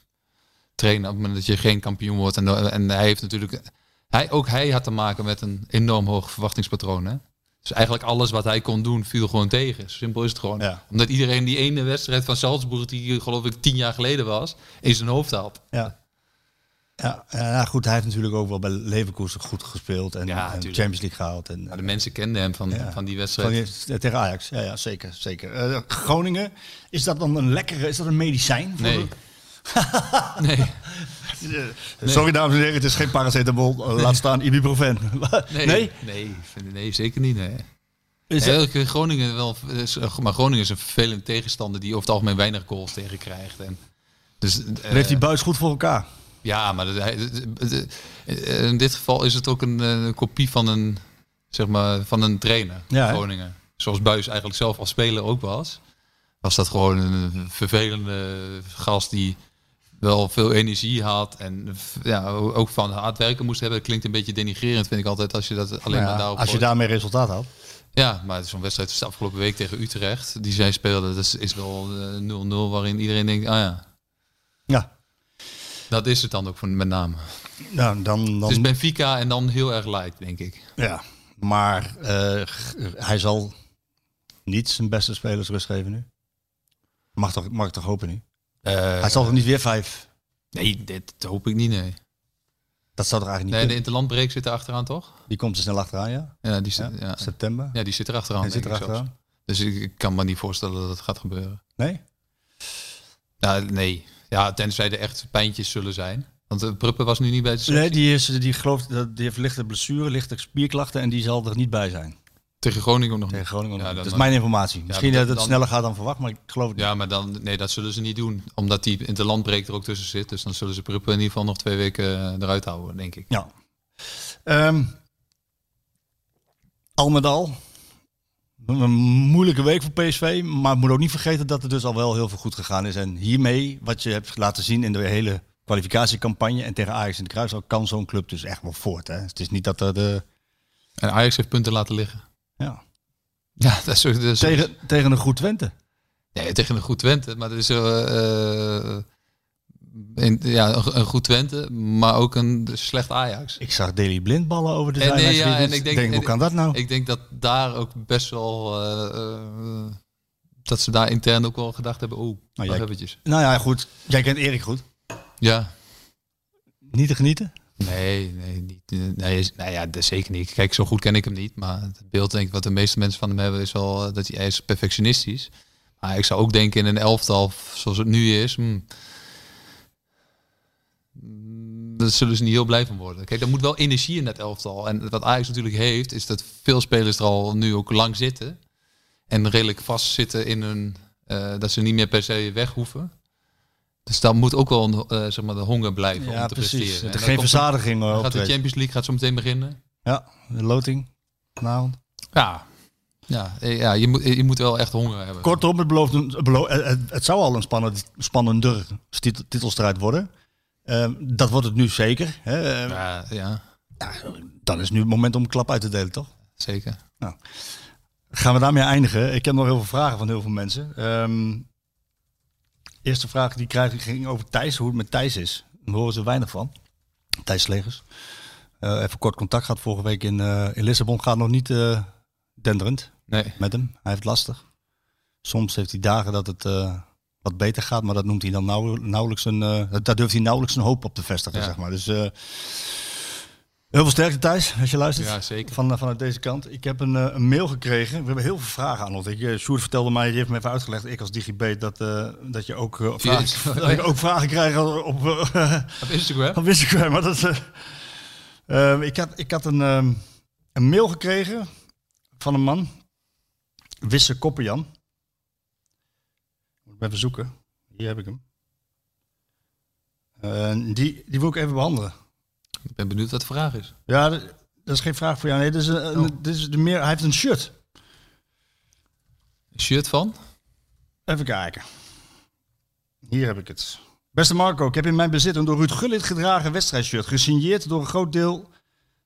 trainer, op het moment dat je geen kampioen wordt. En, en hij heeft natuurlijk, hij, ook hij had te maken met een enorm hoog verwachtingspatroon. Hè? Dus eigenlijk alles wat hij kon doen, viel gewoon tegen. Zo simpel is het gewoon. Ja. Omdat iedereen die ene wedstrijd van Salzburg, die geloof ik tien jaar geleden was, in zijn hoofd had. Ja. Ja, ja, goed. Hij heeft natuurlijk ook wel bij Leverkusen goed gespeeld. En, Ja, en. Champions League gehaald. En, Maar de mensen kenden hem van, Ja. van die Van wedstrijd. die- tegen Ajax, ja, ja zeker. zeker. Eh, Groningen, is dat dan een lekkere, is dat een medicijn? Voor Nee. nee. Sorry dames en heren, het is geen paracetamol, eh, laat staan ibuprofen. Nee, nee? nee, zeker niet. Nee. Is ik- Groningen wel, maar Groningen is een vervelende tegenstander die over het algemeen weinig goals tegen krijgt. En dus, eh, heeft die buis goed voor elkaar. Ja, maar de- in dit geval is het ook een, eh, kopie van een, zeg maar, van een trainer. Ja, hè? Groningen. Zoals Buis eigenlijk zelf als speler ook was. Was dat gewoon een vervelende gast die wel veel energie had. En ja, ook van hard werken moest hebben. Dat klinkt een beetje denigrerend, vind ik altijd, als je dat alleen Ja, maar daarop als je daarmee resultaat had. Ja, maar zo'n wedstrijd is de afgelopen week tegen Utrecht. Die zij speelden, dat is, is wel eh, 0-0 waarin iedereen denkt, ah ja, Ja, dat is het dan ook voor, met name. nou, dan, dan, Het is Benfica en dan heel erg light, denk ik. ja. Maar eh, hij zal niet zijn beste spelers rust geven nu. Mag toch, mag ik toch hopen nu? Eh, Hij zal er niet weer vijf Nee, dit hoop ik niet, nee. Dat zou er eigenlijk niet Nee, de interlandbreek zit er achteraan, toch? Die komt er snel achteraan, ja. Ja, die zit, ja. ja. September. Ja, die zit er achteraan. Zit er achteraan. Dus ik, ik kan me niet voorstellen dat het gaat gebeuren. Nee? Ja, nee. Ja, tenzij er echt pijntjes zullen zijn. Want de Pruppen was nu niet bij de selectie. Nee, die, is, die gelooft dat die heeft lichte blessure, lichte spierklachten en die zal er niet bij zijn. Tegen Groningen nog Tegen. Groningen. Nog. dat is mijn informatie. Misschien dat- dat het dan- sneller gaat dan verwacht, maar ik geloof het niet. Ja, maar dan, nee, dat zullen ze niet doen. Omdat die interlandbreek er ook tussen zit. Dus dan zullen ze Pruppen in ieder geval nog twee weken eh, eruit houden, denk ik. Ja. Ehm, al met al, een moeilijke week voor PSV, maar moet ook niet vergeten dat er dus al wel heel veel goed gegaan is. En hiermee, wat je hebt laten zien in de hele kwalificatiecampagne en tegen Ajax in de Kruisal, kan zo'n club dus echt wel voort. Hè? Het is niet dat er de... En Ajax heeft punten laten liggen. Ja. Ja, dat is, dat is Tegen, tegen een goed Twente. Nee, tegen een goed Twente. Maar dat is eh, eh, in- ja, een, goed Twente, maar ook een slecht Ajax. Ik zag Daily Blind ballen over de zijlijn. nee, ja, en ik denk, hoe en- kan dat nou? Ik denk dat daar ook best wel. eh, eh, dat ze daar intern ook wel gedacht hebben. Oeh, Nou, jij- eventjes. Nou ja, goed. Jij kent Erik goed. Ja. Niet te genieten? Nee, nee, niet, eh, nee, nou ja, zeker niet. Kijk, zo goed ken ik hem niet. Maar het beeld denk ik wat de meeste mensen van hem hebben is wel dat hij, hij is perfectionistisch. Maar ik zou ook denken in een elftal zoals het nu is. hmm, mm, daar zullen ze niet heel blij van worden. Kijk, er moet wel energie in dat elftal. En wat Ajax natuurlijk heeft, is dat veel spelers er al nu ook lang zitten. En redelijk vastzitten in hun... eh, dat ze niet meer per se weg hoeven. Dus daar moet ook wel eh, zeg maar, de honger blijven Ja, om te precies. presteren. Er dan geen verzadiging dan uh, gaat de. Champions League gaat zo meteen beginnen. Ja, de loting vanavond. Ja, ja, eh, ja je, moet, je moet wel echt honger hebben. Kortom, het, belooft een, het, het, het zou al een spannend, spannender titel- titelstrijd worden. Ehm, dat wordt het nu zeker. Hè? Ehm, Ja, ja, Dan is nu het moment om een klap uit te delen, toch? zeker. Gaan we daarmee eindigen? Ik heb nog heel veel vragen van heel veel mensen. Ehm, eerste vraag die krijg ik ging over Thijs, hoe het met Thijs is. Daar horen ze weinig van. Thijs Slegers. Eh, even kort contact gehad vorige week in, eh, in Lissabon. Gaat nog niet eh, denderend Nee. met hem. Hij heeft lastig. Soms heeft hij dagen dat het wat beter gaat, maar dat noemt hij dan nauw, nauwelijks een. eh, daar durft hij nauwelijks een hoop op te vestigen, Ja. zeg maar. Dus eh, heel veel sterkte Thijs, als je luistert. Ja, zeker. Van, eh, vanuit deze kant. Ik heb een, een mail gekregen. We hebben heel veel vragen aan ons. Ik, Sjoerd vertelde mij, die heeft me even uitgelegd, ik als digibet, dat, dat je ook, vragen, dat ik ook vragen krijg op, Op Instagram? op Instagram. Maar dat, eh, eh, ik, had, ik had een, ehm, een mail gekregen van een man. Wisse Koppenjan. Even zoeken. Hier heb ik hem. Eh, die, die wil ik even behandelen. Ik ben benieuwd wat de vraag is. Ja, dat, dat is geen vraag voor jou. Nee, dit is, een, Oh. dit is de meer, hij heeft een shirt. Een shirt van? Even kijken. Hier heb ik het. Beste Marco, ik heb in mijn bezit een door Ruud Gullit gedragen wedstrijdshirt. Gesigneerd door een groot deel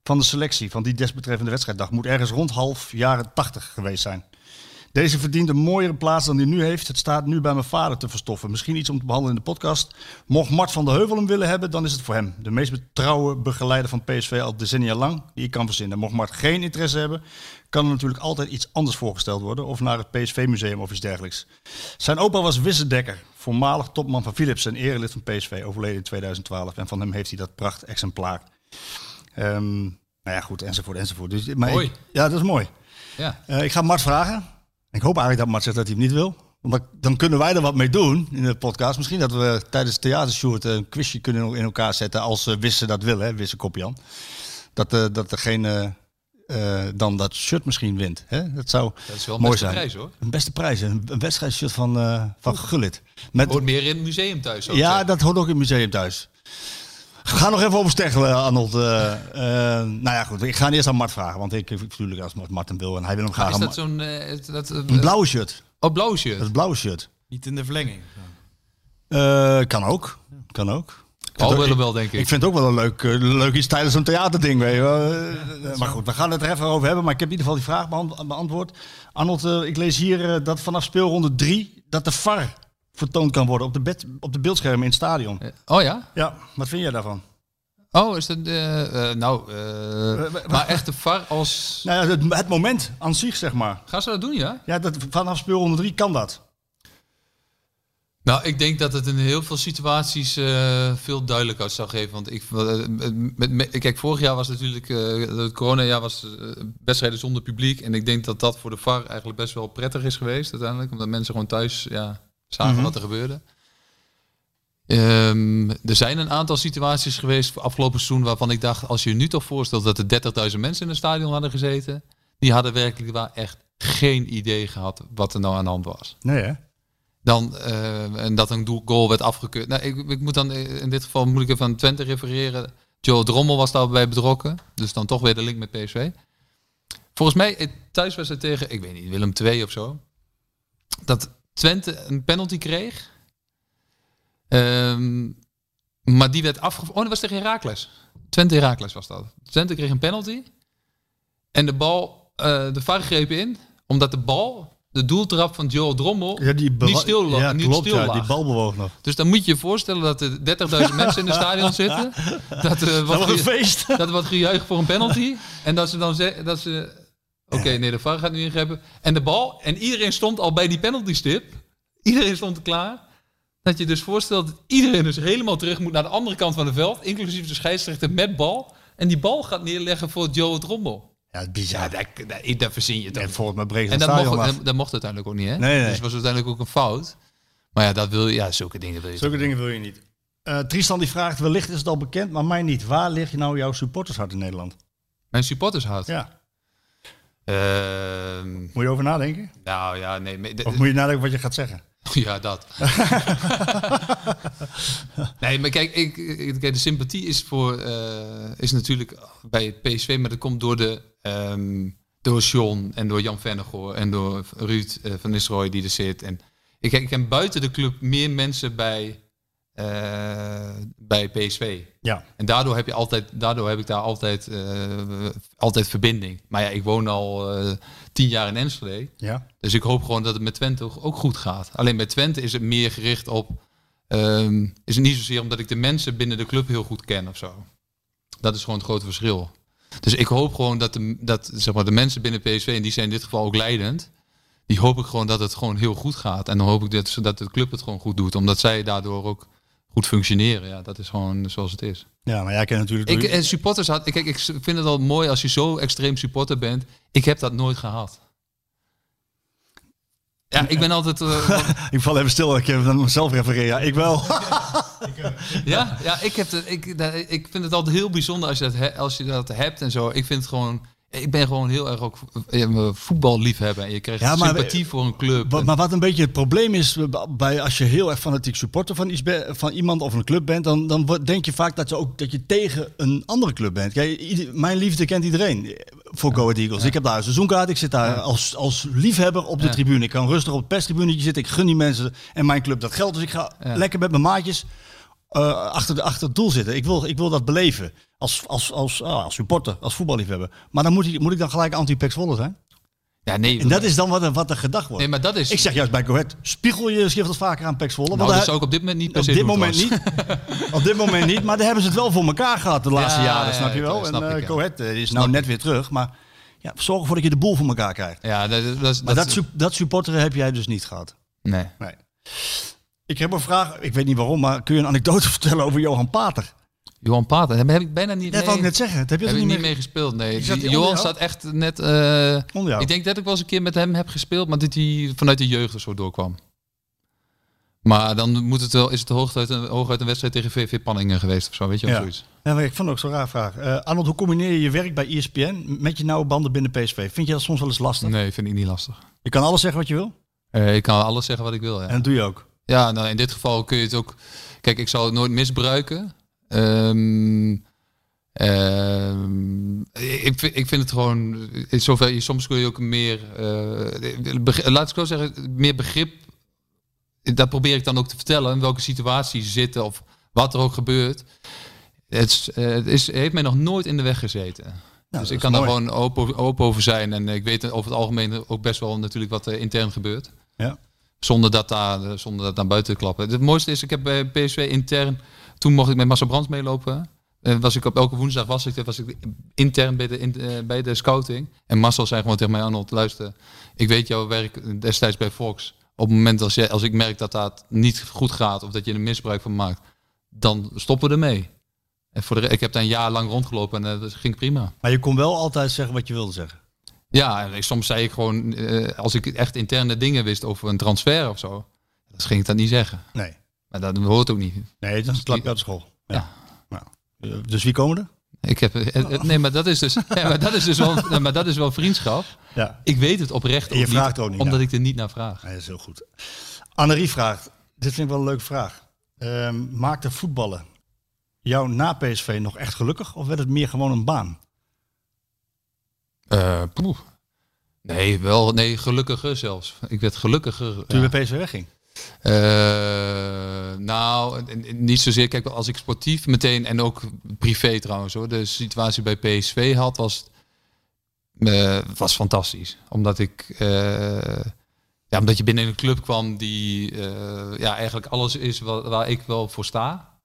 van de selectie van die desbetreffende wedstrijddag. Moet ergens rond half jaren 80 geweest zijn. Deze verdient een mooiere plaats dan die nu heeft. Het staat nu bij mijn vader te verstoffen. Misschien iets om te behandelen in de podcast. Mocht Mart van de Heuvel hem willen hebben, dan is het voor hem. De meest betrouwe begeleider van PSV al decennia lang die ik kan verzinnen. Mocht Mart geen interesse hebben, kan er natuurlijk altijd iets anders voorgesteld worden. Of naar het PSV-museum of iets dergelijks. Zijn opa was Wissedekker, voormalig topman van Philips en erelid van PSV, overleden in 2012. En van hem heeft hij dat pracht-exemplaar. Ehm, nou ja, goed, enzovoort, enzovoort. Dus, maar Mooi. ik- ja, dat is mooi. Ja. Eh, ik ga Mart vragen. Ik hoop eigenlijk dat Mart zegt dat hij hem niet wil. Want dan, kunnen wij er wat mee doen in de podcast. Misschien dat we tijdens het theatershoot een quizje kunnen in elkaar zetten als uh, Wisse dat wil, hè, Wisse Kopjan. Dat, eh, dat degene eh, dan dat shirt misschien wint. Hè? Dat zou Dat is wel een mooi beste zijn. prijs hoor. Een beste prijs, een, een wedstrijdshirt van, eh van Gullit. Met, Hoort meer in het museum thuis. ik ja, dat hoort ook in het museum thuis. Ga nog even over steggelen, Arnold. Eh, eh, nou ja, goed. Ik ga eerst aan Mart vragen. Want ik natuurlijk als Mart hem wil en hij wil hem graag is aan dat Ma- zo'n... eh, dat, eh, Een blauwe shirt. Oh, blauw Dat shirt. is blauwe shirt. Niet in de verlenging. Eh, kan ook. Kan ook. Al willen wel, denk ik. Ik vind het ook wel een leuk, leuk iets tijdens een theaterding. Weet je. maar goed, we gaan het er even over hebben. Maar ik heb in ieder geval die vraag beant- beantwoord. Arnold, ik lees hier dat vanaf speelronde 3 dat de VAR vertoond kan worden op de, bed, op de beeldschermen in het stadion. Eh, Oh ja? Ja, wat vind jij daarvan? Oh, is dat... eh, eh, nou, maar echt de VAR als... Nou ja, het, het moment aan zich, zeg maar. Gaan ze dat doen, ja? Ja, dat, vanaf speelronde 3 kan dat. Nou, ik denk dat het in heel veel situaties eh, veel duidelijker zou geven. Want ik, met, met- kijk, vorig jaar was natuurlijk, het coronajaar was wedstrijden zonder publiek. En ik denk dat dat voor de VAR eigenlijk best wel prettig is geweest uiteindelijk. Omdat mensen gewoon thuis ja, zagen Mhm. wat er gebeurde. Ehm, er zijn een aantal situaties geweest afgelopen seizoen waarvan ik dacht, als je je nu toch voorstelt dat er 30.000 mensen in het stadion hadden gezeten, die hadden werkelijk waar echt geen idee gehad wat er nou aan de hand was. Nee, hè? Dan, eh, en dat een goal werd afgekeurd. Nou, ik, ik moet dan eh, in dit geval moet ik even aan Twente refereren. Joe Drommel was daarbij betrokken. Dus dan toch weer de link met PSV. Volgens mij, thuis was het tegen, ik weet niet, Willem II of zo. Dat Twente een penalty kreeg. Ehm, maar die werd afgevoerd. Oh, dat was tegen Herakles. Twente Herakles was dat. Twente kreeg een penalty. En de bal, eh, de VAR greep in. Omdat de bal, de doeltrap van Joel Drommel, Ja, die niet stil, lag- ja, niet klopt, stil ja, lag. die bal bewoog nog. Dus dan moet je je voorstellen dat er 30.000 mensen in het stadion zitten. Dat, er wat, Dat was een feest. dat wat gejuich voor een penalty. En dat ze dan zeggen dat ze. Oké, nee, de VAR gaat nu ingrijpen. En de bal. En iedereen stond al bij die penaltystip. Iedereen stond er klaar. Dat je dus voorstelt dat iedereen dus helemaal terug moet naar de andere kant van het veld. Inclusief de scheidsrechter met bal. En die bal gaat neerleggen voor Joe Drommel. Ja, bizar. Ja, dat, dat, dat verzin je toch. En volgens mij breekt En dat mocht, dat, dat mocht uiteindelijk ook niet, hè? Nee, nee. Dus het was uiteindelijk ook een fout. Maar ja, dat wil ja, zulke dingen wil je Zulke dingen wil je niet. Eh, Tristan die vraagt, wellicht is het al bekend, maar mij niet. Waar ligt je nou jouw supportershart in Nederland? Mijn supporters houdt. Ja, moet je over nadenken? nou ja, nee. maar- Of moet je nadenken wat je gaat zeggen? Ja, dat. nee, maar kijk, ik, ik- de sympathie is, voor, eh, is natuurlijk bij PSV, maar dat komt door, de, ehm, door John en door Jan Vennegoor en door Ruud eh, van Nistelrooy die er zit. En ik, ik ken buiten de club meer mensen bij, bij PSV. Ja, En daardoor heb, je altijd, daardoor heb ik daar altijd, eh, altijd verbinding. Maar ja, ik woon al eh, tien jaar in Enschede. ja. Dus ik hoop gewoon dat het met Twente ook- goed gaat. Alleen bij Twente is het meer gericht op... ehm, is het niet zozeer omdat ik de mensen binnen de club heel goed ken of zo. Dat is gewoon het grote verschil. Dus ik hoop gewoon dat de, dat, zeg maar, de mensen binnen PSV, en die zijn in dit geval ook leidend... die hoop ik gewoon dat het gewoon heel goed gaat. En dan hoop ik dat, dat de club het gewoon goed doet. Omdat zij daardoor ook goed functioneren. Ja, dat is gewoon zoals het is. Ja, maar jij kent natuurlijk... Ik, en supporters had, kijk, ik vind het al mooi als je zo extreem supporter bent. Ik heb dat nooit gehad. Ja, ik ben altijd. eh, ik val even stil, ik heb naar mezelf refereren. Ja, ik wel. ja, ja, ik, heb het, ik, ik vind het altijd heel bijzonder als je, dat he- als je dat hebt en zo. Ik vind het gewoon. Ik ben gewoon heel erg ook eh, voetballiefhebber. En je krijgt Ja, maar- sympathie voor een club. Wa- En- Maar wat een beetje het probleem is, eh, bij, als je heel erg fanatiek supporter van, iets van iemand of een club bent, dan, dan denk je vaak dat je ook dat je tegen een andere club bent. Kijk, ieder- mijn liefde kent iedereen eh, voor Go Ahead Eagles. Ik heb daar een seizoenkaart, ik zit daar als, als liefhebber op de tribune. Ik kan rustig op het perstribunetje zitten, ik gun die mensen en mijn club dat geld. Dus ik ga lekker met mijn maatjes eh, achter, de, achter het doel zitten. Ik wil, ik wil dat beleven als, als, als, ah, als supporter, als voetballiefhebber. Maar dan moet ik, moet ik dan gelijk anti-Pax Volle zijn? ja, nee, En dat is dan wat, er- wat er gedacht wordt. nee, maar dat is. Ik zeg juist bij Ahead, spiegel je schrift vaker aan Pax Volle. nou, want dat daar- zou ik op dit moment niet per op dit moment niet. op dit moment niet. Maar daar hebben ze het wel voor elkaar gehad de laatste Ja, jaren, ja, snap je wel. snap en ik, eh is Snap nou net ik. weer terug. Maar ja, zorg ervoor dat je de boel voor elkaar krijgt. Ja, dat, dat, is- Maar dat, dat, dat supporteren heb jij dus niet gehad. Nee. Nee. Ik heb een vraag, ik weet niet waarom, maar kun je een anekdote vertellen over Johan Pater? Johan Pater, daar heb ik bijna niet. Dat mee- ik net zeggen. Dat heb je heb er ik niet mee mee gespeeld, nee. Die Die- Johan staat echt net... jou. ik denk dat ik wel eens een keer met hem heb gespeeld, maar dat hij vanuit de jeugd er zo doorkwam. Maar dan moet het wel, is het hooguit een, hooguit een wedstrijd tegen VV Panningen geweest of zo, weet je, of Ja. zoiets. Ja, maar ik vond het ook zo'n raar vraag. Eh Arnold, hoe combineer je je werk bij ESPN met je nauwe banden binnen PSV? Vind je dat soms wel eens lastig? Nee, vind ik niet lastig. Je kan alles zeggen wat je wil Eh, ik kan alles zeggen wat ik wil, ja. en dat doe je ook. Ja, nou in dit geval kun je het ook. Kijk, ik zal het nooit misbruiken. Ehm, ik, vind, ik vind het gewoon. In zover, je- soms kun je ook meer. eh, laat ik zo zeggen, meer begrip. Dat probeer ik dan ook te vertellen. In welke situatie ze zitten of wat er ook gebeurt. Het, is, het is, heeft mij nog nooit in de weg gezeten. Nou, dus ik kan daar gewoon open, open over zijn. En ik weet over het algemeen ook best wel natuurlijk wat er intern gebeurt. Ja. Zonder dat, daar, zonder dat naar buiten te klappen. Het mooiste is, ik heb bij PSV intern, toen mocht ik met Marcel Brands meelopen. Eh, was ik op elke woensdag was ik, was ik intern bij de, eh, bij de scouting. En Marcel zei gewoon tegen mij, Arnold, luister, ik weet jouw werk destijds bij Fox Op het moment als, je, als ik merk dat dat niet goed gaat of dat je er misbruik van maakt, dan stoppen we ermee. En voor de, ik heb daar een jaar lang rondgelopen en eh, dat ging prima. Maar je kon wel altijd zeggen wat je wilde zeggen. Ja, soms zei ik gewoon, eh, als ik echt interne dingen wist over een transfer of zo, dan ging ik dat niet zeggen. Nee. Maar dat hoort ook niet. Nee, dan slap je uit school. Ja. Ja. Nou, eh, dus wie komen er? Ik heb, eh, nee, maar dat is dus, ja, maar dat is dus wel, maar dat is wel vriendschap. Ja. Ik weet het oprecht En je vraagt niet, ook niet omdat naar. ik er niet naar vraag. Nee, dat is heel goed. Annerie vraagt, dit vind ik wel een leuke vraag. Ehm maakte voetballen jou na PSV nog echt gelukkig of werd het meer gewoon een baan? Eh, poeh. Nee, wel, nee, gelukkiger zelfs. Ik werd gelukkiger. Toen je bij PSV wegging? Eh, nou, niet zozeer. Kijk, als ik sportief meteen en ook privé trouwens hoor, de situatie bij PSV had, was, eh, was fantastisch. Omdat ik, ja, omdat je binnen een club kwam die ja, eigenlijk alles is wa- waar ik wel voor sta.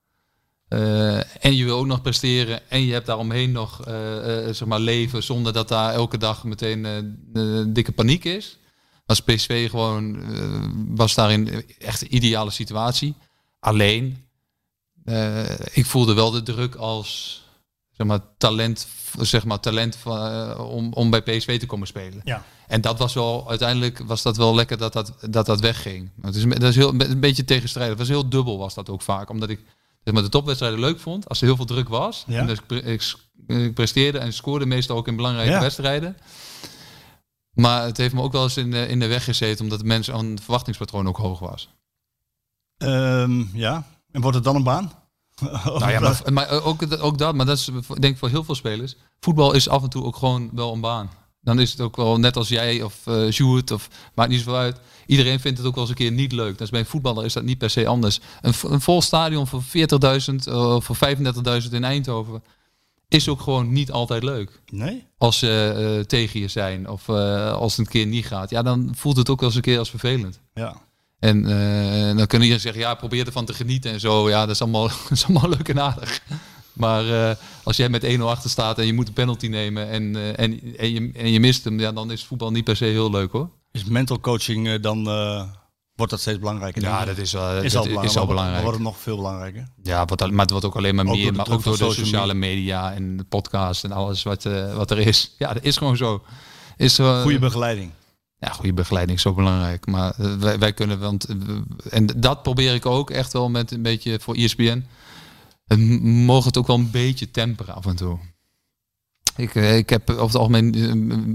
Eh, en je wil ook nog presteren en je hebt daaromheen nog eh, eh, zeg maar leven zonder dat daar elke dag meteen dikke paniek is. Was PSV gewoon, was daarin echt een ideale situatie. Alleen, ik voelde wel de druk als zeg maar, talent, zeg maar, talent van, om, om bij PSV te komen spelen. Ja. En dat was wel, uiteindelijk was dat wel lekker dat dat, dat, dat wegging. Het is, dat is heel, een beetje tegenstrijdig. Het was heel dubbel was dat ook vaak. Omdat ik zeg maar, de topwedstrijden leuk vond. Als er heel veel druk was. Ja. En dus ik, presteerde en scoorde meestal ook in belangrijke Ja. wedstrijden. Maar het heeft me ook wel eens in de, in de weg gezeten. Omdat de mensen aan het verwachtingspatroon ook hoog was. Ehm, ja. En wordt het dan een baan? Nou ja, maar, maar ook, ook dat, maar dat is denk ik voor heel veel spelers. Voetbal is af en toe ook gewoon wel een baan. Dan is het ook wel net als jij of eh Sjoerd of maakt niet zoveel uit. Iedereen vindt het ook wel eens een keer niet leuk. Dus bij een voetballer is dat niet per se anders. Een, een vol stadion voor 40.000 uh, of voor 35.000 in Eindhoven is ook gewoon niet altijd leuk. Nee? Als ze eh, tegen je zijn of eh, als het een keer niet gaat. Ja, dan voelt het ook wel eens een keer als vervelend. Ja. En eh, dan kunnen je zeggen, ja, probeer ervan te genieten en zo. Ja, dat is allemaal, dat is allemaal leuk en aardig. Maar eh, als jij met 1-0 achter staat en je moet een penalty nemen en, eh, en, en, je, en je mist hem, ja, dan is voetbal niet per se heel leuk hoor. Is mental coaching eh, dan... wordt dat steeds belangrijker? Ja, dat is, wel is, dat al belangrijk. is al maar belangrijk. Wordt het nog veel belangrijker? Ja, wat, maar het wordt ook alleen maar Ook meer, maar ook door de social sociale media en de podcast en alles wat, wat er is. Ja, dat is gewoon zo. Is, Goede begeleiding. Ja, goede begeleiding is zo belangrijk. Maar wij, wij kunnen, want en dat probeer ik ook echt wel met een beetje voor E ESPN. M- mogen het ook wel een beetje temperen af en toe. Ik, eh, ik heb over het algemeen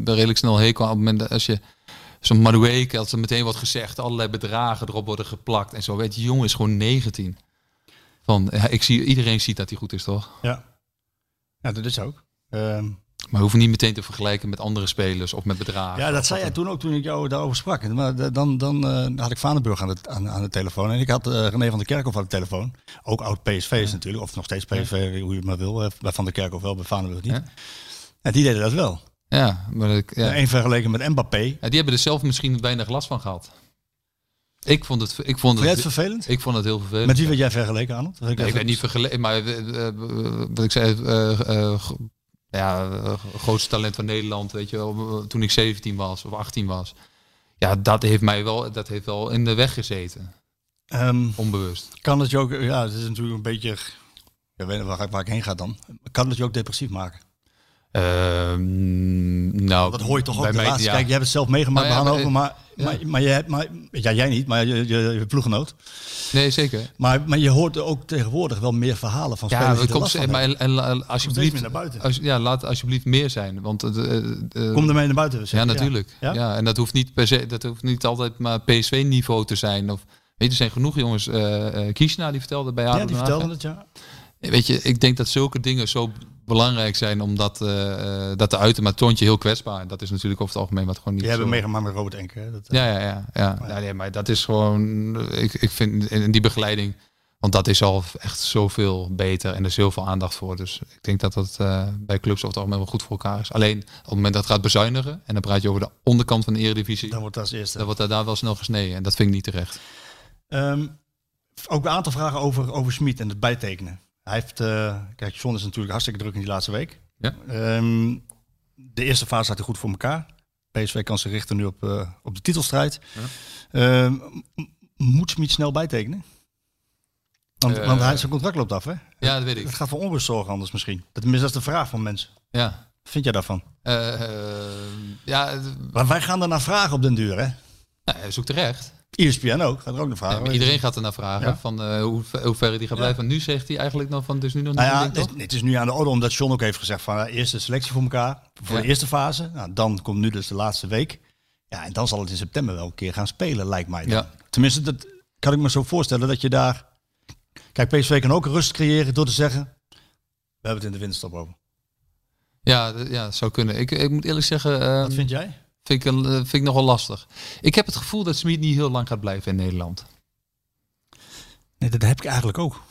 eh, redelijk snel hekel op het moment als je zo'n Madueke, als er meteen wordt gezegd, allerlei bedragen erop worden geplakt en zo. Weet je, jongen is gewoon 19. Van, ik zie, iedereen ziet dat hij goed is, toch? Ja. Ja, dat is ook. Ehm, Maar hoeven niet meteen te vergelijken met andere spelers of met bedragen. Ja, dat zei jij toen ook toen ik jou daarover sprak. Maar de- dan, dan eh, had ik Vanenburg aan de, aan, aan de telefoon. En ik had eh, René van der Kerkhoff aan de telefoon. Ook oud PSV's natuurlijk. Of nog steeds PSV, hoe je het maar wil. Eh, Bij Van der Kerkhoff wel, bij Vanenburg niet. Ja. En die deden dat wel. Ja, maar ik, ja. Eén vergeleken met Mbappé. Ja, die hebben er zelf misschien weinig last van gehad. Ik vond het, ik vond het, het vervelend? ik vond het heel vervelend. Met wie werd jij vergeleken, Arnold? Nee, ik weet niet vergeleken, maar eh, eh, wat ik zei, eh, eh, ja, eh, grootste talent van Nederland, weet je wel, toen ik 17 was of 18 was. Ja, dat heeft mij wel, dat heeft wel in de weg gezeten, Ehm, onbewust. kan het je ook, ja, het is natuurlijk een beetje, ik weet niet waar, ik- waar ik heen ga dan. Kan het je ook depressief maken? Ehm, nou, Dat hoor je toch ook bij de mij- laatste. ja. Kijk, jij hebt het zelf meegemaakt Nou ja, bij maar- Hannover, maar, ja. maar, maar, je hebt, maar ja, jij niet, maar je, je, je ploeggenoot. Nee, zeker. Maar, maar je hoort ook tegenwoordig wel meer verhalen van spelers Ja, die we er kom, last van maar hebben. en, en, en alsjeblieft, meer naar buiten. als, ja, laat alsjeblieft meer zijn, want eh, eh, Kom ermee naar buiten. zeg Ja, natuurlijk. Ja? Ja? en dat hoeft niet per se, dat hoeft niet altijd maar PSV-niveau te zijn. Of, weet je, er zijn genoeg jongens. eh eh Kishna die vertelde bij Ja, Adem die Haag, het, ja. Weet je, ik denk dat zulke dingen zo belangrijk zijn om dat, eh, eh, dat te uiten. Maar je heel kwetsbaar. Dat is natuurlijk over het algemeen wat gewoon niet Die hebben zo- meegemaakt met Robert Enke. hè. Dat, eh, Ja, ja, ja. ja. ja nee, maar dat is gewoon, ik, ik vind in die begeleiding, want dat is al echt zoveel beter en er is heel veel aandacht voor. Dus ik denk dat dat bij clubs over het algemeen wel goed voor elkaar is. Alleen op het moment dat het gaat bezuinigen en dan praat je over de onderkant van de eredivisie, Dan wordt dat als eerste. dan wordt er daar wel snel gesneden. En dat vind ik niet terecht. Ehm, ook een aantal vragen over, over Smit en het bijtekenen. Hij heeft, eh, kijk, John is natuurlijk hartstikke druk in die laatste week. Ja. Ehm, de eerste fase had hij goed voor elkaar. PSV kan zich richten nu op, eh, op de titelstrijd. Ehm, m- moet Smit snel bijtekenen? Want, Eh, want hij, zijn contract loopt af, hè? Ja, dat weet Het ik. gaat voor onrust zorgen anders misschien. Dat, is de vraag van mensen. Ja. Wat vind jij daarvan? Eh, eh, ja, het- Maar wij gaan er naar vragen op den duur, hè? nou, hij zoekt terecht. ESPN ook, gaat er ook naar vragen. Ja, iedereen gaat er naar vragen Ja. van eh, hoe, ver- hoe ver die gaat blijven. Nu zegt hij eigenlijk nog van, het is nu nog niet Nou ja, het, is- het is nu aan de orde omdat John ook heeft gezegd van uh, eerst de selectie voor elkaar. Voor de eerste fase. Nou, dan komt nu dus de laatste week. Ja, en dan zal het in september wel een keer gaan spelen, lijkt mij. dan. Ja. Tenminste, dat kan ik me zo voorstellen dat je daar... Kijk, PSV kan ook rust creëren door te zeggen... We hebben het in de winterstop over. Ja, ja, zou kunnen. Ik, ik moet eerlijk zeggen, eh, Wat vind jij? Vind, ik, een- eh, vind ik nogal lastig. Ik heb het gevoel dat Smit niet heel lang gaat blijven in Nederland. Nee, dat heb ik eigenlijk ook.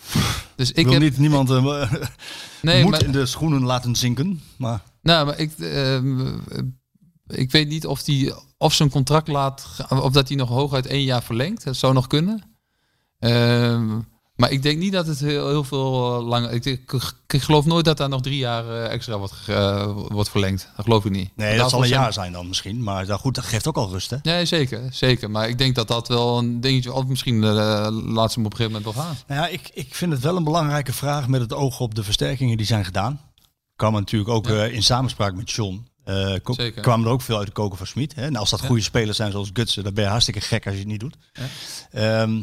Dus Ik ik wil heb, niet niemand uh, nee, moed maar, in de schoenen laten zinken. Maar nou, maar ik, ehm, eh, ik weet niet of, die, of zijn contract laat, of dat hij nog hooguit één jaar verlengt. Dat zou nog kunnen. Ehm, maar ik denk niet dat het heel, heel veel eh, langer. Ik, ik, ik geloof nooit dat daar nog drie jaar eh, extra wordt, eh, wordt verlengd. Dat geloof ik niet. nee, dat zal een jaar zijn dan misschien. Maar nou, goed, dat geeft ook al rust, hè? Nee, zeker, zeker. Maar ik denk dat dat wel een dingetje... Of misschien laat ze hem op een gegeven moment wel gaan. Nou ja, ik, ik vind het wel een belangrijke vraag met het oog op de versterkingen die zijn gedaan. Kwam natuurlijk ook Ja. in samenspraak met John. Zeker. kwamen er ook veel uit de koken van Smit. En als dat goede spelers zijn zoals Gutsen, dan ben je hartstikke gek als je het niet doet. Ehm,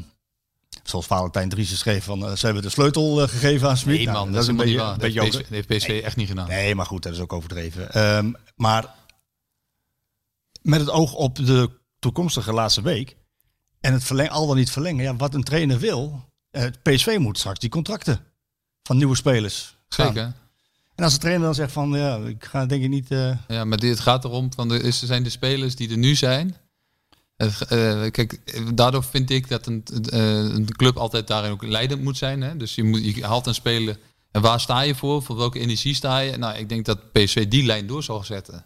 zoals Valentijn Driessen schreef, van, eh, ze hebben de sleutel eh, gegeven aan Smit. Nee Nou, dat is een beetje heeft PSV, over- dat heeft PSV echt niet gedaan. Nee, maar goed, dat is ook overdreven. Ehm, maar met het oog op de toekomstige laatste week en het verleng, al dan niet verlengen, ja, wat een trainer wil, eh, PSV moet straks die contracten van nieuwe spelers gaan. Zeker. En als de trainer dan zegt van, ja, ik ga denk ik niet... eh, Ja, maar dit, gaat erom, van de, is, er zijn de spelers die er nu zijn. Het, eh, kijk, eh, daardoor vind ik dat een, eh, een club altijd daarin ook leidend moet zijn. Hè? Dus je, moet, je haalt een speler. En waar sta je voor? Voor welke energie sta je? Nou, ik denk dat PSV die lijn door zal zetten.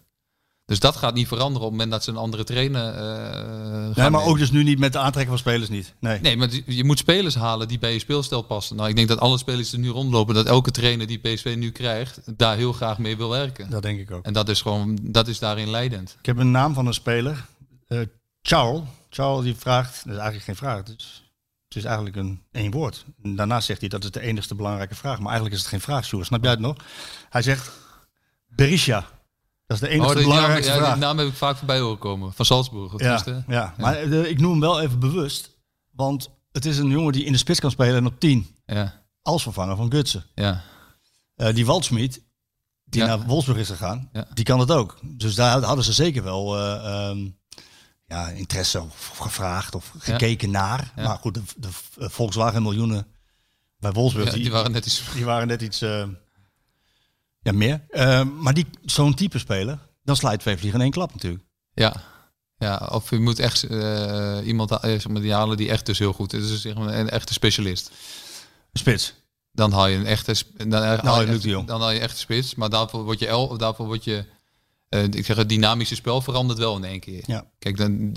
Dus dat gaat niet veranderen op het moment dat ze een andere trainer eh gaan nee, maar nemen. ook dus nu niet met de aantrekken van spelers niet. Nee. Nee, maar je moet spelers halen die bij je speelstijl passen. Nou, ik denk dat alle spelers die er nu rondlopen, dat elke trainer die PSV nu krijgt, daar heel graag mee wil werken. Dat denk ik ook. En dat is gewoon, dat is daarin leidend. Ik heb een naam van een speler, eh Charles. Charles die vraagt, dat is eigenlijk geen vraag, het is, het is eigenlijk een één woord. En daarna zegt hij dat is de enigste belangrijke vraag, maar eigenlijk is het geen vraag, Sjoerd. Snap jij het nog? Hij zegt Berisha. Dat is de enige Oh, naam, belangrijkste ja, die vraag. naam heb ik vaak voorbij horen komen. Van Salzburg. ja, tenminste. ja, maar eh, ik noem hem wel even bewust, want het is een jongen die in de spits kan spelen en op 10 ja, als vervanger van Gutsen. ja. Eh, die Waldschmied, die Ja. naar Wolfsburg is gegaan, Ja. die kan het ook. Dus daar hadden ze zeker wel eh, ehm, ja, interesse of gevraagd of gekeken naar. Ja. Maar goed, de, de eh, Volkswagen miljoenen bij Wolfsburg, Ja, die, die waren net iets... die waren net iets eh, ja, meer. Eh, maar die, zo'n type speler, dan sla je twee vliegen in één klap natuurlijk. Ja. ja, of je moet echt iemand zeg maar, die halen die echt dus heel goed is. Dus zeg maar een echte specialist. Spits. Dan haal je een echte... Dan, haal je echt- de Jong. Dan haal je echt spits. Maar daarvoor word je... El, daarvoor word je eh, ik zeg het dynamische spel verandert wel in één keer. Ja. Kijk, dan,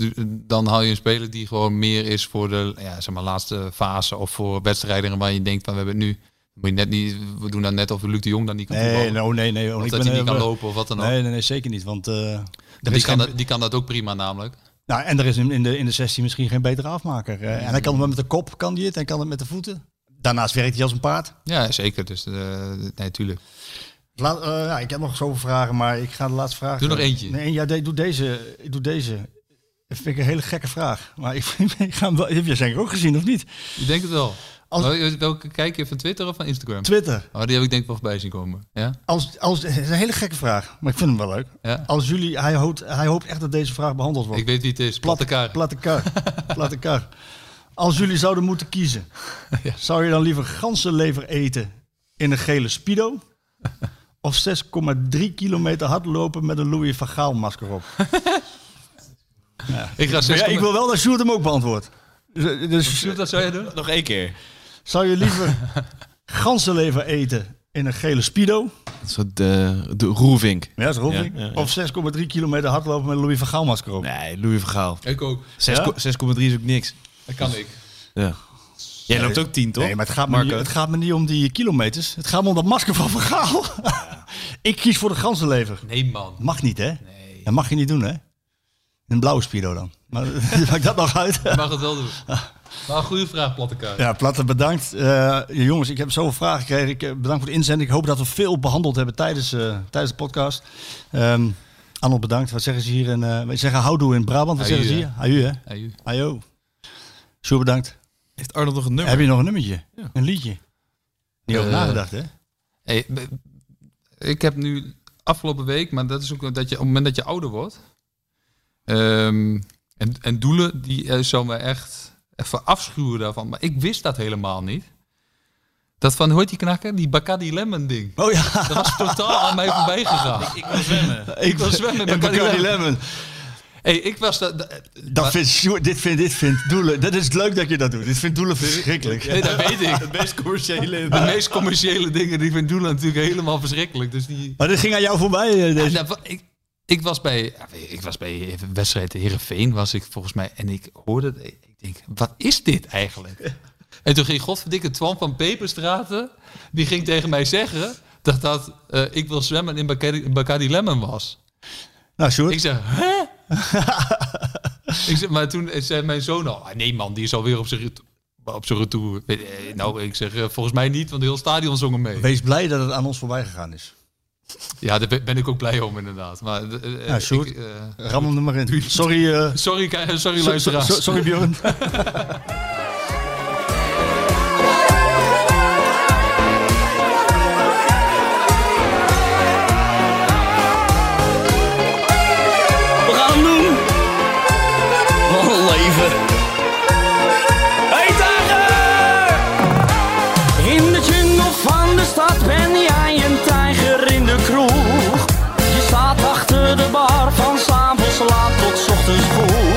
dan haal je een speler die gewoon meer is voor de ja, zeg maar, laatste fase of voor wedstrijden waar je denkt van we hebben het nu. Moet je net niet, we doen dan net of Luc de Jong dan niet kan Nee, voetballen. no, nee, nee. Of ik dat ben, hij niet eh, kan lopen of wat dan ook. Nee, nee, nee, zeker niet. Want er die, kan dat, die kan dat ook prima namelijk. Nou, en er is in de, in de 16 misschien geen betere afmaker. Eh, en hij kan het met de kop, kan hij het, en kan het met de voeten. Daarnaast werkt hij als een paard. Ja, zeker. Dus eh, nee, tuurlijk. Laat, eh, ja, ik heb nog zoveel vragen, maar ik ga de laatste vraag. Doe nog eentje. Nee, ja, de- doe deze. Ik doe deze. Dat vind ik een hele gekke vraag. Maar ik, ik ga hem wel, heb je zeker ook gezien, of niet? Ik denk het wel. Als- Wel- Welke kijk je van Twitter of van Instagram? Twitter. Oh, die heb ik denk ik wel voorbij zien komen. Ja? Als, als, het is een hele gekke vraag, maar ik vind hem wel leuk. Ja? Als jullie, hij hoopt, hij hoopt echt dat deze vraag behandeld wordt. Ik weet wie het is. Platte kar. Platte kar. Platte kar. Als jullie zouden moeten kiezen, zou je dan liever ganzenlever eten in een gele Speedo? Of 6,3 kilometer hardlopen met een Louis van Gaal masker op? Ik ga ja, ik wil wel dat Sjoerd hem ook beantwoordt. Dus, dus Sjoerd, wat zou je doen? Nog één keer. zou je liever ganzenlever eten in een gele Speedo? Zo de, de roervink. Ja, dat is. Ja, ja, ja. Of 6,3 kilometer hardlopen met een Louis van Gaal masker op? Nee, Louis van Gaal. Ik ook. 6,3 Ja? is ook niks. Dat kan ik. Ja. Jij loopt ook 10, toch? Nee, maar het gaat, me Marco? niet, het gaat me niet om die kilometers. Het gaat me om dat masker van Van Gaal. ik kies voor de ganzenlever. Nee, man. Mag niet, hè? Nee. Dat mag je niet doen, hè? Een blauwe Spido dan. Maar maakt dat nog uit? Je mag het wel doen. Maar een goede vraag, Plattekaart. Ja, Platte, bedankt. Eh, jongens, ik heb zoveel vragen gekregen. Ik, eh, bedankt voor de inzending. Ik hoop dat we veel behandeld hebben tijdens, eh, tijdens de podcast. Ehm Arnold, bedankt. Wat zeggen ze hier? In, eh wij zeggen houdoe in Brabant. Wat Aju, zeggen ze hier? Aju, hè? Hey, u. Ajo. Sjoerd, bedankt. Heeft Arnold nog een nummer? Heb je nog een nummertje? Een liedje? Niet over Eh, nagedacht, hè? Hey, ik heb nu afgelopen week, maar dat is ook dat je op het moment dat je ouder wordt. ehm, en, en doelen, die uh, zou me echt even afschuwen daarvan. Maar ik wist dat helemaal niet. Dat van, hoort die knakker? Die Bacardi Lemon ding. Oh ja. Dat was totaal aan mij voorbij gegaan. Ik wil zwemmen. Ik wil zwemmen met Bacardi Bacardi Lemon. Lemon. Hey, ik was... Dat, dat, Dat vindt Sjoerd, dit vindt, dit vindt Doelen. Dat is leuk dat je dat doet. Dit vindt Doelen verschrikkelijk. nee, dat weet ik. Het meest commerciële. De meest commerciële dingen, die vindt Doelen natuurlijk helemaal verschrikkelijk. Dus die... Maar dit ging aan jou voorbij, eh, Ja, deze. nou, ik, ik was bij, ik was bij een wedstrijd Heerenveen, was ik volgens mij. En ik hoorde. Ik denk, wat is dit eigenlijk? En toen ging godverdikke Twan van Peperstraten. Die ging tegen mij zeggen dat dat eh, ik wil zwemmen in Bacardi, Bacardi Lemon was. Nou, Sjoerd. Ik zeg, hè? Ik zeg, maar toen zei mijn zoon al, "Ah, nee man, die is alweer op zijn op zijn retour. Eh, Nou, ik zeg, eh, volgens mij niet, want heel stadion zong hem mee. Wees blij dat het aan ons voorbij gegaan is. Ja, daar ben ik ook blij om inderdaad. Maar, eh, eh, Ja, Sjoerd. ik, eh, Ram hem er maar in. Sorry, eh, Sorry, sorry so- so- luisteraars. so- sorry Björn. slaap tot ochtends vroeg.